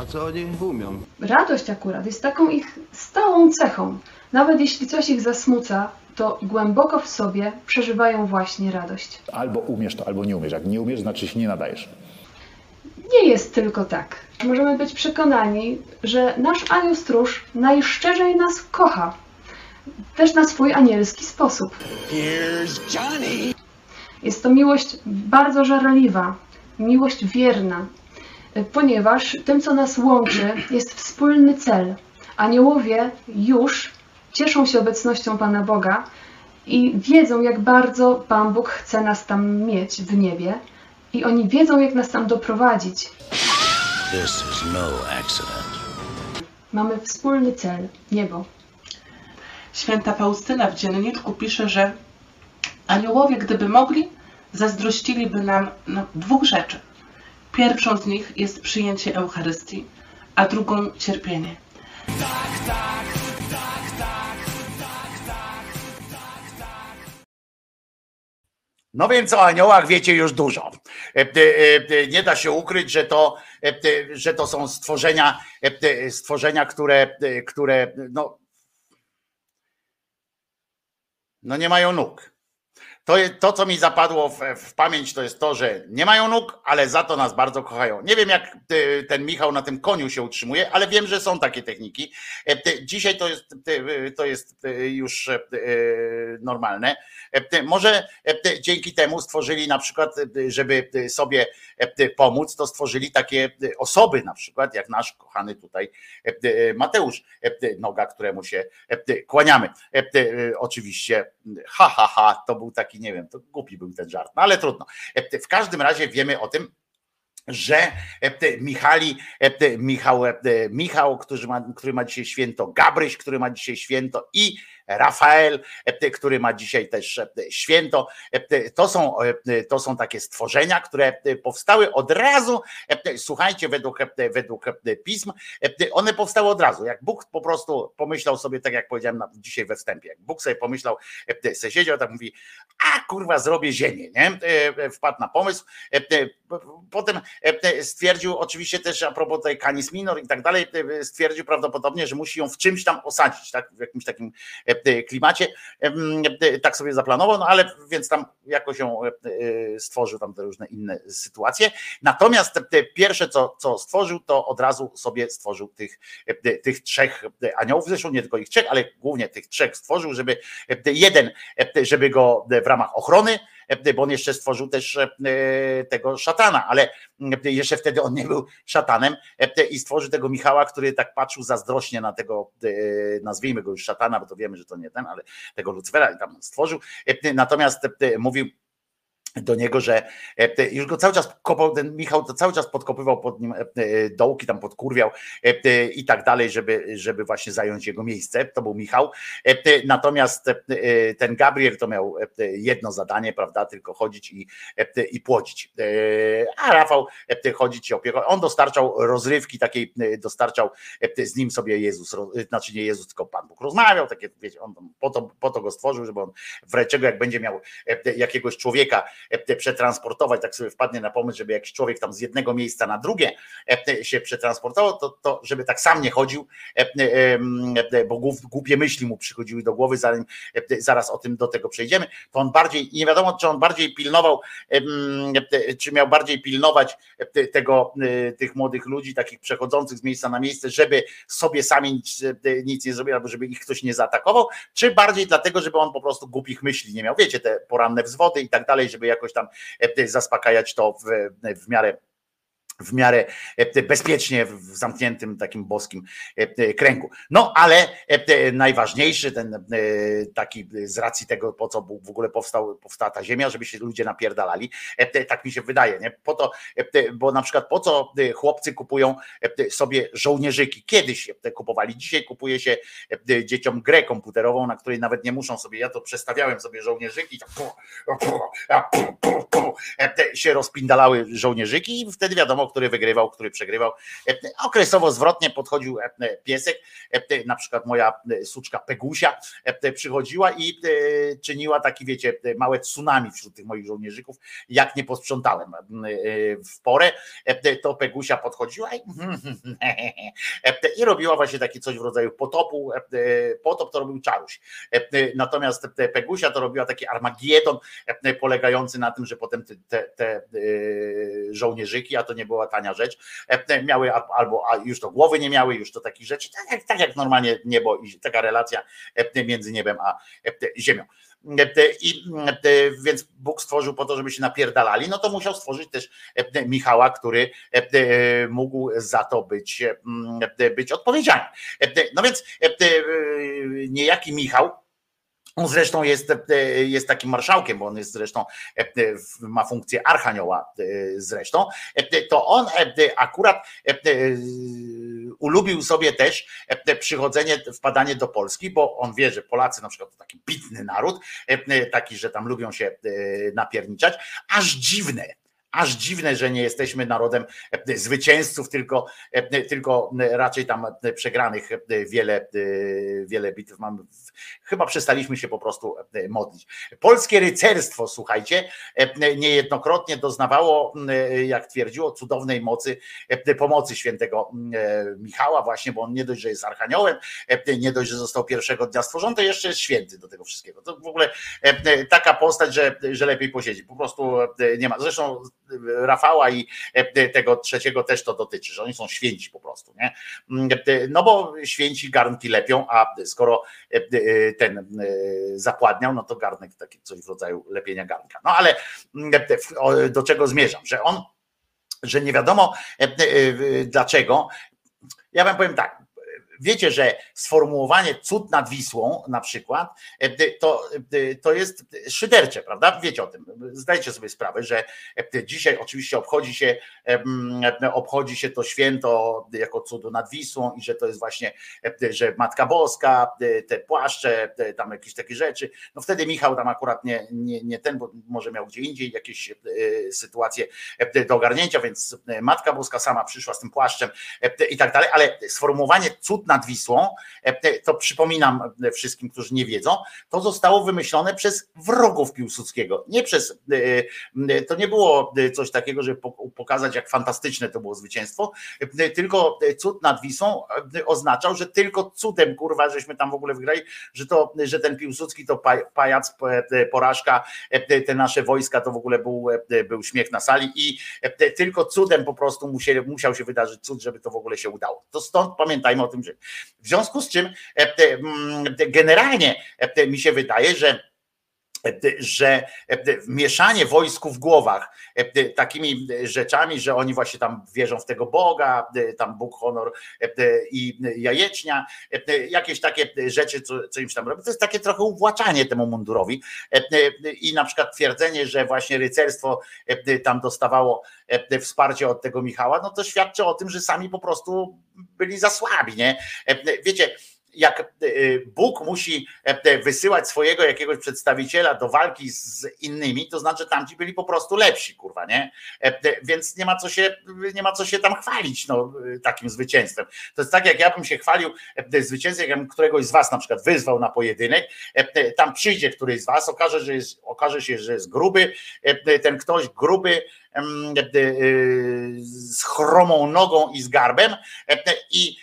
A co oni umią? Radość akurat jest taką ich stałą cechą. Nawet jeśli coś ich zasmuca, to głęboko w sobie przeżywają właśnie radość. Albo umiesz to, albo nie umiesz. Jak nie umiesz, znaczy się nie nadajesz. Nie jest tylko tak. Możemy być przekonani, że nasz anioł stróż najszczerzej nas kocha. Też na swój anielski sposób. Jest to miłość bardzo żarliwa, miłość wierna, ponieważ tym, co nas łączy, jest wspólny cel. Aniołowie już cieszą się obecnością Pana Boga i wiedzą, jak bardzo Pan Bóg chce nas tam mieć w niebie, i oni wiedzą, jak nas tam doprowadzić. This is no accident. Mamy wspólny cel niebo. Święta Faustyna w dzienniczku pisze, że aniołowie, gdyby mogli, zazdrościliby nam no, dwóch rzeczy. Pierwszą z nich jest przyjęcie Eucharystii, a drugą cierpienie. No więc o aniołach wiecie już dużo. E, e, e, Nie da się ukryć, że to, że to są stworzenia, stworzenia, które, które no, no nie mają nóg. To, to, co mi zapadło w, w pamięć, to jest to, że nie mają nóg, ale za to nas bardzo kochają. Nie wiem, jak y, ten Michał na tym koniu się utrzymuje, ale wiem, że są takie techniki. E, Dzisiaj to jest, ty- to jest już e, normalne. E, Może e, dzięki temu stworzyli na przykład, żeby sobie e, pomóc, to stworzyli takie osoby, na przykład jak nasz kochany tutaj e, Mateusz e, Noga, któremu się e, kłaniamy. E, Oczywiście, ha, ha, ha, to był taki, nie wiem, to głupi był ten żart, no ale trudno. E, W każdym razie wiemy o tym, że e, Michali, e, Michał, Michał który, ma, który ma dzisiaj święto, Gabryś, który ma dzisiaj święto i Rafael, e, który ma dzisiaj też e, święto. E, To są, to są takie stworzenia, które powstały od razu, słuchajcie, według, według pism, one powstały od razu. Jak Bóg po prostu pomyślał sobie, tak jak powiedziałem dzisiaj we wstępie, jak Bóg sobie pomyślał, se siedział, tak mówi, a kurwa, zrobię ziemię, nie? Wpadł na pomysł. te, Potem stwierdził, oczywiście też a propos tej canis minor i tak dalej, stwierdził prawdopodobnie, że musi ją w czymś tam osadzić, tak? w jakimś takim klimacie. E, Tak sobie zaplanował, no ale więc tam jakoś ją e, e, stworzył tam te różne inne sytuacje. Natomiast te pierwsze, co, co stworzył, to od razu sobie stworzył tych, tych trzech aniołów, zresztą nie tylko ich trzech, ale głównie tych trzech stworzył, żeby jeden, żeby go w ramach ochrony, bo on jeszcze stworzył też e, tego szatana, ale jeszcze wtedy on nie był szatanem e, i stworzył tego Michała, który tak patrzył zazdrośnie na tego, e, nazwijmy go już szatana, bo to wiemy, że to nie ten, ale tego Lucyfera i tam stworzył. E, Natomiast e, mówił, do niego, że e, już go cały czas kopał, ten Michał to cały czas podkopywał pod nim e, e, dołki, tam podkurwiał i tak dalej, żeby, żeby właśnie zająć jego miejsce. To był Michał. Natomiast ten Gabriel to miał jedno zadanie, prawda, tylko chodzić i, i płodzić. A Rafał chodzić i opiekować. On dostarczał rozrywki takiej, dostarczał z nim sobie Jezus, znaczy nie Jezus, tylko Pan Bóg rozmawiał, takie, wiecie, on po to, po to go stworzył, żeby on w razie czego jak będzie miał jakiegoś człowieka przetransportować, tak sobie wpadnie na pomysł, żeby jakiś człowiek tam z jednego miejsca na drugie e, się przetransportował, to, to żeby tak sam nie chodził, e, e, e, bo głupie myśli mu przychodziły do głowy, zanim e, zaraz o tym do tego przejdziemy, to on bardziej, nie wiadomo, czy on bardziej pilnował, e, czy miał bardziej pilnować e, tego, e, tych młodych ludzi, takich przechodzących z miejsca na miejsce, żeby sobie sami nic, e, nic nie zrobili, albo żeby ich ktoś nie zaatakował, czy bardziej dlatego, żeby on po prostu głupich myśli nie miał. Wiecie, te poranne wzwody i tak dalej, żeby jakoś tam e, zaspokajać to w, w miarę w miarę e, bezpiecznie w zamkniętym takim boskim e, kręgu. No ale e, najważniejszy ten e, taki z racji tego, po co w ogóle powstał, powstała ta ziemia, żeby się ludzie napierdalali, e, tak mi się wydaje, nie? Po to, e, bo na przykład po co e, chłopcy kupują e, sobie żołnierzyki? Kiedyś e, kupowali, dzisiaj kupuje się e, dzieciom grę komputerową, na której nawet nie muszą sobie, ja to przestawiałem sobie żołnierzyki, tak pu, pu, pu, e, się rozpindalały żołnierzyki i wtedy wiadomo, który wygrywał, który przegrywał. E, Okresowo zwrotnie podchodził e, piesek, e, na przykład moja suczka Pegusia przychodziła i czyniła taki, wiecie, małe tsunami wśród tych moich żołnierzyków, jak nie posprzątałem w porę, to Pegusia podchodziła i, i robiła właśnie takie coś w rodzaju potopu. Potop to robił Czaruś. Natomiast Pegusia to robiła taki armagedon e, polegający na tym, że potem te, te, te żołnierzyki, a to nie była tania rzecz, e, miały a- albo już to głowy nie miały, już to takich rzeczy, tak jak, tak jak normalnie niebo i taka relacja e, między niebem a e, ziemią. E, I e, więc Bóg stworzył po to, żeby się napierdalali, no to musiał stworzyć też e, Michała, który e, mógł za to być, e, być odpowiedzialny. E, No więc e, niejaki Michał, on zresztą jest, e, jest takim marszałkiem, bo on jest zresztą, e, w- ma funkcję archanioła e, zresztą, e, to on e, akurat e, ulubił sobie też e, przychodzenie, wpadanie do Polski, bo on wie, że Polacy na przykład to taki bitny naród, e, taki, że tam lubią się e, napierniczać, aż dziwne, aż dziwne, że nie jesteśmy narodem e, zwycięzców, tylko, e, tylko raczej tam e, przegranych wiele, wiele bitew mamy. Chyba przestaliśmy się po prostu modlić. Polskie rycerstwo, słuchajcie, niejednokrotnie doznawało, jak twierdziło, cudownej mocy, pomocy świętego Michała, właśnie, bo on nie dość, że jest archaniołem, nie dość, że został pierwszego dnia stworzony, to jeszcze jest święty do tego wszystkiego. To w ogóle taka postać, że, że lepiej posiedzieć. Po prostu nie ma. Zresztą Rafała i e, tego trzeciego też to dotyczy, że oni są święci po prostu, nie? No bo święci garnki lepią, a skoro e, e, ten e, zapładniał, no to garnek taki coś w rodzaju lepienia garnka. No ale mm, e, do czego zmierzam? Że on, że nie wiadomo e, e, dlaczego. Ja wam powiem tak. Wiecie, że sformułowanie cud nad Wisłą na przykład, e, to, e, to jest szydercze, prawda? Wiecie o tym. Zdajcie sobie sprawę, że e, dzisiaj oczywiście obchodzi się, obchodzi się to święto jako cudu nad Wisłą i że to jest właśnie, e, że Matka Boska, e, te płaszcze, tam jakieś takie rzeczy. No wtedy Michał tam akurat nie, nie, nie ten, bo może miał gdzie indziej jakieś e, sytuacje e, do ogarnięcia, więc e, Matka Boska sama przyszła z tym płaszczem e, i tak dalej, ale sformułowanie cud nad Wisłą, e, to przypominam wszystkim, którzy nie wiedzą, to zostało wymyślone przez wrogów Piłsudskiego, nie przez, e, to nie było coś takiego, żeby pok- pokazać, jak fantastyczne to było zwycięstwo, e, tylko cud nad Wisłą e, oznaczał, że tylko cudem, kurwa, żeśmy tam w ogóle wygrali, że to, że ten Piłsudski to pa- pajac, e, porażka, e, te nasze wojska to w ogóle był, e, był śmiech na sali i e, tylko cudem po prostu musieli, musiał się wydarzyć cud, żeby to w ogóle się udało. To stąd pamiętajmy o tym, że w związku z czym e, mm, generalnie e, mi się wydaje, że że mieszanie wojsku w głowach takimi rzeczami, że oni właśnie tam wierzą w tego Boga, tam Bóg, honor i jajecznia, jakieś takie rzeczy, co, co im się tam robi, to jest takie trochę uwłaczanie temu mundurowi i na przykład twierdzenie, że właśnie rycerstwo tam dostawało wsparcie od tego Michała, no to świadczy o tym, że sami po prostu byli za słabi, nie? Wiecie, jak e, Bóg musi e, wysyłać swojego jakiegoś przedstawiciela do walki z innymi, to znaczy tamci byli po prostu lepsi, kurwa, nie? E, więc nie ma co się, nie ma co się tam chwalić no, takim zwycięstwem. To jest tak, jak ja bym się chwalił zwycięstwem, jakbym któregoś z was na przykład wyzwał na pojedynek, tam przyjdzie któryś z was, okaże, że jest, okaże się, że jest gruby, ten ktoś gruby, z chromą nogą i z garbem i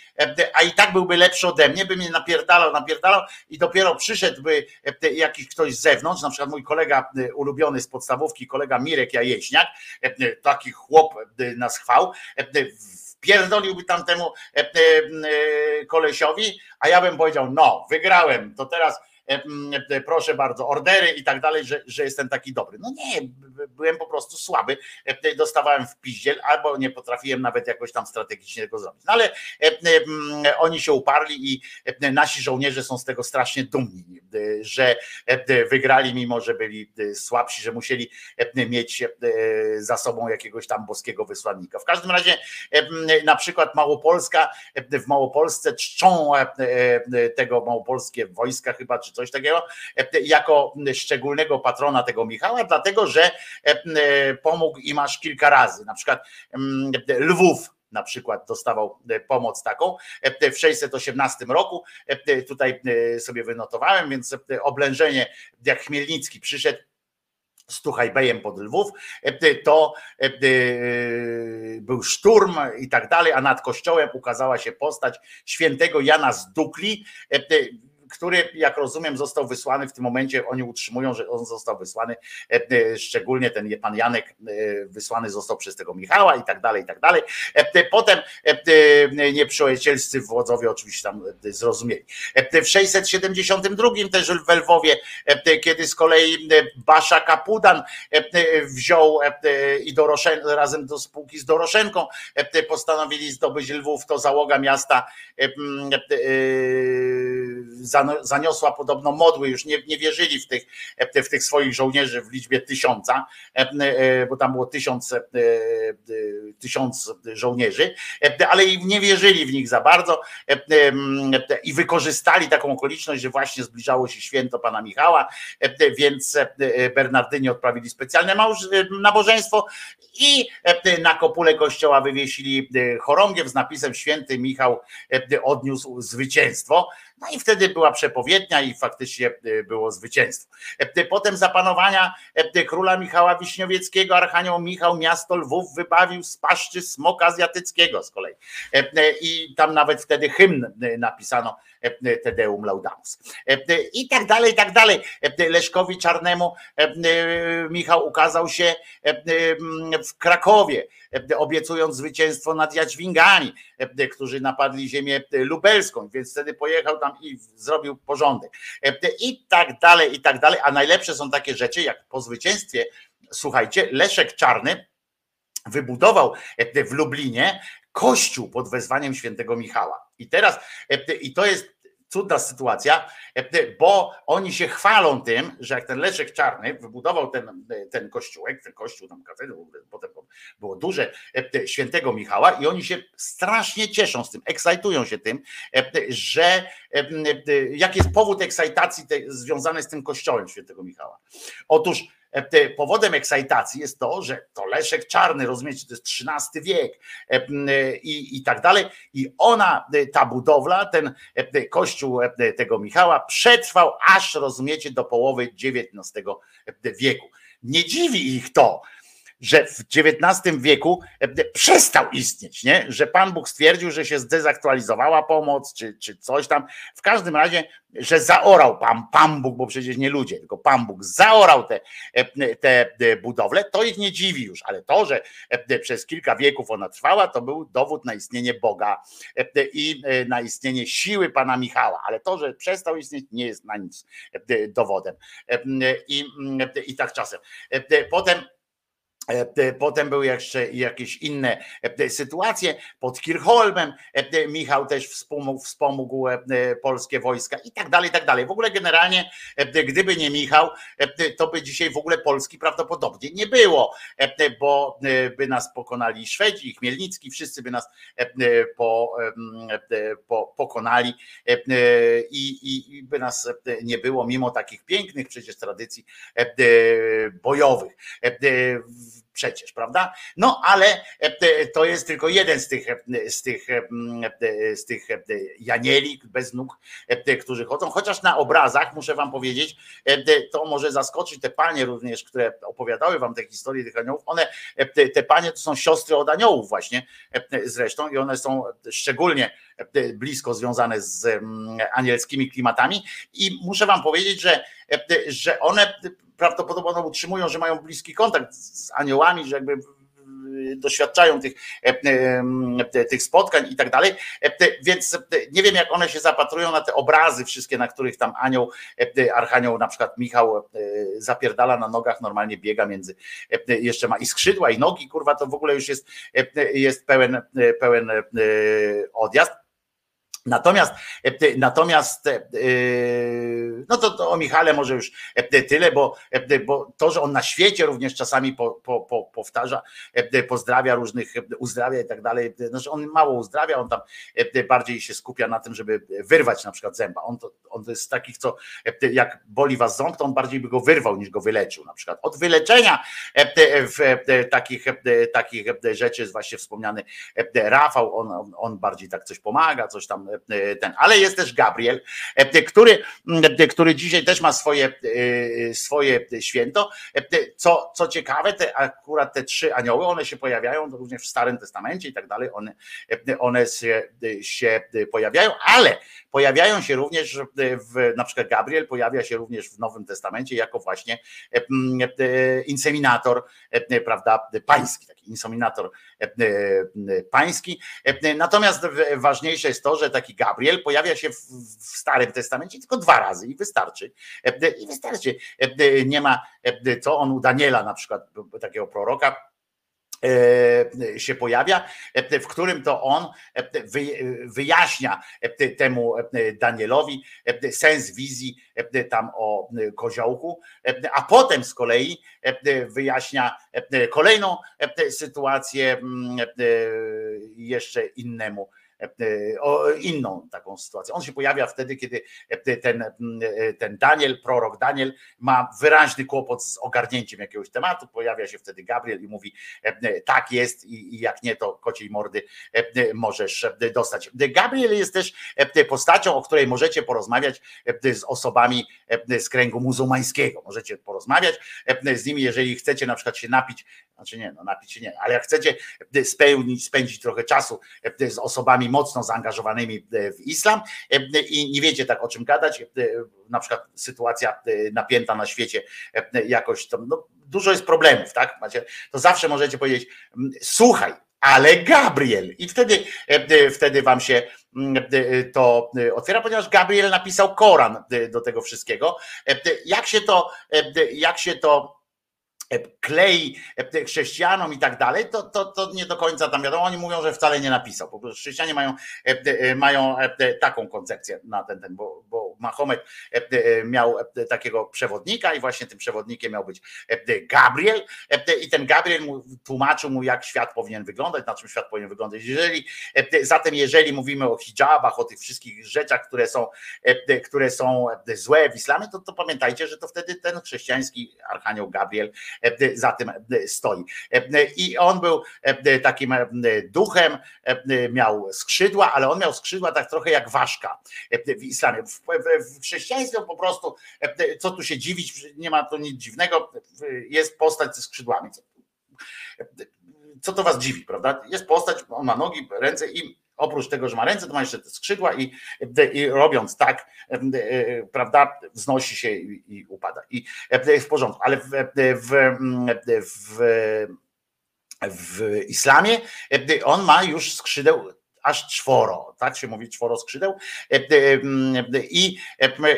a i tak byłby lepszy ode mnie, by mnie napierdalał, napierdalał i dopiero przyszedłby jakiś ktoś z zewnątrz, na przykład mój kolega ulubiony z podstawówki, kolega Mirek Jajeśniak, taki chłop nas chwał, wpierdoliłby tamtemu kolesiowi, a ja bym powiedział, no, wygrałem, to teraz E, e, proszę bardzo, ordery i tak dalej, że, że jestem taki dobry. No nie, byłem po prostu słaby, e, dostawałem w piździel, albo nie potrafiłem nawet jakoś tam strategicznie tego zrobić. No ale oni się uparli i nasi żołnierze są z tego strasznie dumni, że wygrali, mimo że byli słabsi, że musieli mieć za sobą jakiegoś tam boskiego wysłannika. W każdym razie na przykład Małopolska, w Małopolsce czczą tego małopolskie wojska chyba, czy coś takiego, e, jako szczególnego patrona tego Michała, dlatego że e, e, pomógł im aż kilka razy. Na przykład Lwów na przykład dostawał pomoc taką w 618 roku. Tutaj sobie wynotowałem, więc oblężenie, jak Chmielnicki przyszedł, z Tuchajbejem pod Lwów, to był szturm i tak dalej, a nad kościołem ukazała się postać świętego Jana z Dukli, który, jak rozumiem, został wysłany w tym momencie, oni utrzymują, że on został wysłany, e, e, szczególnie ten pan Janek e, wysłany został przez tego Michała i tak dalej, i tak dalej. Potem nieprzyjacielscy wodzowie oczywiście tam zrozumieli. W 672 też w Lwowie, kiedy z kolei Basza Kapudan wziął i Doroszen, razem do spółki z Doroszenką postanowili zdobyć Lwów, to załoga miasta za zaniosła podobno modły, już nie, nie wierzyli w tych, w tych swoich żołnierzy w liczbie tysiąca, e, e, bo tam było tysiąc, e, tysiąc żołnierzy, ale nie wierzyli w nich za bardzo i wykorzystali taką okoliczność, że właśnie zbliżało się święto pana Michała, więc Bernardyni odprawili specjalne nabożeństwo i na kopule kościoła wywiesili chorągiew z napisem święty Michał odniósł zwycięstwo. No i wtedy była przepowiednia i faktycznie e, było zwycięstwo. E, potem zapanowania e, króla Michała Wiśniowieckiego, Archanioł Michał miasto Lwów wybawił z paszczy smoka azjatyckiego z kolei. I tam nawet wtedy hymn napisano Tedeum Laudamus. I tak dalej, i tak dalej. Leszkowi Czarnemu Michał ukazał się w Krakowie, obiecując zwycięstwo nad Jadźwingami, którzy napadli ziemię lubelską, więc wtedy pojechał tam i zrobił porządek. I tak dalej, i tak dalej. A najlepsze są takie rzeczy, jak po zwycięstwie, słuchajcie, Leszek Czarny wybudował w Lublinie kościół pod wezwaniem świętego Michała. I teraz, i to jest cudna sytuacja, bo oni się chwalą tym, że jak ten Leszek Czarny wybudował ten, ten kościółek, ten kościół, tam katedrę, potem było duże, świętego Michała i oni się strasznie cieszą z tym, ekscytują się tym, że jaki jest powód ekscytacji związany z tym kościołem świętego Michała. Otóż E, powodem ekscytacji jest to, że to Leszek Czarny, rozumiecie, to jest XIII wiek e, i, i tak dalej. I ona, e, ta budowla, ten kościół tego Michała przetrwał aż, rozumiecie, do połowy XIX wieku. Nie dziwi ich to, że w XIX wieku e, przestał istnieć, nie? że Pan Bóg stwierdził, że się zdezaktualizowała pomoc, czy, czy coś tam. W każdym razie, że zaorał Pan, Pan Bóg, bo przecież nie ludzie, tylko Pan Bóg zaorał te, e, te budowle, to ich nie dziwi już, ale to, że przez kilka wieków ona trwała, to był dowód na istnienie Boga i na istnienie siły Pana Michała, ale to, że przestał istnieć, nie jest na nic dowodem. I, i tak czasem. Potem E, potem były jeszcze jakieś inne e, sytuacje. Pod Kirchholmem e, Michał też wspomógł, wspomógł polskie wojska i tak dalej, i tak dalej. W ogóle generalnie, gdyby nie Michał, to by dzisiaj w ogóle Polski prawdopodobnie nie było, bo by nas pokonali Szwedzi Chmielnicki, wszyscy by nas po, po, pokonali i, i, i by nas nie było, mimo takich pięknych przecież tradycji bojowych przecież, prawda? No ale e, to jest tylko jeden z tych, e, z tych, e, z tych janieli bez nóg, którzy chodzą, chociaż na obrazach, muszę wam powiedzieć, to może zaskoczyć te panie również, które opowiadały wam te historie tych aniołów, one, te panie to są siostry od aniołów właśnie zresztą i one są szczególnie blisko związane z anielskimi klimatami. I muszę wam powiedzieć, że, że one prawdopodobnie utrzymują, że mają bliski kontakt z aniołami, że jakby doświadczają tych, e, e, tych spotkań i tak dalej. E, więc nie wiem, jak one się zapatrują na te obrazy wszystkie, na których tam anioł, archanioł, na przykład Michał zapierdala na nogach, normalnie biega między, jeszcze ma i skrzydła, i nogi, kurwa, to w ogóle już jest, jest pełen, pełen odjazd. Natomiast, e, natomiast e, no to, to, o Michale może już e, tyle, bo, bo to, że on na świecie również czasami po, po, po, powtarza, pozdrawia różnych, uzdrawia i tak dalej, znaczy on mało uzdrawia, on tam bardziej się skupia na tym, żeby wyrwać na przykład zęba. On to, on to jest z takich, co jak boli was ząb, to on bardziej by go wyrwał niż go wyleczył na przykład. Od wyleczenia w takich, takich rzeczy jest właśnie wspomniany Rafał, on, on bardziej tak coś pomaga, coś tam E, ten, ale jest też Gabriel, e, który, e, który dzisiaj też ma swoje, swoje święto. Co, co ciekawe, te, akurat te trzy anioły, one się pojawiają również w Starym Testamencie i tak dalej, one, one się, się pojawiają, ale pojawiają się również w, na przykład Gabriel pojawia się również w Nowym Testamencie jako właśnie inseminator, prawda, pański, taki inseminator pański. Natomiast ważniejsze jest to, że taki Gabriel pojawia się w, Starym Testamencie tylko dwa razy i wystarczy. I wystarczy. Nie ma, co on u Daniela na przykład, takiego proroka, E, się pojawia, e, w którym to on e, wyjaśnia temu Danielowi sens wizji tam o koziołku, a potem z kolei wyjaśnia kolejną sytuację mm, jeszcze innemu E, o inną taką sytuację. On się pojawia wtedy, kiedy e, ten, e, ten Daniel, prorok Daniel, ma wyraźny kłopot z ogarnięciem jakiegoś tematu. Pojawia się wtedy Gabriel i mówi: Tak jest, i jak nie, to kociej mordy możesz dostać. Gabriel jest też postacią, o której możecie porozmawiać z osobami z kręgu muzułmańskiego. Możecie porozmawiać z nimi, jeżeli chcecie na przykład się napić znaczy nie, no napić się nie, ale jak chcecie spełnić, spędzić trochę czasu z osobami mocno zaangażowanymi w islam i nie wiecie tak o czym gadać, na przykład sytuacja napięta na świecie jakoś to, no, dużo jest problemów, tak? Macie, to zawsze możecie powiedzieć, słuchaj, ale Gabriel. I wtedy, wtedy wam się to otwiera, ponieważ Gabriel napisał Koran do tego wszystkiego. Jak się to, jak się to E, klei e, chrześcijanom i tak dalej, to, to, to nie do końca tam wiadomo. Oni mówią, że wcale nie napisał. Po prostu chrześcijanie mają, e, mają taką koncepcję na ten, ten bo, bo Mahomet miał takiego przewodnika i właśnie tym przewodnikiem miał być Gabriel i ten Gabriel mu tłumaczył mu, jak świat powinien wyglądać, na czym świat powinien wyglądać. Jeżeli, zatem jeżeli mówimy o hijabach, o tych wszystkich rzeczach, które są, które są złe w islamie, to, to pamiętajcie, że to wtedy ten chrześcijański archanioł Gabriel za tym stoi. I on był takim duchem, miał skrzydła, ale on miał skrzydła tak trochę jak ważka w islamie. W, w chrześcijaństwie po prostu, co tu się dziwić, nie ma to nic dziwnego, jest postać ze skrzydłami Co to was dziwi, prawda? Jest postać, on ma nogi, ręce i oprócz tego, że ma ręce, to ma jeszcze te skrzydła i, i robiąc tak, prawda, wznosi się i, i upada. I w porządku, ale w, w, w, w islamie on ma już skrzydeł aż czworo, tak się mówi, czworo skrzydeł i,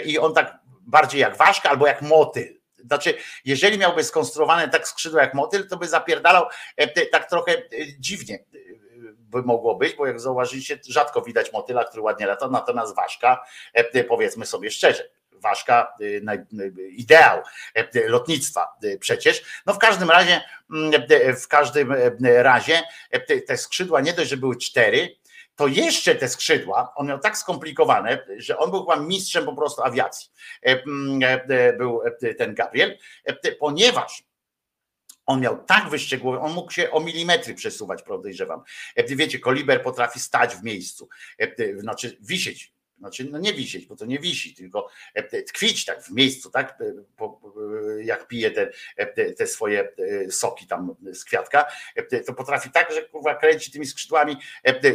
i on tak bardziej jak ważka albo jak motyl. Znaczy, jeżeli miałby skonstruowane tak skrzydło jak motyl, to by zapierdalał tak trochę dziwnie by mogło być, bo jak zauważyliście, rzadko widać motyla, który ładnie lata, natomiast ważka, powiedzmy sobie szczerze, ważka, ideał lotnictwa przecież. No w każdym razie, w każdym razie te skrzydła nie dość, że były cztery, to jeszcze te skrzydła, on miał tak skomplikowane, że on był chyba mistrzem po prostu awiacji. Był ten Gabriel, ponieważ on miał tak wyszczegółowione, on mógł się o milimetry przesuwać, podejrzewam. Wiecie, koliber potrafi stać w miejscu, znaczy wisieć znaczy no nie wisieć, bo to nie wisi, tylko tkwić tak w miejscu, tak, jak pije te, te swoje soki tam z kwiatka, to potrafi tak, że kurwa kręci tymi skrzydłami,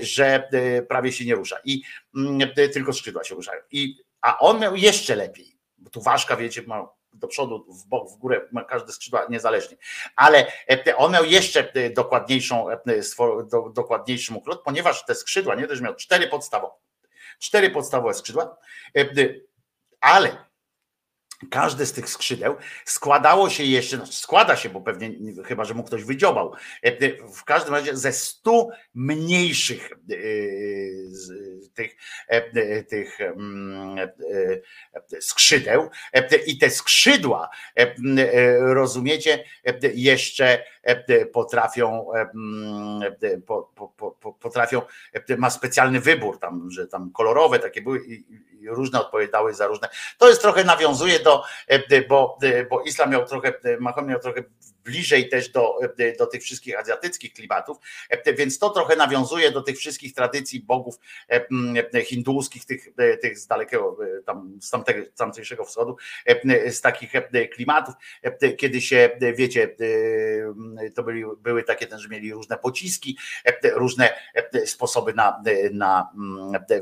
że prawie się nie rusza i tylko skrzydła się ruszają. I, a on miał jeszcze lepiej, bo tu ważka, wiecie, ma do przodu, w bok, w górę, ma każde skrzydła niezależnie. Ale on miał jeszcze dokładniejszą, dokładniejszy ukrot, ponieważ te skrzydła, nie też miał cztery podstawowe cztery podstawowe skrzydła, e, ale Każde z tych skrzydeł składało się jeszcze, znaczy składa się, bo pewnie chyba, że mu ktoś wydziobał, e, w każdym razie ze stu mniejszych e, tych, tych mm, skrzydeł. I te skrzydła, rozumiecie, jeszcze potrafią, potrafią, ma specjalny wybór tam, że tam kolorowe takie były różne odpowiadały za różne. To jest trochę nawiązuje do, bo, bo islam miał trochę, Mahomet miał trochę bliżej też do, do tych wszystkich azjatyckich klimatów, więc to trochę nawiązuje do tych wszystkich tradycji bogów hinduskich, tych, tych z dalekiego, tam, z tamtego, tamtejszego wschodu, z takich klimatów, kiedy się, wiecie, to byli, były takie, że mieli różne pociski, różne sposoby na, na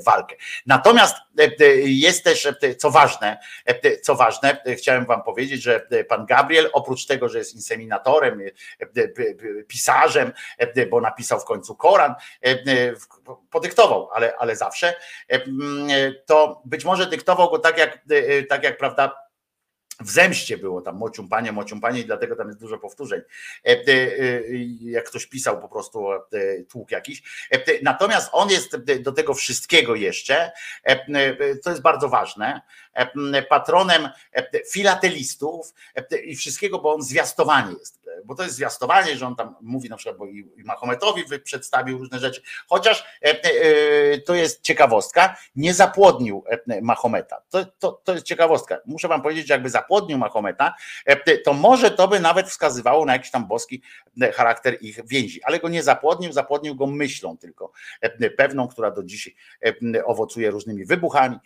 walkę. Natomiast jest też, co ważne, co ważne, chciałem wam powiedzieć, że pan Gabriel, oprócz tego, że jest inseminatorem, e, e, pisarzem, e, bo napisał w końcu Koran, podyktował, ale, ale zawsze, to być może dyktował go tak jak, tak jak prawda, w zemście było tam mociumpanie, mociumpanie i dlatego tam jest dużo powtórzeń. Jak ktoś pisał po prostu tłuk jakiś. Natomiast on jest do tego wszystkiego jeszcze, to jest bardzo ważne, patronem filatelistów i wszystkiego, bo on zwiastowanie jest, bo to jest zwiastowanie, że on tam mówi na przykład, bo i Mahometowi przedstawił różne rzeczy, chociaż to jest ciekawostka, nie zapłodnił Mahometa. To, to, to jest ciekawostka. Muszę wam powiedzieć, że jakby zapłodnił Mahometa, to może to by nawet wskazywało na jakiś tam boski charakter ich więzi, ale go nie zapłodnił, zapłodnił go myślą tylko pewną, która do dzisiaj owocuje różnymi wybuchami,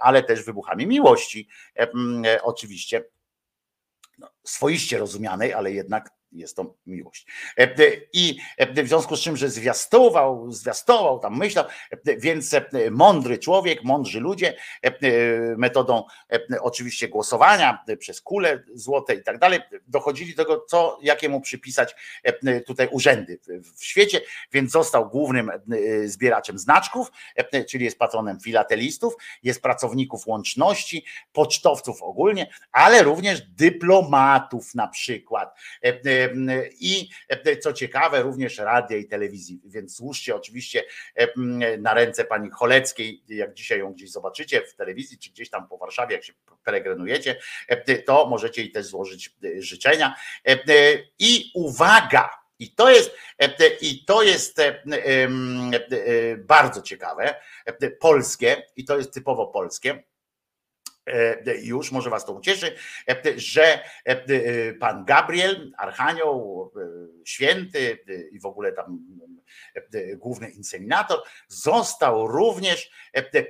ale też wybuchami miłości, e, e, oczywiście no, swoiście rozumianej, ale jednak jest to miłość. E, I w związku z czym, że zwiastował, zwiastował, tam myślał, więc mądry człowiek, mądrzy ludzie metodą oczywiście głosowania przez kule złote i tak dalej, dochodzili do tego, co, jakiemu przypisać tutaj urzędy w świecie, więc został głównym zbieraczem znaczków, czyli jest patronem filatelistów, jest pracowników łączności, pocztowców ogólnie, ale również dyplomatów na przykład i co ciekawe, również radia i telewizji. Więc służcie oczywiście na ręce pani Choleckiej, jak dzisiaj ją gdzieś zobaczycie w telewizji, czy gdzieś tam po Warszawie, jak się peregrinujecie, to możecie jej też złożyć życzenia. I uwaga, i to jest, i to jest bardzo ciekawe, polskie, i to jest typowo polskie E, już, może was to ucieszy, e, że e, pan Gabriel, Archanioł, święty i w ogóle tam główny inseminator, został również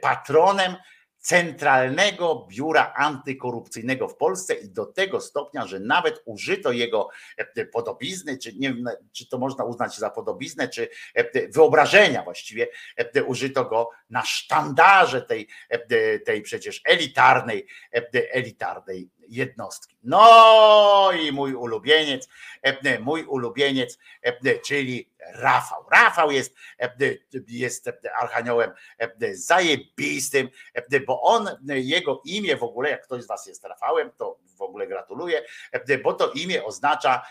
patronem Centralnego Biura Antykorupcyjnego w Polsce i do tego stopnia, że nawet użyto jego e, podobizny, czy nie wiem, czy to można uznać za podobiznę, czy e, wyobrażenia właściwie, e, użyto go na sztandarze tej, tej przecież elitarnej, elitarnej jednostki. No i mój ulubieniec, mój ulubieniec, czyli Rafał. Rafał jest, jest archaniołem zajebistym, bo on, jego imię w ogóle, jak ktoś z was jest Rafałem, to w ogóle gratuluję, bo to imię oznacza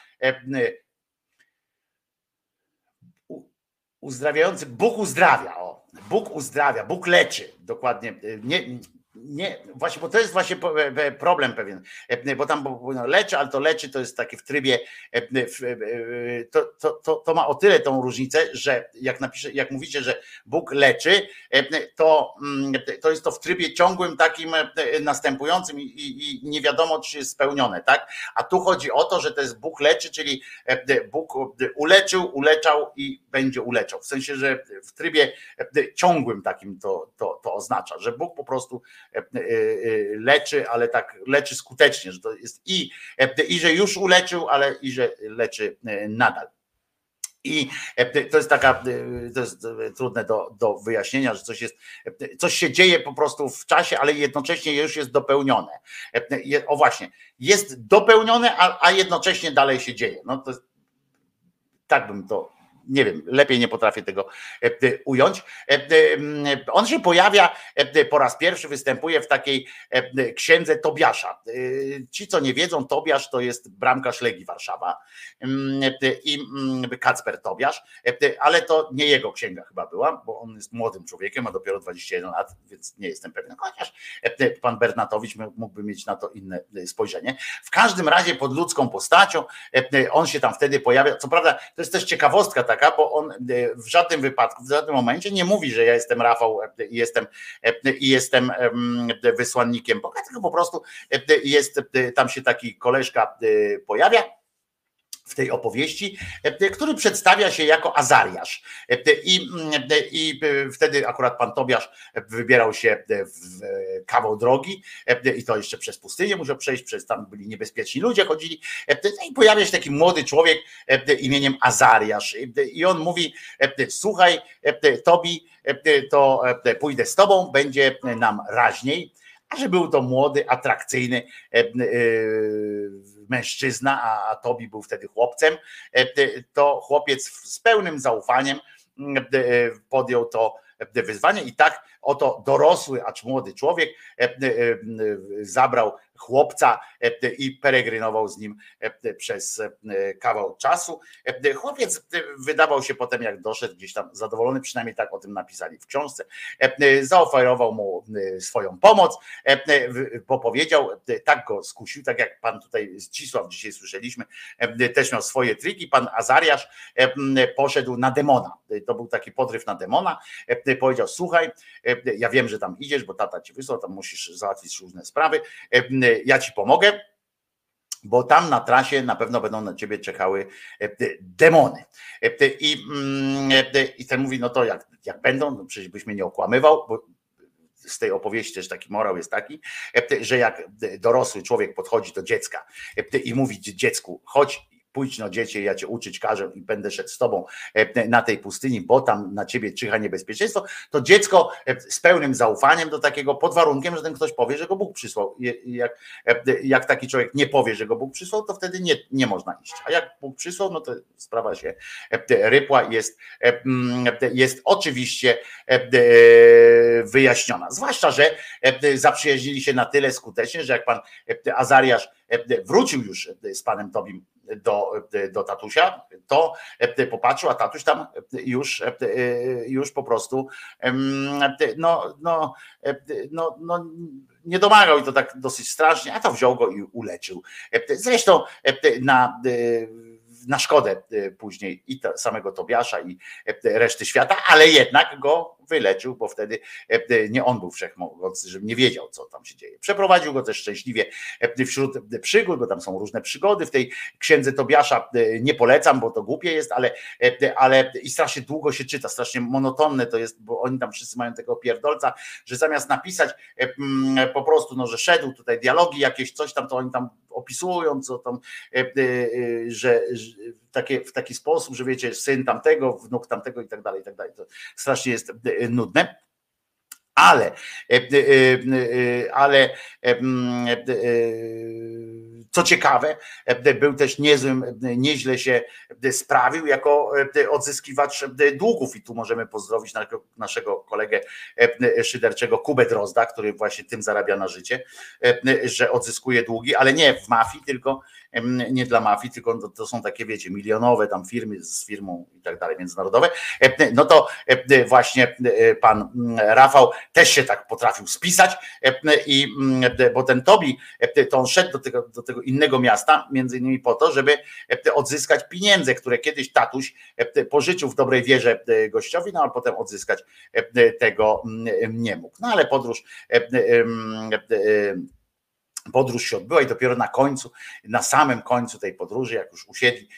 uzdrawiający, Bóg uzdrawia, o, Bóg uzdrawia, Bóg leczy, dokładnie, nie, nie, właśnie, bo to jest właśnie problem pewien, bo tam no, leczy, ale to leczy to jest takie w trybie, to, to, to, to ma o tyle tą różnicę, że jak napisze, jak mówicie, że Bóg leczy, to, mm, to jest to w trybie ciągłym takim następującym i, i nie wiadomo, czy jest spełnione, tak? A tu chodzi o to, że to jest Bóg leczy, czyli Bóg uleczył, uleczał i będzie uleczał. W sensie, że w trybie ciągłym takim to, to, to oznacza, że Bóg po prostu E, e, e, leczy, ale tak leczy skutecznie, że to jest i, i że już uleczył, ale i że leczy nadal. I to jest taka, to jest trudne do, do wyjaśnienia, że coś jest, coś się dzieje po prostu w czasie, ale jednocześnie już jest dopełnione. O właśnie, jest dopełnione, a, a jednocześnie dalej się dzieje. No to tak bym to nie wiem, lepiej nie potrafię tego e, e, ująć. E, on się pojawia po raz pierwszy, występuje w takiej księdze Tobiasza. Ci, co nie wiedzą, Tobiasz to jest bramkarz Legii Warszawa i Kacper Tobiasz, ale to nie jego księga chyba była, bo on jest młodym człowiekiem, ma dopiero 21 lat, więc nie jestem pewien, chociaż pan Bernatowicz mógłby mieć na to inne spojrzenie. W każdym razie pod ludzką postacią on się tam wtedy pojawia. Co prawda, to jest też ciekawostka taka, bo on e, w żadnym wypadku, w żadnym momencie nie mówi, że ja jestem Rafał e, i jestem, e, i jestem wysłannikiem Boga, tylko po prostu jest, tam się taki koleżka pojawia w tej opowieści, który przedstawia się jako Azariasz. I, I wtedy akurat pan Tobiasz wybierał się w kawał drogi i to jeszcze przez pustynię musiał przejść, przez tam byli niebezpieczni ludzie, chodzili. I pojawia się taki młody człowiek imieniem Azariasz. I on mówi, słuchaj Tobi, to pójdę z tobą, będzie nam raźniej, a że był to młody, atrakcyjny mężczyzna, a, a Tobi był wtedy chłopcem, e, to chłopiec z pełnym zaufaniem e, podjął to wyzwanie i tak oto dorosły, acz młody człowiek e, zabrał chłopca e, i peregrynował z nim e, przez e, kawał czasu. Chłopiec wydawał się potem, jak doszedł gdzieś tam zadowolony, przynajmniej tak o tym napisali w książce, zaoferował mu swoją pomoc, bo powiedział, tak go skusił, tak jak pan tutaj Zdzisław dzisiaj słyszeliśmy, też miał swoje triki, pan Azariasz poszedł na demona, to był taki podryw na demona, powiedział, słuchaj, ja wiem, że tam idziesz, bo tata ci wysłał, tam musisz załatwić różne sprawy, ja ci pomogę, bo tam na trasie na pewno będą na ciebie czekały e, demony. E, I, mm, e, i ten mówi, no to jak, jak będą, no przecież byś mnie nie okłamywał, bo z tej opowieści też taki morał jest taki, że jak dorosły człowiek podchodzi do dziecka i mówi dziecku, chodź pójdź no dziecię, ja cię uczyć każę i będę szedł z tobą e, na tej pustyni, bo tam na ciebie czyha niebezpieczeństwo, to dziecko e, z pełnym zaufaniem do takiego, pod warunkiem, że ten ktoś powie, że go Bóg przysłał. Jak, e, jak taki człowiek nie powie, że go Bóg przysłał, to wtedy nie, nie można iść. A jak Bóg przysłał, no to sprawa się rypła jest, jest oczywiście wyjaśniona. Zwłaszcza, że zaprzyjaźnili się na tyle skutecznie, że jak pan Azariasz wrócił już z panem Tobim do, do tatusia, to popatrzył, a tatuś tam już, już po prostu no, no, no, no nie domagał i to tak dosyć strasznie, a to wziął go i uleczył. Zresztą na na szkodę później i samego Tobiasza i reszty świata, ale jednak go wyleczył, bo wtedy nie on był wszechmogący, że nie wiedział, co tam się dzieje. Przeprowadził go też szczęśliwie wśród przygód, bo tam są różne przygody w tej księdze Tobiasza. Nie polecam, bo to głupie jest, ale, ale i strasznie długo się czyta, strasznie monotonne to jest, bo oni tam wszyscy mają tego pierdolca, że zamiast napisać po prostu, no, że szedł tutaj dialogi jakieś, coś tam, to oni tam opisują, co tam, że, że takie, w taki sposób, że wiecie, syn tamtego, wnuk tamtego i tak dalej, i tak dalej. To strasznie jest nudne. Ale, ale co ciekawe, był też niezłym, nieźle się sprawił jako odzyskiwacz długów. I tu możemy pozdrowić naszego kolegę szyderczego Kubę Drozda, który właśnie tym zarabia na życie, że odzyskuje długi, ale nie w mafii, tylko nie dla mafii, tylko to są takie, wiecie, milionowe tam firmy z firmą i tak dalej, międzynarodowe, no to właśnie pan Rafał też się tak potrafił spisać i bo ten Tobi, to on szedł do tego, do tego innego miasta, między innymi po to, żeby odzyskać pieniądze, które kiedyś tatuś pożyczył w dobrej wierze gościowi, no ale potem odzyskać tego nie mógł. No ale podróż podróż się odbyła i dopiero na końcu, na samym końcu tej podróży, jak już usiedli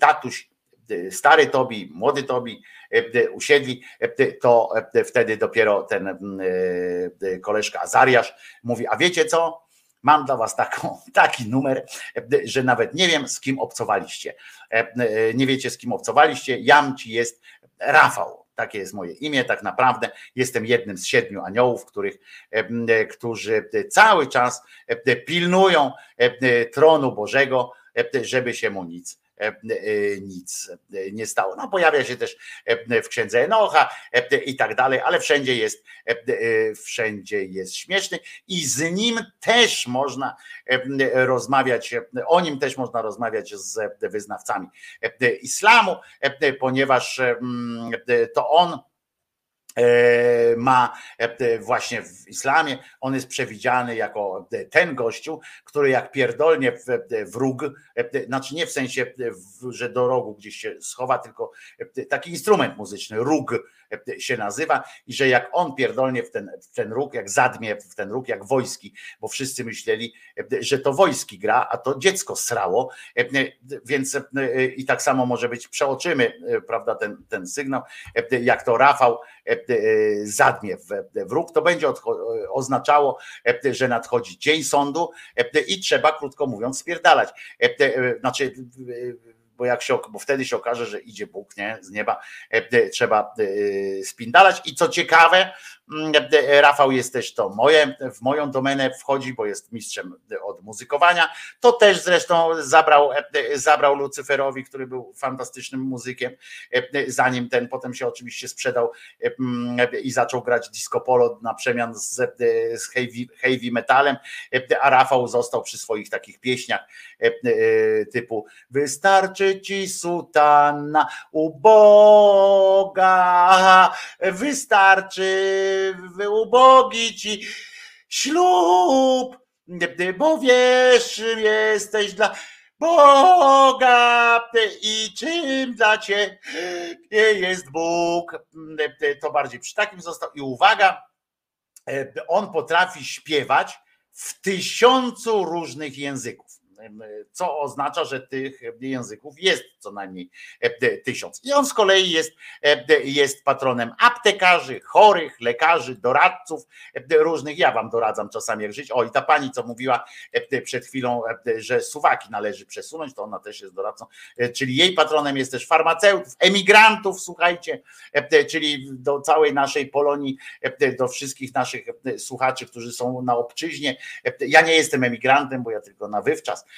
tatuś, stary Tobi, młody Tobi usiedli, to wtedy dopiero ten koleżka Azariasz mówi, a wiecie co? Mam dla was taką, taki numer, że nawet nie wiem, z kim obcowaliście. Nie wiecie, z kim obcowaliście. Jam ci jest Rafał. Takie jest moje imię, tak naprawdę. Jestem jednym z siedmiu aniołów, których, którzy cały czas pilnują tronu Bożego, żeby się mu nic E, e, nic e, nie stało. No, pojawia się też w księdze Enocha i tak dalej, ale wszędzie jest, wszędzie jest śmieszny i z nim też można rozmawiać, o nim też można rozmawiać z wyznawcami islamu, ponieważ to on E, ma e, właśnie w islamie, on jest przewidziany jako ten gościu, który jak pierdolnie w, róg, e, znaczy nie w sensie, że do rogu gdzieś się schowa, tylko taki instrument muzyczny, róg się nazywa. I że jak on pierdolnie w ten, w ten róg, jak zadmie w ten róg, jak wojski, bo wszyscy myśleli, że to wojski gra, a to dziecko srało, więc i tak samo może być, przeoczymy, prawda, ten, ten sygnał, jak to Rafał zadmie w, w róg, to będzie oznaczało, że nadchodzi dzień sądu i trzeba, krótko mówiąc, spierdalać. Znaczy, bo jak się, bo wtedy się okaże, że idzie Bóg nie, z nieba, trzeba spindalać. I co ciekawe, Rafał jest też to moje, w moją domenę wchodzi, bo jest mistrzem od muzykowania. To też zresztą zabrał, zabrał Lucyferowi, który był fantastycznym muzykiem, zanim ten potem się oczywiście sprzedał mm, i zaczął grać disco polo na przemian z, z heavy, heavy metalem, a Rafał został przy swoich takich pieśniach typu wystarczy ci sutanna uboga, wystarczy ubogi ci ślub, bo wiesz, jesteś dla Boga i czym dla ciebie jest Bóg. To bardziej przy takim został. I uwaga, on potrafi śpiewać w tysiącu różnych języków co oznacza, że tych języków jest co najmniej e, tysiąc. I on z kolei jest, e, jest patronem aptekarzy, chorych, lekarzy, doradców e, różnych. Ja wam doradzam czasami jak żyć. O i ta pani, co mówiła przed chwilą, że suwaki należy przesunąć, to ona też jest doradcą, czyli jej patronem jest też farmaceutów, emigrantów, słuchajcie, czyli do całej naszej Polonii, do wszystkich naszych słuchaczy, którzy są na obczyźnie. Ja nie jestem emigrantem, bo ja tylko na wywczas, E,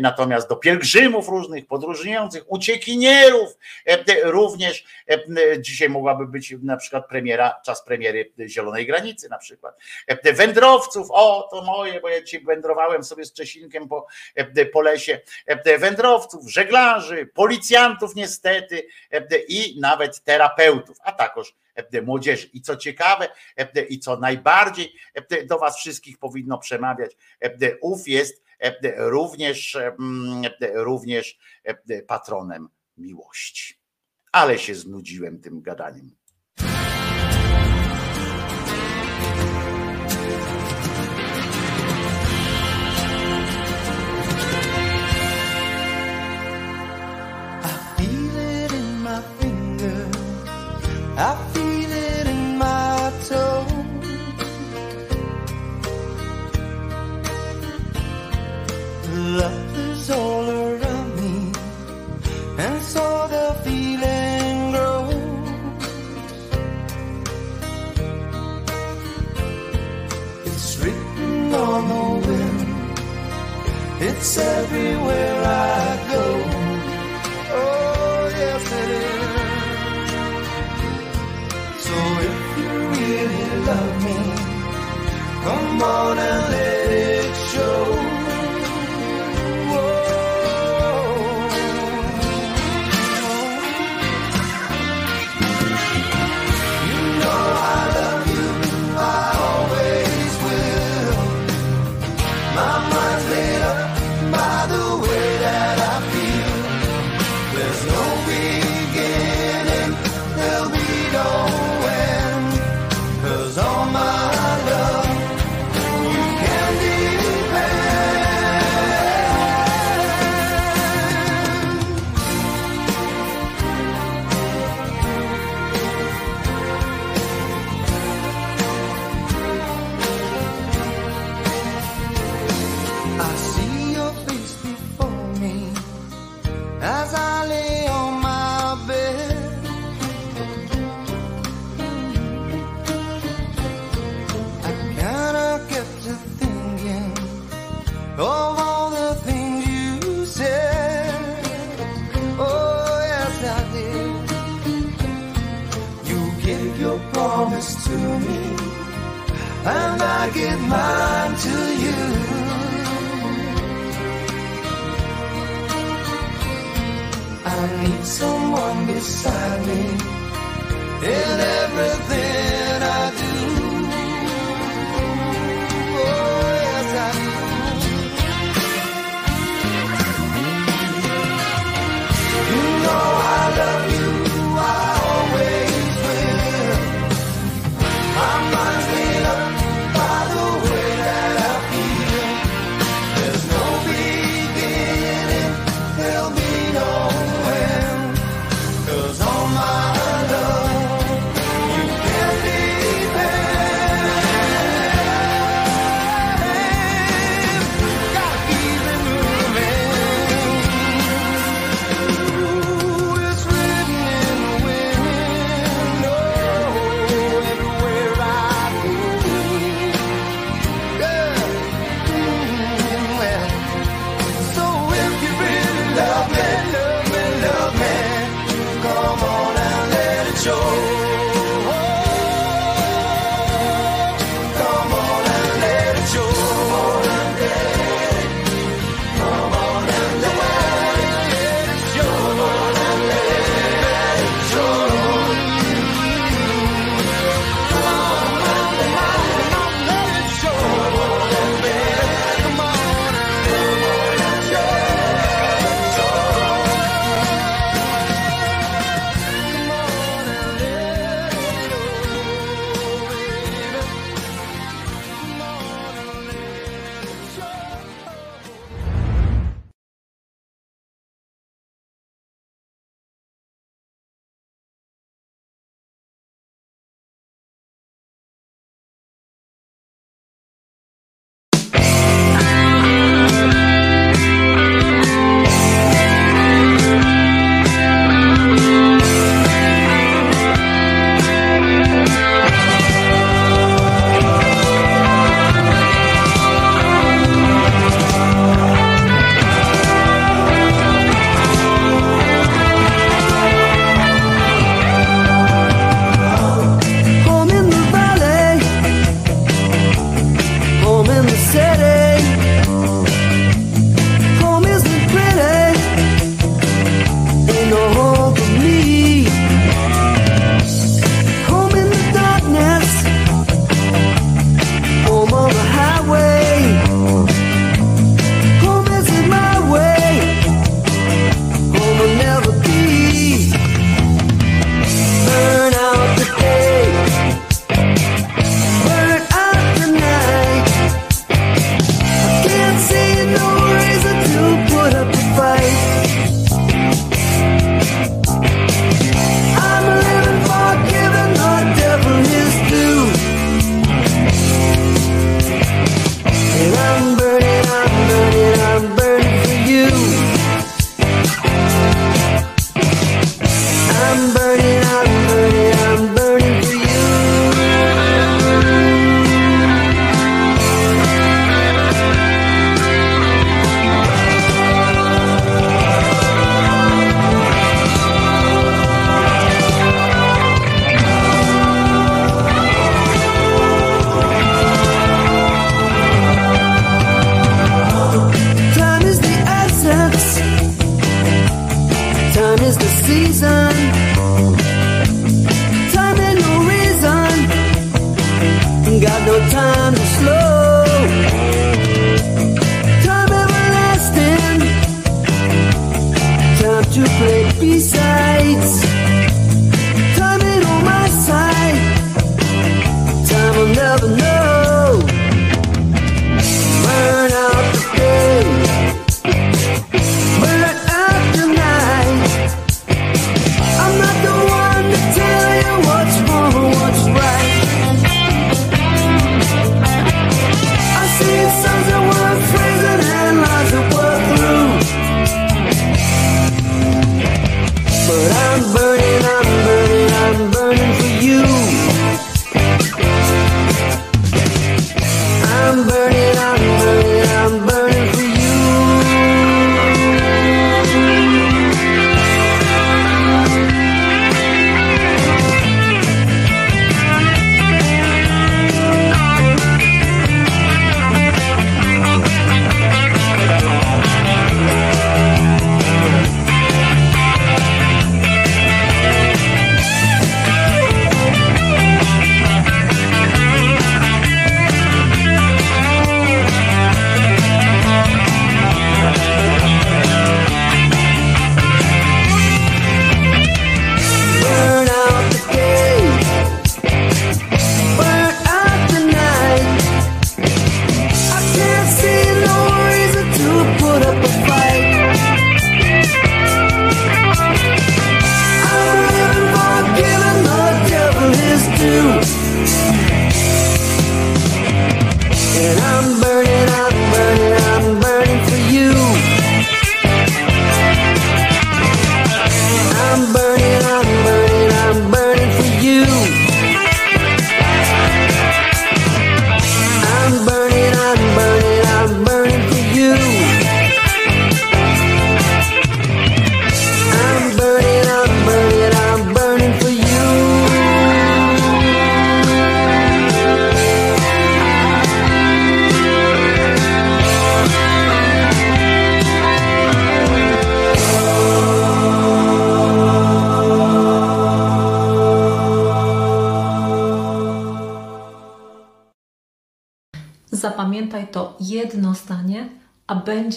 natomiast do pielgrzymów różnych, podróżujących, uciekinierów e, również e, dzisiaj mogłaby być na przykład premiera, czas premiery Zielonej Granicy na przykład. Wędrowców, o to moje, bo ja dzisiaj wędrowałem sobie z Czesinkiem po, po lesie, wędrowców, żeglarzy, policjantów niestety i nawet terapeutów, a także młodzieży. I co ciekawe, i co najbardziej do Was wszystkich powinno przemawiać, ów jest również, mm, również e, patronem miłości. Ale się znudziłem tym gadaniem. I feel all around me, and so the feeling grows. It's written on the wind, it's everywhere I go. Oh, yes, it is. So if you really love me, come on and live. Inside me in everything.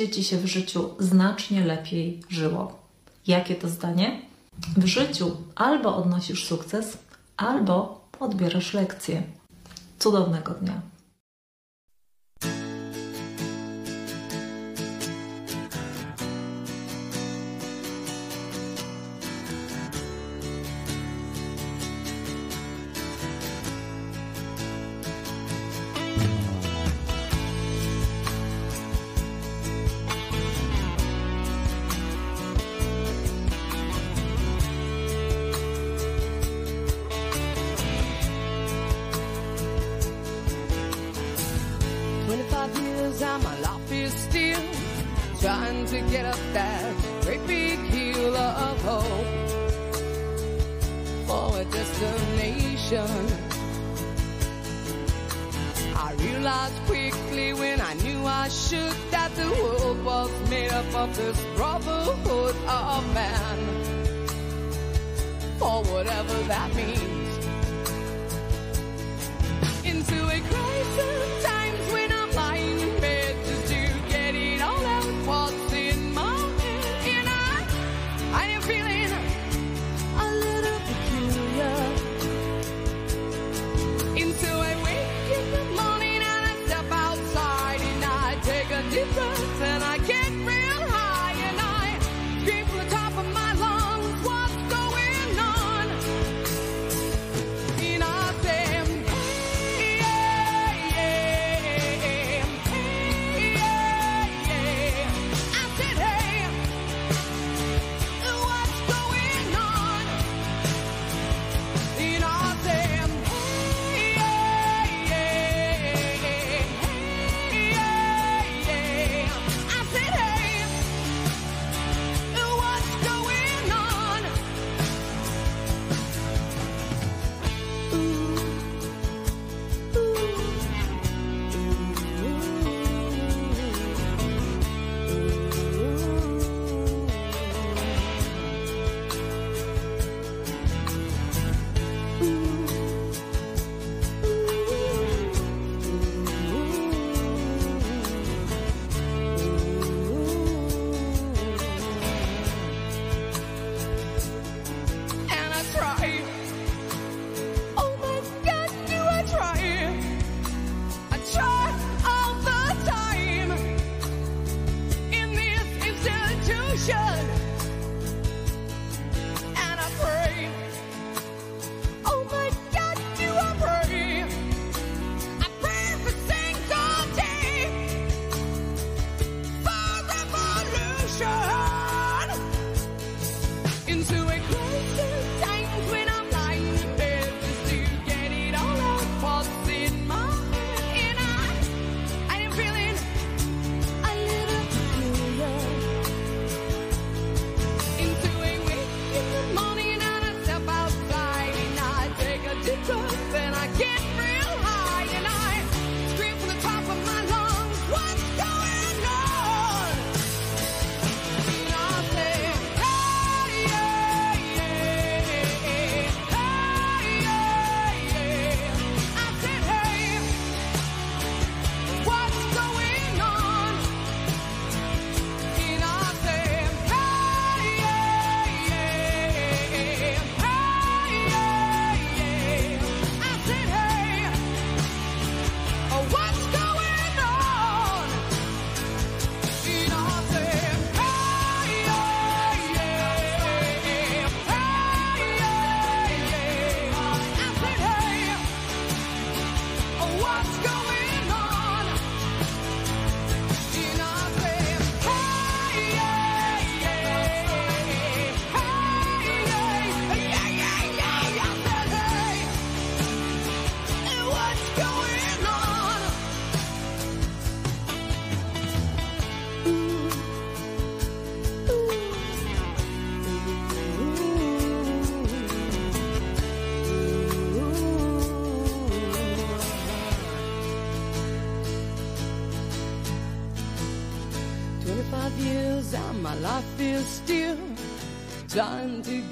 będzie Ci się w życiu znacznie lepiej żyło. Jakie to zdanie? W życiu albo odnosisz sukces, albo odbierasz lekcję. Cudownego dnia.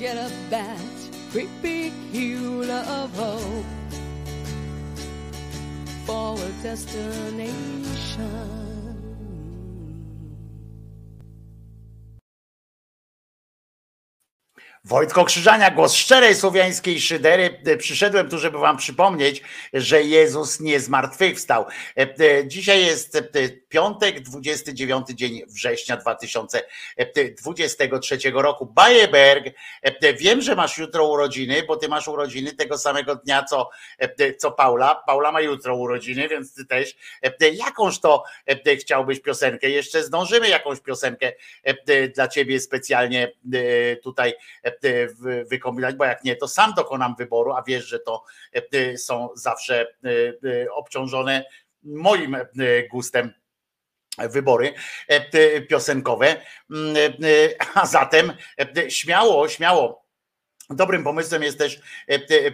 get up that great big hill of hope for a destination. Wojtko Krzyżania, głos szczerej słowiańskiej szydery. Przyszedłem tu, żeby wam przypomnieć, że Jezus nie zmartwychwstał. E, e, dzisiaj jest e, piątek, 29 dzień września 2023 roku. Bajeberg, wiem, że masz jutro urodziny, bo ty masz urodziny tego samego dnia, co, co Paula. Paula ma jutro urodziny, więc ty też. Jakąż to chciałbyś piosenkę? Jeszcze zdążymy jakąś piosenkę dla ciebie specjalnie tutaj wy- wykombinować, bo jak nie, to sam dokonam wyboru, a wiesz, że to e, są zawsze e, e, obciążone moim e, gustem wybory e, piosenkowe. Mm, e, A zatem e, śmiało, śmiało. Dobrym pomysłem jest też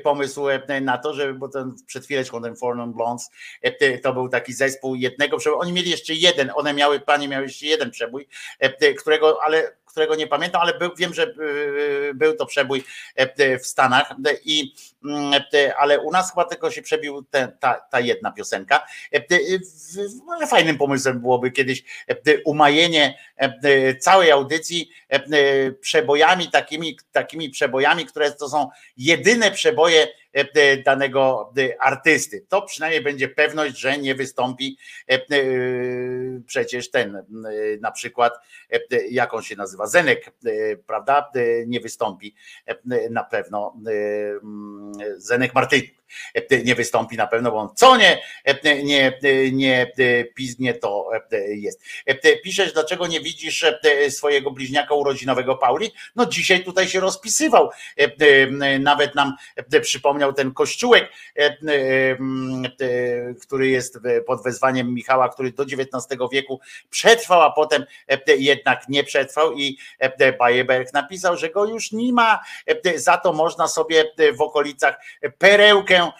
pomysł na to, że bo ten przed chwileczką ten Non Blondes to był taki zespół jednego przeboju. Oni mieli jeszcze jeden, one miały, panie miały jeszcze jeden przebój, którego, ale którego nie pamiętam, ale był, wiem, że e, był to przebój e, w Stanach i mm, e, ale u nas chyba tylko się przebił ten, ta, ta jedna piosenka. E, w- Może fajnym pomysłem byłoby kiedyś e, umajenie całej audycji przebojami, takimi, takimi przebojami, które to są jedyne przeboje danego e, artysty. To przynajmniej będzie pewność, że nie wystąpi e, e, przecież ten e, na przykład, e, jak on się nazywa, Zenek, e, prawda, E, nie wystąpi e, na pewno e, mm, Zenek Martyniuk e, nie wystąpi na pewno, bo on co nie, e, nie, e, nie e, pizgnie, to e, jest. E, Piszesz, dlaczego nie widzisz e, swojego bliźniaka urodzinowego Pauli? No dzisiaj tutaj się rozpisywał. E, e, Nawet nam e, przypomniał ten kościółek, e, e, e, który jest pod wezwaniem Michała, który do XIX wieku przetrwał, a potem jednak nie przetrwał i Bajeberg napisał, że go już nie ma, za to można sobie w okolicach perełkę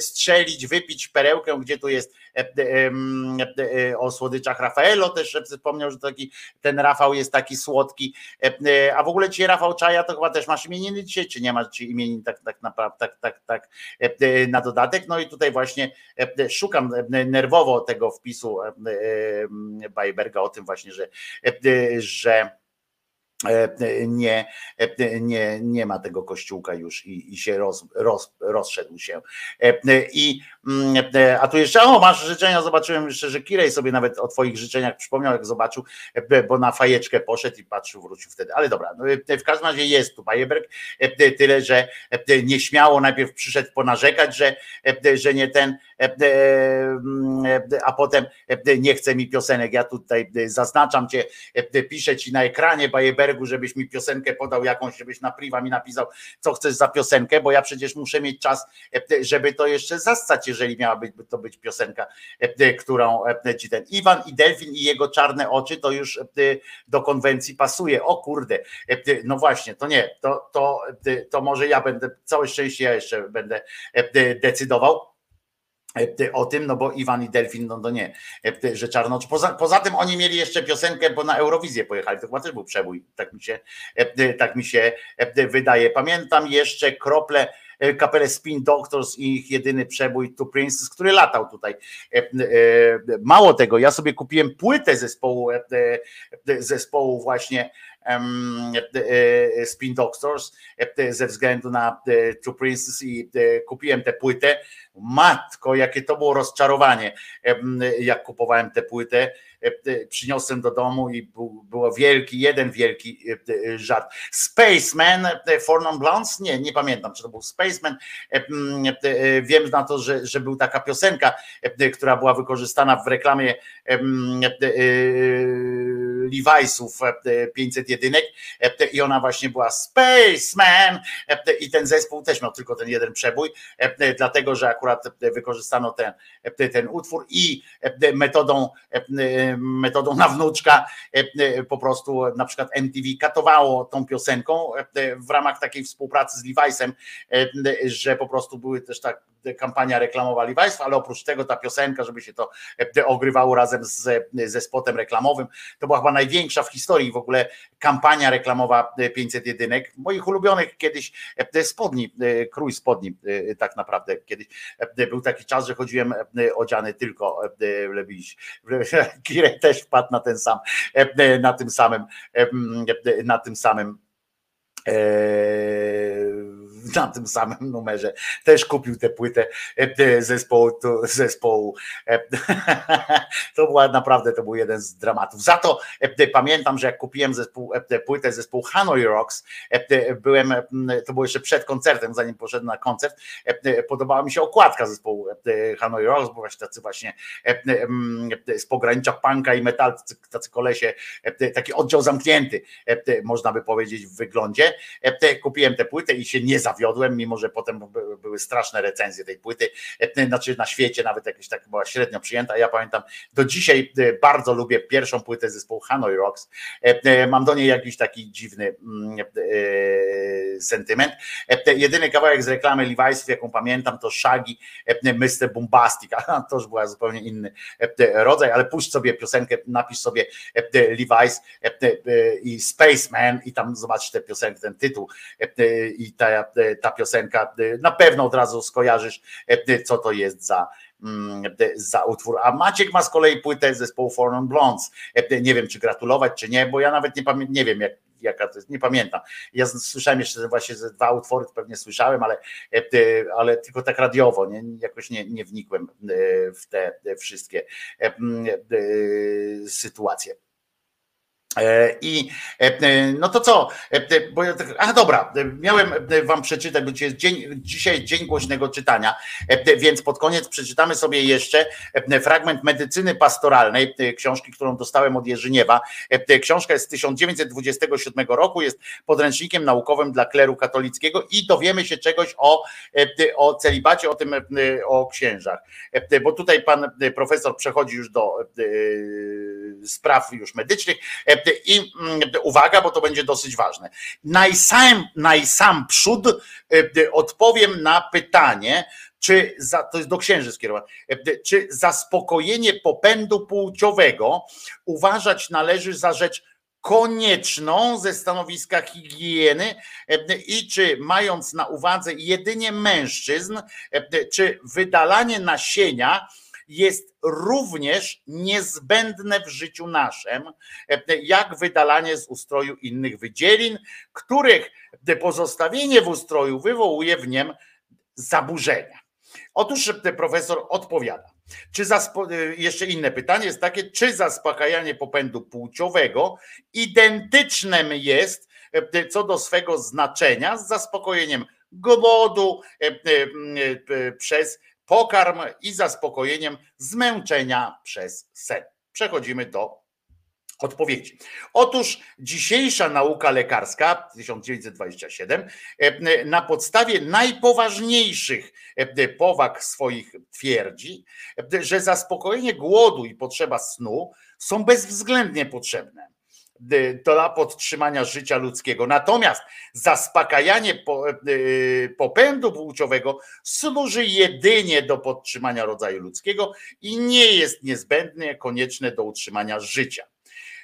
strzelić, wypić perełkę, gdzie tu jest o słodyczach Rafaelo też wspomniał, że taki ten Rafał jest taki słodki, E, e, a w ogóle dzisiaj Rafał Czaja to chyba też masz imieniny dzisiaj, czy nie masz dzisiaj imienin tak, tak naprawdę, tak, tak, tak e, e, na dodatek, no i tutaj właśnie e, e, szukam e, nerwowo tego wpisu e, e, Bajberga o tym właśnie, że, e, e, że e, nie, e, nie, nie ma tego kościółka już i, i się roz, roz, rozszedł się. E, I, mm, e, a tu jeszcze, o, masz życzenia, zobaczyłem jeszcze, że Kirej sobie nawet o twoich życzeniach przypomniał, jak zobaczył, e, bo na fajeczkę poszedł i patrzył, wrócił wtedy. Ale dobra, no, e, w każdym razie jest tu Bajeberg, e, tyle, że e, nieśmiało najpierw przyszedł ponarzekać, że, e, że nie ten, e, e, a potem e, nie chce mi piosenek. Ja tutaj e, zaznaczam cię, e, piszę ci na ekranie Bajebergu, żebyś mi piosenkę podał jakąś, żebyś na priwa mi napisał, co chcesz za piosenkę, bo ja przecież muszę mieć czas, e, żeby to jeszcze zastać, jeżeli miałaby to być piosenka, e, którą e, ci ten Iwan i Delfin i jego czarne oczy to już e, do konwencji pasuje. O kurde, e, no właśnie, to nie, to, to, to może ja będę, całe szczęście ja jeszcze będę e, decydował e, o tym, no bo Iwan i Delfin, no to nie, e, że czarnocz. Poza, poza tym oni mieli jeszcze piosenkę, bo na Eurowizję pojechali, to chyba też był przebój, tak mi się, e, tak mi się e, wydaje. Pamiętam jeszcze krople e, kapelę Spin Doctors i ich jedyny przebój To Princess, który latał tutaj. E, e, Mało tego, ja sobie kupiłem płytę zespołu, e, e, zespołu właśnie e, Spin Doctors e, ze względu na e, Two Princess i e, kupiłem tę płytę. Matko, jakie to było rozczarowanie, jak kupowałem tę płytę. E, e, Przyniosłem do domu i był, było wielki, jeden wielki e, e, żart. Spaceman, e, For Non Blondes? Nie, nie pamiętam, czy to był Spaceman. E, e, Wiem na to, że, że był taka piosenka, e, która była wykorzystana w reklamie e, e, Levi'sów e, 500 jedynek e, i ona właśnie była Spaceman e, i ten zespół też miał tylko ten jeden przebój, e, dlatego, że akurat wykorzystano ten, e, ten utwór i e, metodą, e, metodą na wnuczka e, po prostu na przykład MTV katowało tą piosenką e, w ramach takiej współpracy z Levi'sem, e, że po prostu były też tak kampania reklamowa Levi'sów, ale oprócz tego ta piosenka, żeby się to e, ogrywało razem z, ze spotem reklamowym, to była chyba największa w historii w ogóle kampania reklamowa e, 500 jedynek, moich ulubionych kiedyś e, spodni, e, krój spodni e, tak naprawdę kiedyś. Był taki czas, że chodziłem odziany tylko w Lewiś. Kirek też wpadł na ten sam, na tym samym, na tym samym na tym samym numerze też kupił tę płytę e, zespołu, to- zespołu. e, To była naprawdę, to był jeden z dramatów. Za to e, pamiętam, że jak kupiłem zespół, e, płytę zespołu Hanoi Rocks, e, byłem, e, to było jeszcze przed koncertem, zanim poszedłem na koncert, e, podobała mi się okładka zespołu e, Hanoi Rocks, bo właśnie tacy właśnie e, z pogranicza punka i metal, tacy, kolesie, e, taki oddział zamknięty, e, można by powiedzieć w wyglądzie. E, Kupiłem tę płytę i się nie zawiodłem, mimo że potem by- były straszne recenzje tej płyty, e, znaczy na świecie nawet jakieś tak była średnio przyjęta. Ja pamiętam, do dzisiaj e, bardzo lubię pierwszą płytę zespołu Hanoi Rocks. Mam do niej jakiś taki dziwny mm, sentyment. Jedyny kawałek z reklamy Levi'sów, jaką pamiętam, to Shaggy Mr. Bombastic, a to już była zupełnie inny rodzaj, ale puść sobie piosenkę, napisz sobie Levi's i Spaceman i tam zobacz tę piosenkę, ten tytuł e, i ta, ta piosenka, e, na pewno od razu skojarzysz, e, co to jest za, mm, e, za utwór. A Maciek ma z kolei płytę zespołu Non Blondes. E, Nie wiem, czy gratulować, czy nie, bo ja nawet nie pamiętam, nie wiem, jak, jaka to jest, nie pamiętam. Ja słyszałem jeszcze właśnie ze dwa utwory, pewnie słyszałem, ale, e, ale tylko tak radiowo, nie, jakoś nie, nie wnikłem e, w te wszystkie e, e, sytuacje. E, I e, no to co? E, Bo ja tak, a dobra, e, miałem e, wam przeczytać, bo dzisiaj jest dzień, dzisiaj jest dzień głośnego czytania, e, więc pod koniec przeczytamy sobie jeszcze e, fragment medycyny pastoralnej, e, książki, którą dostałem od Jerzyniewa. E, Książka jest z 1927 roku, jest podręcznikiem naukowym dla kleru katolickiego i dowiemy się czegoś o, e, o celibacie, o tym, e, o księżach. E, Bo tutaj pan e, profesor przechodzi już do e, spraw już medycznych E, i mm, uwaga, bo to będzie dosyć ważne. Najsam, najsam przód e, odpowiem na pytanie, czy za, to jest do księży skierowane, e, czy zaspokojenie popędu płciowego uważać należy za rzecz konieczną ze stanowiska higieny e, i czy mając na uwadze jedynie mężczyzn, e, czy wydalanie nasienia jest również niezbędne w życiu naszym, e, jak wydalanie z ustroju innych wydzielin, których pozostawienie w ustroju wywołuje w niem zaburzenia. Otóż e, profesor odpowiada. Czy e, jeszcze inne pytanie jest takie, czy zaspokajanie popędu płciowego identycznym jest co do swego znaczenia z zaspokojeniem głodu przez pokarm i zaspokojeniem zmęczenia przez sen. Przechodzimy do odpowiedzi. Otóż dzisiejsza nauka lekarska 1927 e, na podstawie najpoważniejszych e, powag swoich twierdzi, e, że zaspokojenie głodu i potrzeba snu są bezwzględnie potrzebne dla podtrzymania życia ludzkiego. Natomiast zaspokajanie po- e, popędu płciowego służy jedynie do podtrzymania rodzaju ludzkiego i nie jest niezbędne, konieczne do utrzymania życia.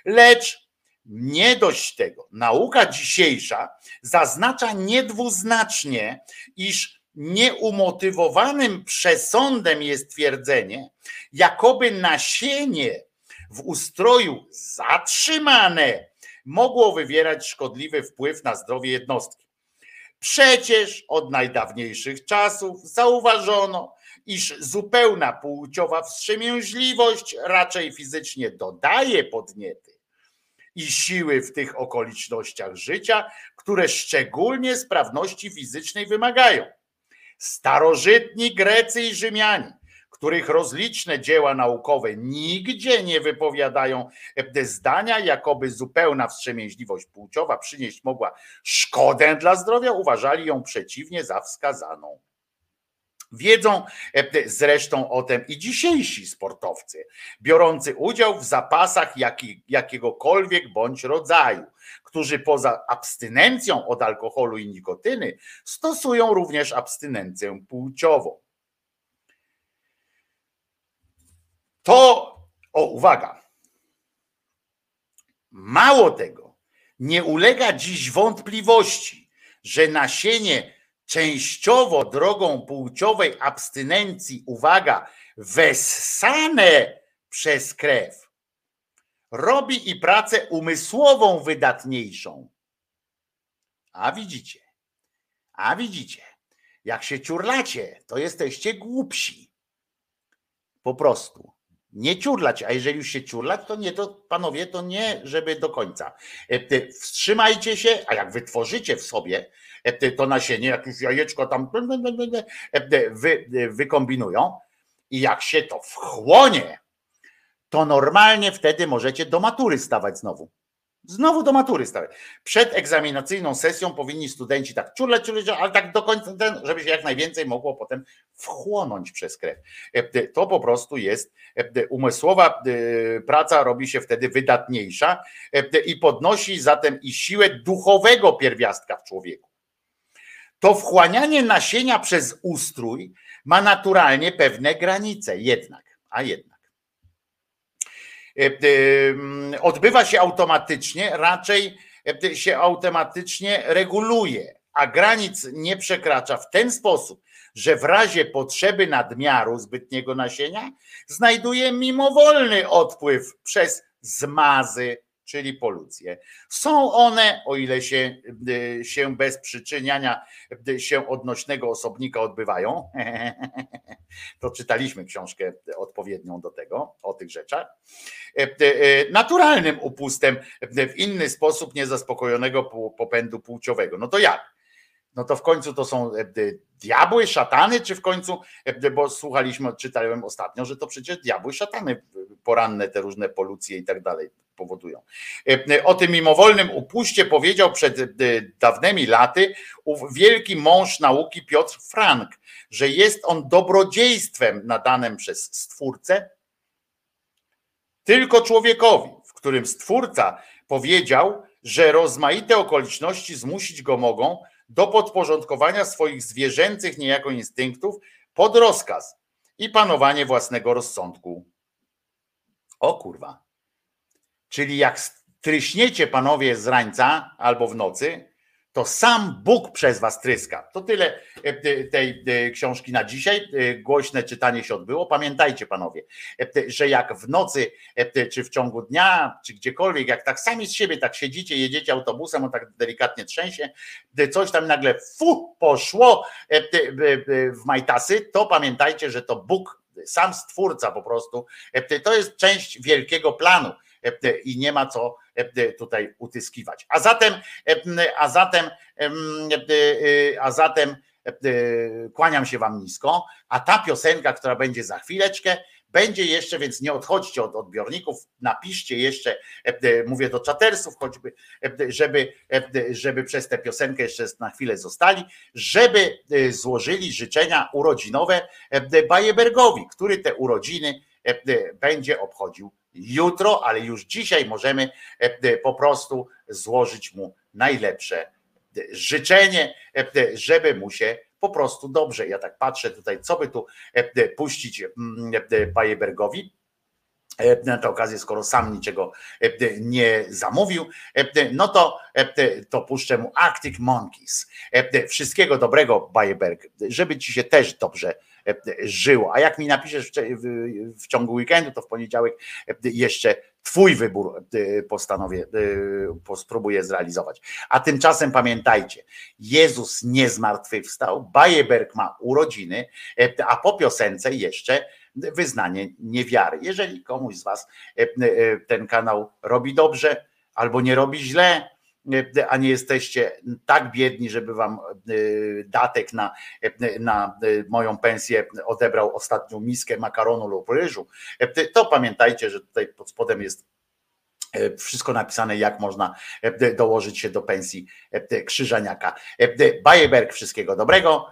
Lecz nie dość tego. Nauka dzisiejsza zaznacza niedwuznacznie, iż nieumotywowanym przesądem jest twierdzenie, jakoby nasienie w ustroju zatrzymane mogło wywierać szkodliwy wpływ na zdrowie jednostki. Przecież od najdawniejszych czasów zauważono, iż zupełna płciowa wstrzemięźliwość raczej fizycznie dodaje podniety i siły w tych okolicznościach życia, które szczególnie sprawności fizycznej wymagają. Starożytni Grecy i Rzymianie, których rozliczne dzieła naukowe nigdzie nie wypowiadają zdania, jakoby zupełna wstrzemięźliwość płciowa przynieść mogła szkodę dla zdrowia, uważali ją przeciwnie za wskazaną. Wiedzą zresztą o tym i dzisiejsi sportowcy, biorący udział w zapasach jaki, jakiegokolwiek bądź rodzaju, którzy poza abstynencją od alkoholu i nikotyny stosują również abstynencję płciową. To, o uwaga, Mało tego, nie ulega dziś wątpliwości, że nasienie częściowo drogą płciowej abstynencji, uwaga, wessane przez krew, robi i pracę umysłową wydatniejszą. A widzicie, a widzicie, jak się ciurlacie, to jesteście głupsi. Po prostu. Nie ciurlać, a jeżeli już się ciurlać, to nie, to panowie, to nie, żeby do końca. E, Wstrzymajcie się, a jak wytworzycie w sobie e, to nasienie, jakieś jajeczko tam e, wy, wykombinują i jak się to wchłonie, to normalnie wtedy możecie do matury stawać znowu. Znowu do matury stawać. Przed egzaminacyjną sesją powinni studenci tak ciurle, ciurle, ale tak do końca, ten, żeby się jak najwięcej mogło potem wchłonąć przez krew. E, To po prostu jest e, umysłowa e, praca, robi się wtedy wydatniejsza e, i podnosi zatem i siłę duchowego pierwiastka w człowieku. To wchłanianie nasienia przez ustrój ma naturalnie pewne granice, jednak, a jednak. E, e, mm, odbywa się automatycznie, raczej e, się automatycznie reguluje, a granic nie przekracza w ten sposób, że w razie potrzeby nadmiaru zbytniego nasienia znajduje mimowolny odpływ przez zmazy, czyli polucję. Są one, o ile się, y, się bez przyczyniania y, się odnośnego osobnika odbywają, to czytaliśmy książkę odpowiednią do tego, o tych rzeczach, y, naturalnym upustem w inny sposób niezaspokojonego popędu płciowego. No to jak? No to w końcu to są diabły, szatany, czy w końcu, bo słuchaliśmy, czytałem ostatnio, że to przecież diabły, szatany poranne te różne polucje i tak dalej powodują. E, O tym mimowolnym upuście powiedział przed e, dawnymi laty ów wielki mąż nauki Piotr Frank, że jest on dobrodziejstwem nadanym przez Stwórcę tylko człowiekowi, w którym Stwórca powiedział, że rozmaite okoliczności zmusić go mogą do podporządkowania swoich zwierzęcych niejako instynktów pod rozkaz i panowanie własnego rozsądku. O kurwa. Czyli jak tryśniecie panowie z rańca albo w nocy, to sam Bóg przez was tryska. To tyle e, tej e, książki na dzisiaj. E, Głośne czytanie się odbyło. Pamiętajcie panowie, że jak w nocy, czy w ciągu dnia, czy gdziekolwiek, jak tak sami z siebie tak siedzicie, jedziecie autobusem, on tak delikatnie trzęsie, coś tam nagle fu poszło w majtasy, to pamiętajcie, że to Bóg, sam stwórca po prostu, to jest część wielkiego planu i nie ma co tutaj utyskiwać. A zatem, a zatem, a zatem kłaniam się wam nisko, a ta piosenka, która będzie za chwileczkę, będzie jeszcze, więc nie odchodźcie od odbiorników, napiszcie jeszcze, mówię do czatersów choćby, żeby, żeby przez tę piosenkę jeszcze na chwilę zostali, żeby złożyli życzenia urodzinowe Bajebergowi, który te urodziny będzie obchodził jutro, ale już dzisiaj możemy po prostu złożyć mu najlepsze życzenie, żeby mu się po prostu dobrze. Ja tak patrzę tutaj, co by tu puścić Bajebergowi. Na tę okazję, skoro sam niczego nie zamówił, no to, to puszczę mu Arctic Monkeys. Wszystkiego dobrego, Bajeberg, żeby ci się też dobrze żyło. A jak mi napiszesz w, ciągu weekendu, to w poniedziałek jeszcze Twój wybór postanowię, spróbuję zrealizować. A tymczasem pamiętajcie, Jezus nie zmartwychwstał, Bajeberg ma urodziny, a po piosence jeszcze wyznanie niewiary. Jeżeli komuś z Was ten kanał robi dobrze albo nie robi źle, a nie jesteście tak biedni, żeby wam datek na, na moją pensję odebrał ostatnią miskę makaronu lub ryżu, to pamiętajcie, że tutaj pod spodem jest wszystko napisane, jak można dołożyć się do pensji Krzyżaniaka. Bajeberg, wszystkiego dobrego.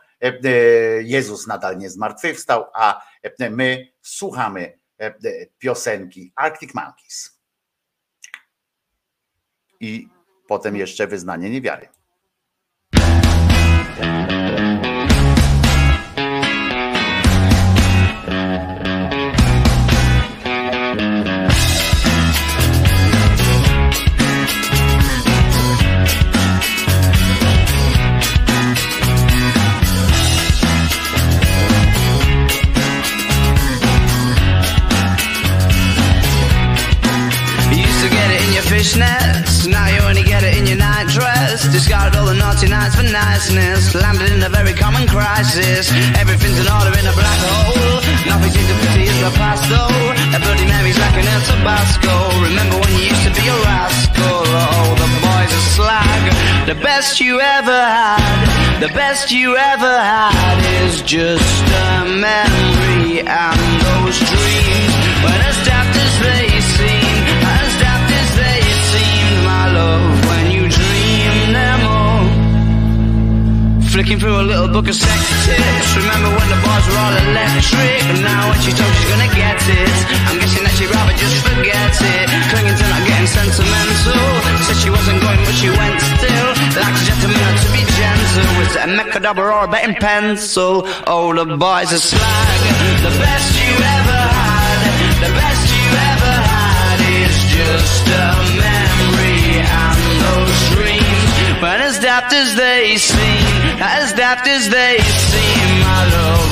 Jezus nadal nie zmartwychwstał, a my słuchamy piosenki Arctic Monkeys. I potem jeszcze wyznanie niewiary. Crisis. Everything's in order in a black hole. Nothing seems to pity the past though. A Bloody Mary's like an El Tabasco. Remember when you used to be a rascal? Oh, the boys are slag. The best you ever had. The best you ever had is just a memory and those dreams. When as daft Flicking through a little book of sex tips. Remember when the bars were all electric? Now when she told she's gonna get it, I'm guessing that she'd rather just forget it. Clinging to not getting sentimental. Said she wasn't going, but she went still. Like a gentleman to be gentle. Was it a mechadabra or a betting pencil? Oh, the boys are slag. The best you ever had. The best you ever had is just a memory and those dreams. Daft as they seem, as daft as they seem, my love,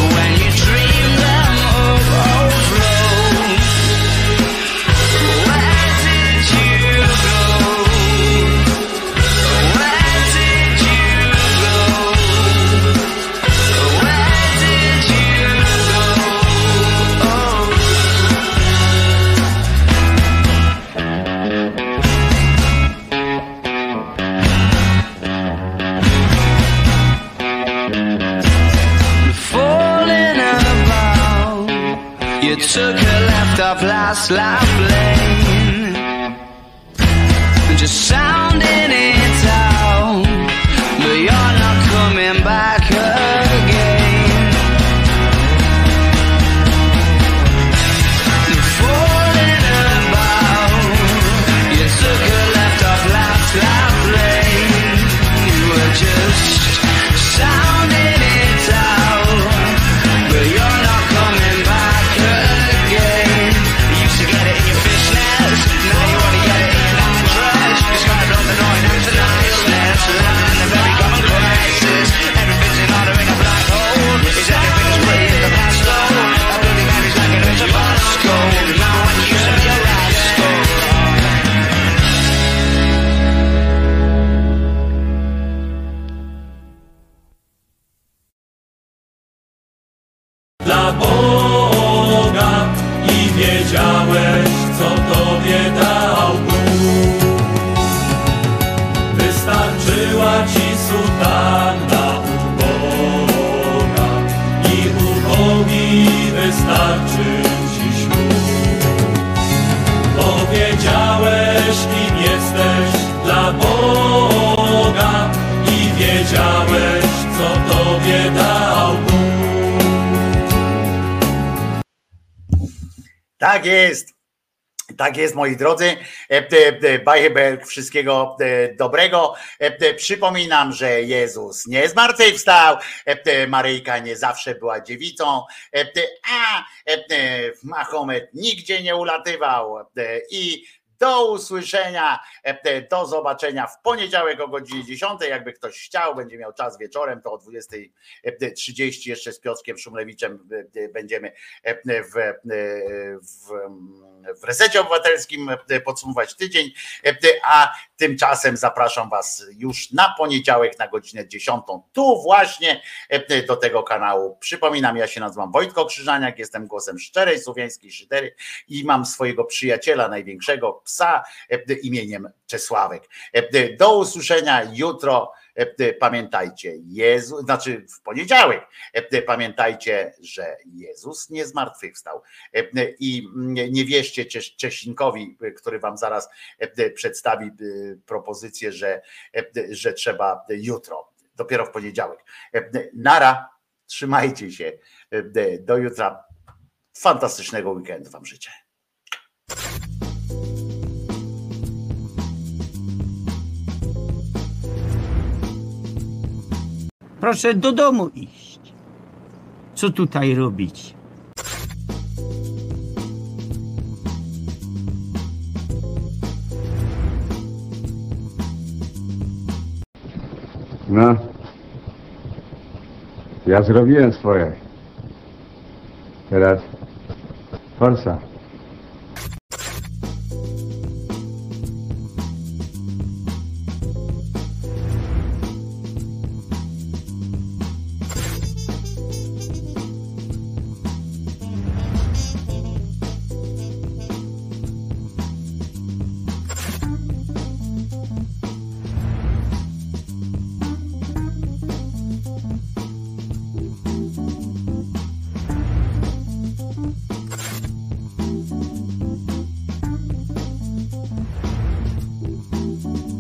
The last laugh. Tak jest, moi drodzy. E, e, e, Bajebel, wszystkiego dobrego. Przypominam, że Jezus nie zmartwychwstał. Maryjka nie zawsze była dziewicą, a Mahomet nigdzie nie ulatywał. I do usłyszenia, do zobaczenia w poniedziałek o godzinie 10. Jakby ktoś chciał, będzie miał czas wieczorem, to o 20.30 jeszcze z Piotrkiem Szumlewiczem będziemy w, w, w resecie obywatelskim e, podsumować tydzień, e, a tymczasem zapraszam Was już na poniedziałek na godzinę 10. Tu właśnie e, do tego kanału. Przypominam, ja się nazywam Wojtko Krzyżaniak, jestem głosem szczerej słowiańskiej szydery i mam swojego przyjaciela największego psa e, imieniem Czesławek. E, Do usłyszenia jutro. E, Pamiętajcie, Jezu, znaczy w poniedziałek, e, pamiętajcie, że Jezus nie zmartwychwstał. E, I nie wierzcie Czes- Czesinkowi, który wam zaraz przedstawi propozycję, że, że trzeba jutro, dopiero w poniedziałek. Nara, trzymajcie się. Do jutra. Fantastycznego weekendu wam życzę. Proszę do domu iść. Co tutaj robić? No. Ja zrobiłem swoje. Teraz forsa.